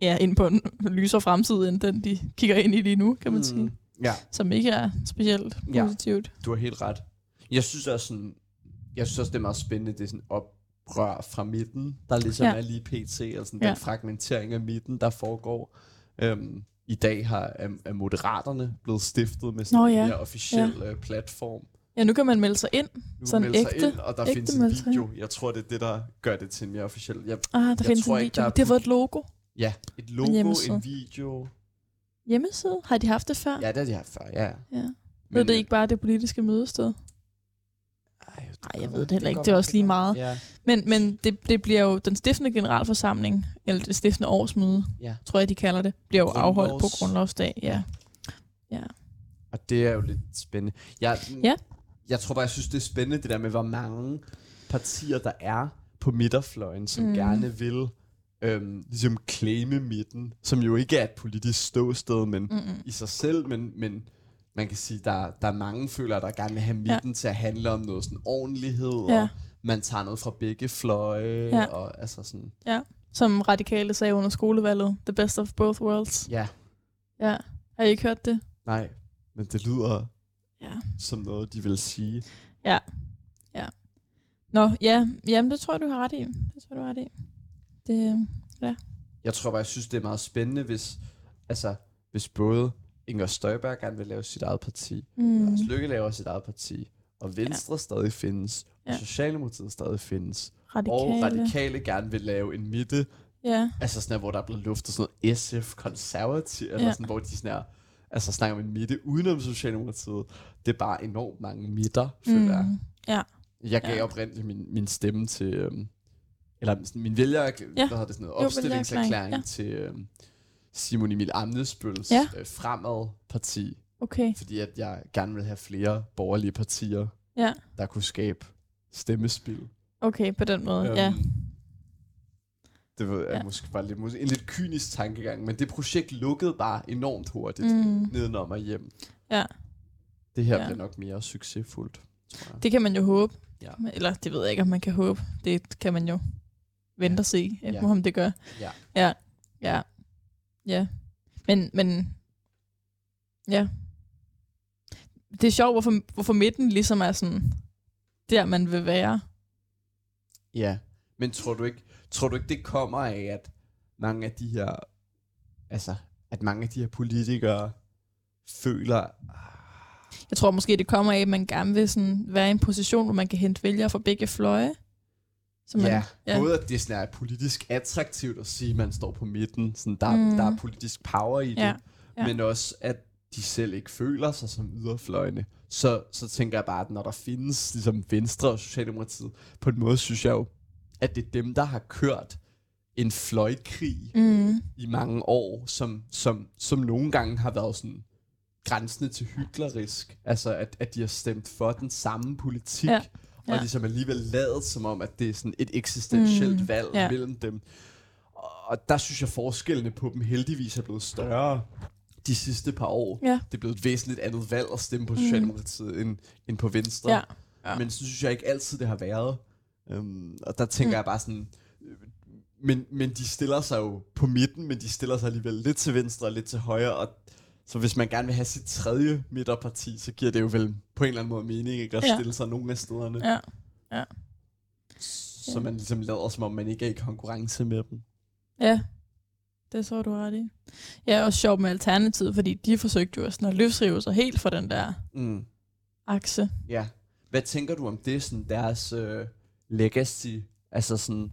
ja, ind på en lysere fremtid, end den, de kigger ind i lige nu, kan man mm. sige. Ja, Som ikke er specielt Ja. positivt. du har helt ret. Jeg synes også sådan, jeg synes også, det er meget spændende, det er sådan oprør fra midten, der ligesom Ja. er lige pt, altså den Ja. fragmentering af midten, der foregår. Øhm, I dag har er, er Moderaterne blevet stiftet med sådan Nå en ja. mere officiel ja. platform. Ja, nu kan man melde sig ind. Nu Sådan melder sig ægte- ind, og der ægte findes en melde sig video. Jeg tror, det er det, der gør det til en mere officiel. Jeg, Ah, der Jeg findes tror en ikke, video. der er De har fået et logo. ja, et logo, hjemmeside. en video. Hjemmeside? Har de haft det før? Ja, det har de haft før, ja. ja. Men, Ved det øh, ikke bare det politiske mødested? Ej, Nej, jeg ved det heller ikke. Det er også lige meget. Ja, Men, men det, det bliver jo den stiftende generalforsamling, eller det stiftende årsmøde, ja. tror jeg, de kalder det, bliver jo afholdt på Grundlovs- grundlovsdag. Ja. ja. Og det er jo lidt spændende. Jeg, Ja. jeg tror bare, jeg synes, det er spændende, det der med, hvor mange partier der er på midterfløjen, som mm. gerne vil øhm, ligesom claime midten, som jo ikke er et politisk ståsted, men Mm-mm. i sig selv, men, men man kan sige, der, der er mange følere, der gerne vil have midten ja. til at handle om noget sådan ordentlighed, Ja. og man tager noget fra begge fløje, Ja. og altså sådan, Som radikale sagde under skolevalget, the best of both worlds. ja, Ja. Har I ikke hørt det? nej, men det lyder Ja. som noget, de vil sige. Nå, ja, jamen det tror jeg, du har ret i. Det tror du har ret i. Det, Jeg tror bare, jeg synes, det er meget spændende, hvis, altså, hvis både Inger Støjberg gerne vil lave sit eget parti, mm. Lars Lykke laver sit eget parti, og Venstre ja. stadig findes, og Ja. Socialdemokratiet stadig findes, radikale. og Radikale gerne vil lave en midte, Ja, altså sådan her, hvor der er blevet luftet sådan noget SF konservativ, eller Ja. sådan, hvor de sådan her, altså snakker om en midte udenom Socialdemokratiet. Det er bare enormt mange midter, føler jeg. mm, ja. Jeg gav Ja. oprindeligt min, min stemme til, øhm, eller min vælger, ja. hvad hedder det sådan noget, opstillingserklæring ja. til øhm, Simon Emil Amnesbøls Ja. øh, fremad parti, Okay. fordi at jeg gerne vil have flere borgerlige partier, Ja. der kunne skabe stemmespil. Okay, på den måde, ja. Øhm, Det var Ja. ja. måske bare lidt, måske en lidt kynisk tankegang, men det projekt lukkede bare enormt hurtigt Mm. nedenom og hjem. Ja. Det her Ja. ja. bliver nok mere succesfuldt, tror jeg. Det kan man jo håbe. Ja. Eller det ved jeg ikke, om man kan håbe. Det kan man jo vente og se, ja. Ja. om det gør. Ja. Ja. Ja. Ja. Men, men ja. Det er sjovt, hvorfor, hvorfor midten ligesom er sådan, der man vil være. Ja, men tror du ikke, tror du ikke det kommer af, at mange af de her, altså, at mange af de her politikere føler, Jeg tror måske, det kommer af, at man gerne vil sådan være i en position, hvor man kan hente vælgere fra begge fløje. Man, ja, ja. ja, både at det sådan er politisk attraktivt at sige, at man står på midten, sådan der, Mm. der er politisk power i det, ja. ja. men også at de selv ikke føler sig som yderfløjene. Så, så tænker jeg bare, at når der findes ligesom Venstre og Socialdemokratiet, på en måde synes jeg jo, at det er dem, der har kørt en fløjkrig Mm, i mange år, som, som, som nogle gange har været sådan grænsende til hyklerisk. Altså, at, at de har stemt for den samme politik, Ja, ja, ja. og ligesom alligevel lavet som om, at det er sådan et eksistentielt Mm, mm, valg ja. mellem dem. Og, og der synes jeg, forskellene på dem heldigvis er blevet større de sidste par år. Ja. Det er blevet et væsentligt andet valg at stemme på Mm. Socialdemokratiet end, end på Venstre. ja. Ja. Men så synes jeg ikke altid, det har været. Um, og der tænker Mm. mm. jeg bare sådan, øh, men, men de stiller sig jo på midten, men de stiller sig alligevel lidt til venstre og lidt til højre, og så hvis man gerne vil have sit tredje midterparti, så giver det jo vel på en eller anden måde mening, ikke? At Ja. stille sig nogle af stederne, ja. så man ligesom lader, som om man ikke er i konkurrence med dem. Ja, det tror du ret i. Ja, også sjovt med Alternativet, fordi de forsøgte jo sådan at løsrive sig helt fra den der Mm. akse. Ja. Hvad tænker du om det, sådan deres øh, legacy, altså sådan,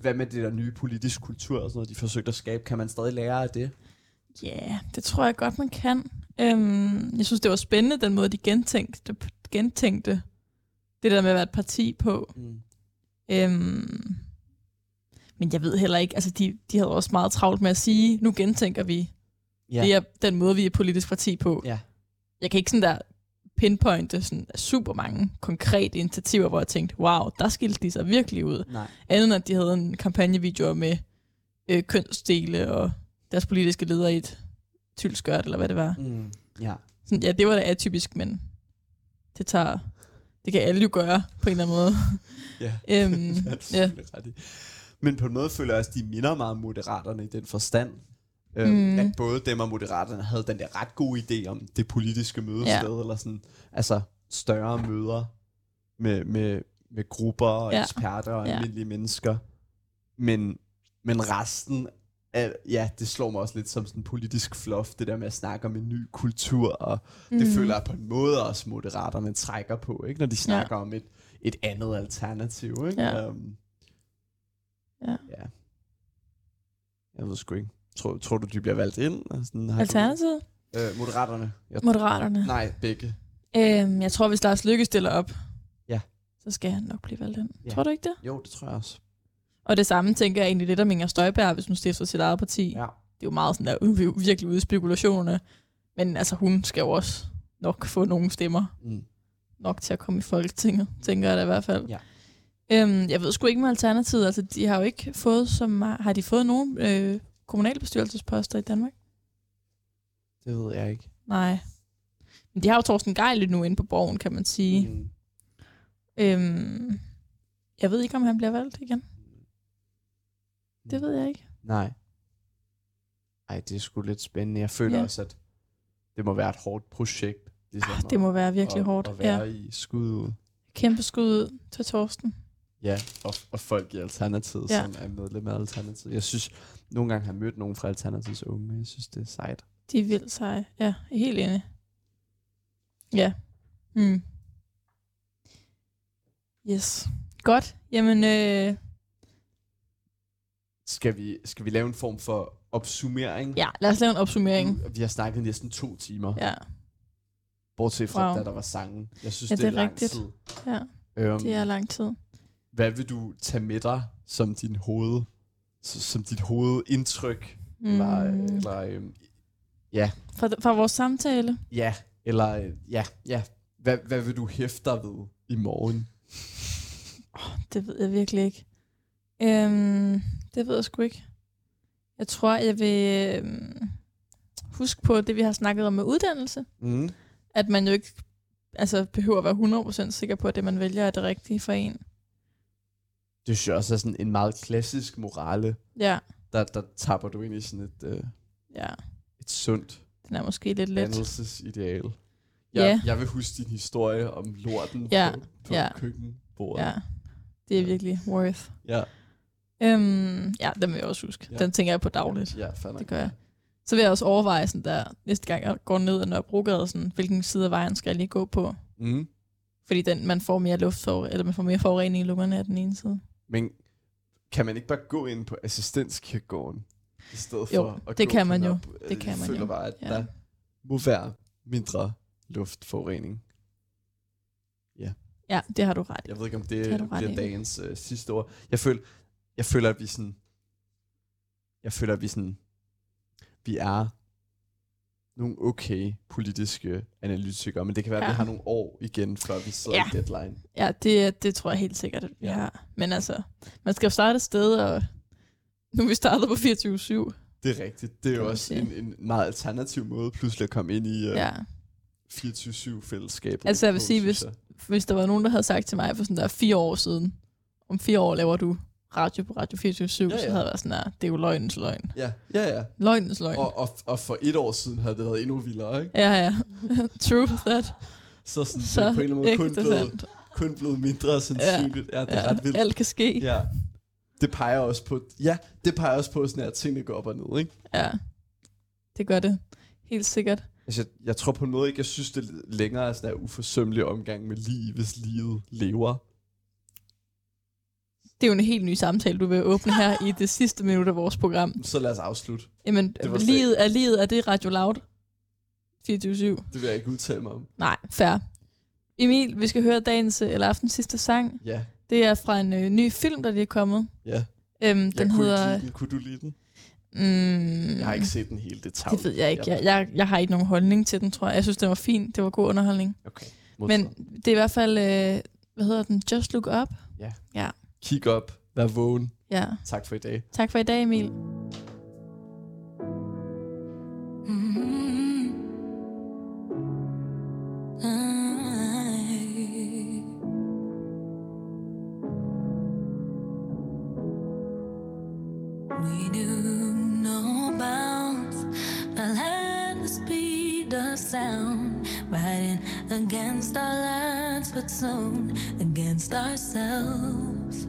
hvad med det der nye politisk kultur og sådan noget, de forsøgte at skabe, kan man stadig lære af det? Ja, yeah, det tror jeg godt, man kan. Øhm, jeg synes, det var spændende, den måde, de gentænkte, gentænkte det der med at være et parti på. Mm. Øhm, men jeg ved heller ikke, altså de, de havde også meget travlt med at sige, nu gentænker vi. Ja. Det er den måde, vi er politisk parti på. Ja. Jeg kan ikke sådan der pinpointe sådan super mange konkrete initiativer, hvor jeg tænkte, wow, der skilte de sig virkelig ud. Nej. Andet end at de havde en kampagnevideo med øh, kønsdele og deres politiske leder i et tyldskørt, eller hvad det var. Mm. Ja. Sådan, ja, det var da atypisk, men det tager... Det kan alle jo gøre på en eller anden måde. Ja. Øhm, Det er ja. ret i. Men på en måde føler jeg også, at de minder meget om moderaterne i den forstand. Øhm, Mm. At både dem og moderaterne havde den der ret gode idé om det politiske mødested, eller sådan, altså større møder med, med, med grupper og Ja. eksperter og Ja. almindelige mennesker. Men, men resten af, ja, det slår mig også lidt som sådan politisk fluff, det der med at snakke om en ny kultur, og mm. det Mhm. føler jeg på en måde også moderaterne trækker på, ikke? når de snakker ja. om et, et andet alternativ. Ikke? Ja. Um, Ja. ja. Jeg ved sgu ikke. Tror, tror du, de bliver valgt ind? Og Sådan, har du- Alternativet? Øh, moderaterne. Jeg, Moderaterne. nej, begge. Øhm, jeg tror, hvis Lars Lykke stiller op, Ja. så skal han nok blive valgt ind. Ja. Tror du ikke det? Jo, det tror jeg også. Og det samme tænker jeg egentlig lidt om Inger Støjberg, hvis hun stifter sit eget parti. Ja. Det er jo meget sådan der, uh, virkelig ude i spekulationerne. Men altså, hun skal jo også nok få nogle stemmer. Mm. Nok til at komme i Folketinget, tænker jeg da i hvert fald. Ja. Øhm, jeg ved sgu ikke med Alternativet. Altså, de har jo ikke fået så meget... Har de fået nogen øh, kommunalbestyrelsesposter i Danmark? Det ved jeg ikke. Nej. Men de har jo Torsten Geil nu inde på borgen, kan man sige. Mm. Øhm, jeg ved ikke, om han bliver valgt igen. Det ved jeg ikke. Nej. Ej, det er sgu lidt spændende. Jeg føler Ja. også, at det må være et hårdt projekt. Ligesom Ah, det må være virkelig at, hårdt. At være Ja. i skud. Kæmpe skud ud til Torsten. Ja, og, og folk i Alternativet, Ja. som er medlem af Alternativet. Jeg synes, nogle gange har jeg mødt nogen fra Alternativets unge. Jeg synes, det er sejt. De er vildt seje. Ja, helt enig. Ja. Mm. Yes. Godt. Jamen, øh, Skal vi, skal vi lave en form for opsummering? ja, lad os lave en opsummering. Vi har snakket næsten to timer. Ja, Bortset fra, Wow. da der var sangen. Jeg synes, Ja, det er, det er lang rigtigt. tid. ja, Øhm, det er lang tid. Hvad vil du tage med dig som din hoved, som dit hovedindtryk? Mm. Eller, eller øhm, Fra, fra vores samtale. ja, eller ja, ja. Hvad, hvad vil du hæfte dig ved i morgen? Det ved jeg virkelig ikke. Øhm, det ved jeg sgu ikke. Jeg tror, jeg vil øhm, huske på det, vi har snakket om med uddannelse. Mm. At man jo ikke altså, behøver at være 100% sikker på, at det, man vælger, er det rigtige for en. Det synes jeg også er sådan en meget klassisk morale. Ja, Der, der tapper du ind i sådan et, øh, ja. et sundt Den er måske lidt let. dannelsesideal. Jeg, Ja. jeg vil huske din historie om lorten Ja, på, på ja. køkkenbordet. Ja, det er virkelig worth. ja. Øhm, ja, den vil jeg også huske. Ja. Den tænker jeg på dagligt. Ja, nok. Det gør jeg. Så vil jeg også overveje sådan der, næste gang jeg går ned ad Nørrebrogade, sådan, hvilken side af vejen skal jeg lige gå på. Mm. Fordi den, man får mere luft eller man får mere forurening i lungerne af den ene side. Men kan man ikke bare gå ind på assistenskirkegården? I stedet for Jo, at det gå kan man jo. Nørrebro- Det kan jeg man føler jo. bare, at Ja. der må være mindre luftforurening. Ja, det har du ret i. Jeg ved ikke, om Det det, det i. dagens øh, sidste ord. Jeg føler, jeg føler, at vi sådan... Jeg føler, at vi sådan... Vi er nogle okay politiske analytikere, men det kan være, at vi Ja. har nogle år igen, før vi sidder Ja. i deadline. Ja, det, det tror jeg helt sikkert, at vi Ja. har. Men altså, man skal jo starte et sted, og nu er vi startet på 24-7. Det er rigtigt. Det er jo også en, en meget alternativ måde pludselig at komme ind i uh, Ja. 24-7-fællesskabet. Altså, jeg vil sige, hvis- jeg. Hvis der var nogen, der havde sagt til mig for sådan der fire år siden, om fire år laver du radio på Radio 24 Ja, så ja. havde jeg været sådan der, det er jo løgnens løgn. Ja, ja, ja. Løgnens løgn. Og, og, og for et år siden havde det været endnu vildere, ikke? Ja, ja. True that. Så, sådan, Så det er på en eller anden måde kun blevet, sandt. kun blevet mindre sandsynligt. Ja, ja det er Ja, ret vildt. alt kan ske. Ja. Ja. Det peger også på, ja, det peger også på sådan, at tingene går op og ned, ikke? ja. Det gør det. Helt sikkert. Altså, jeg, jeg tror på en måde ikke, jeg synes, det længere er sådan en uforsømmelig omgang med liv, hvis livet lever. Det er jo en helt ny samtale, du vil åbne her i det sidste minut af vores program. Så lad os afslutte. Jamen, livet er livet, er det Radio Loud? 24 Det vil jeg ikke udtale mig om. Nej, fair. Emil, vi skal høre dagens, øh, eller aftens sidste sang. Ja, Det er fra en øh, ny film, der lige er kommet. ja. Øhm, Jeg den kunne hedder... ikke lide den. Kunne du lide den? Mm, Jeg har ikke set den hele. Det tager Det ved jeg ikke. Jeg, jeg, jeg har ikke nogen holdning til den, tror jeg. Jeg synes, den var fin. Det var god underholdning. Okay. Men det er i hvert fald... Øh, hvad hedder den? Just Look Up. Kig op. Vær vågen. Ja. Tak for i dag. Tak for i dag, Emil. Mm-hmm. We knew no bounds, fell at the speed of sound, riding against our lands, but soon against ourselves.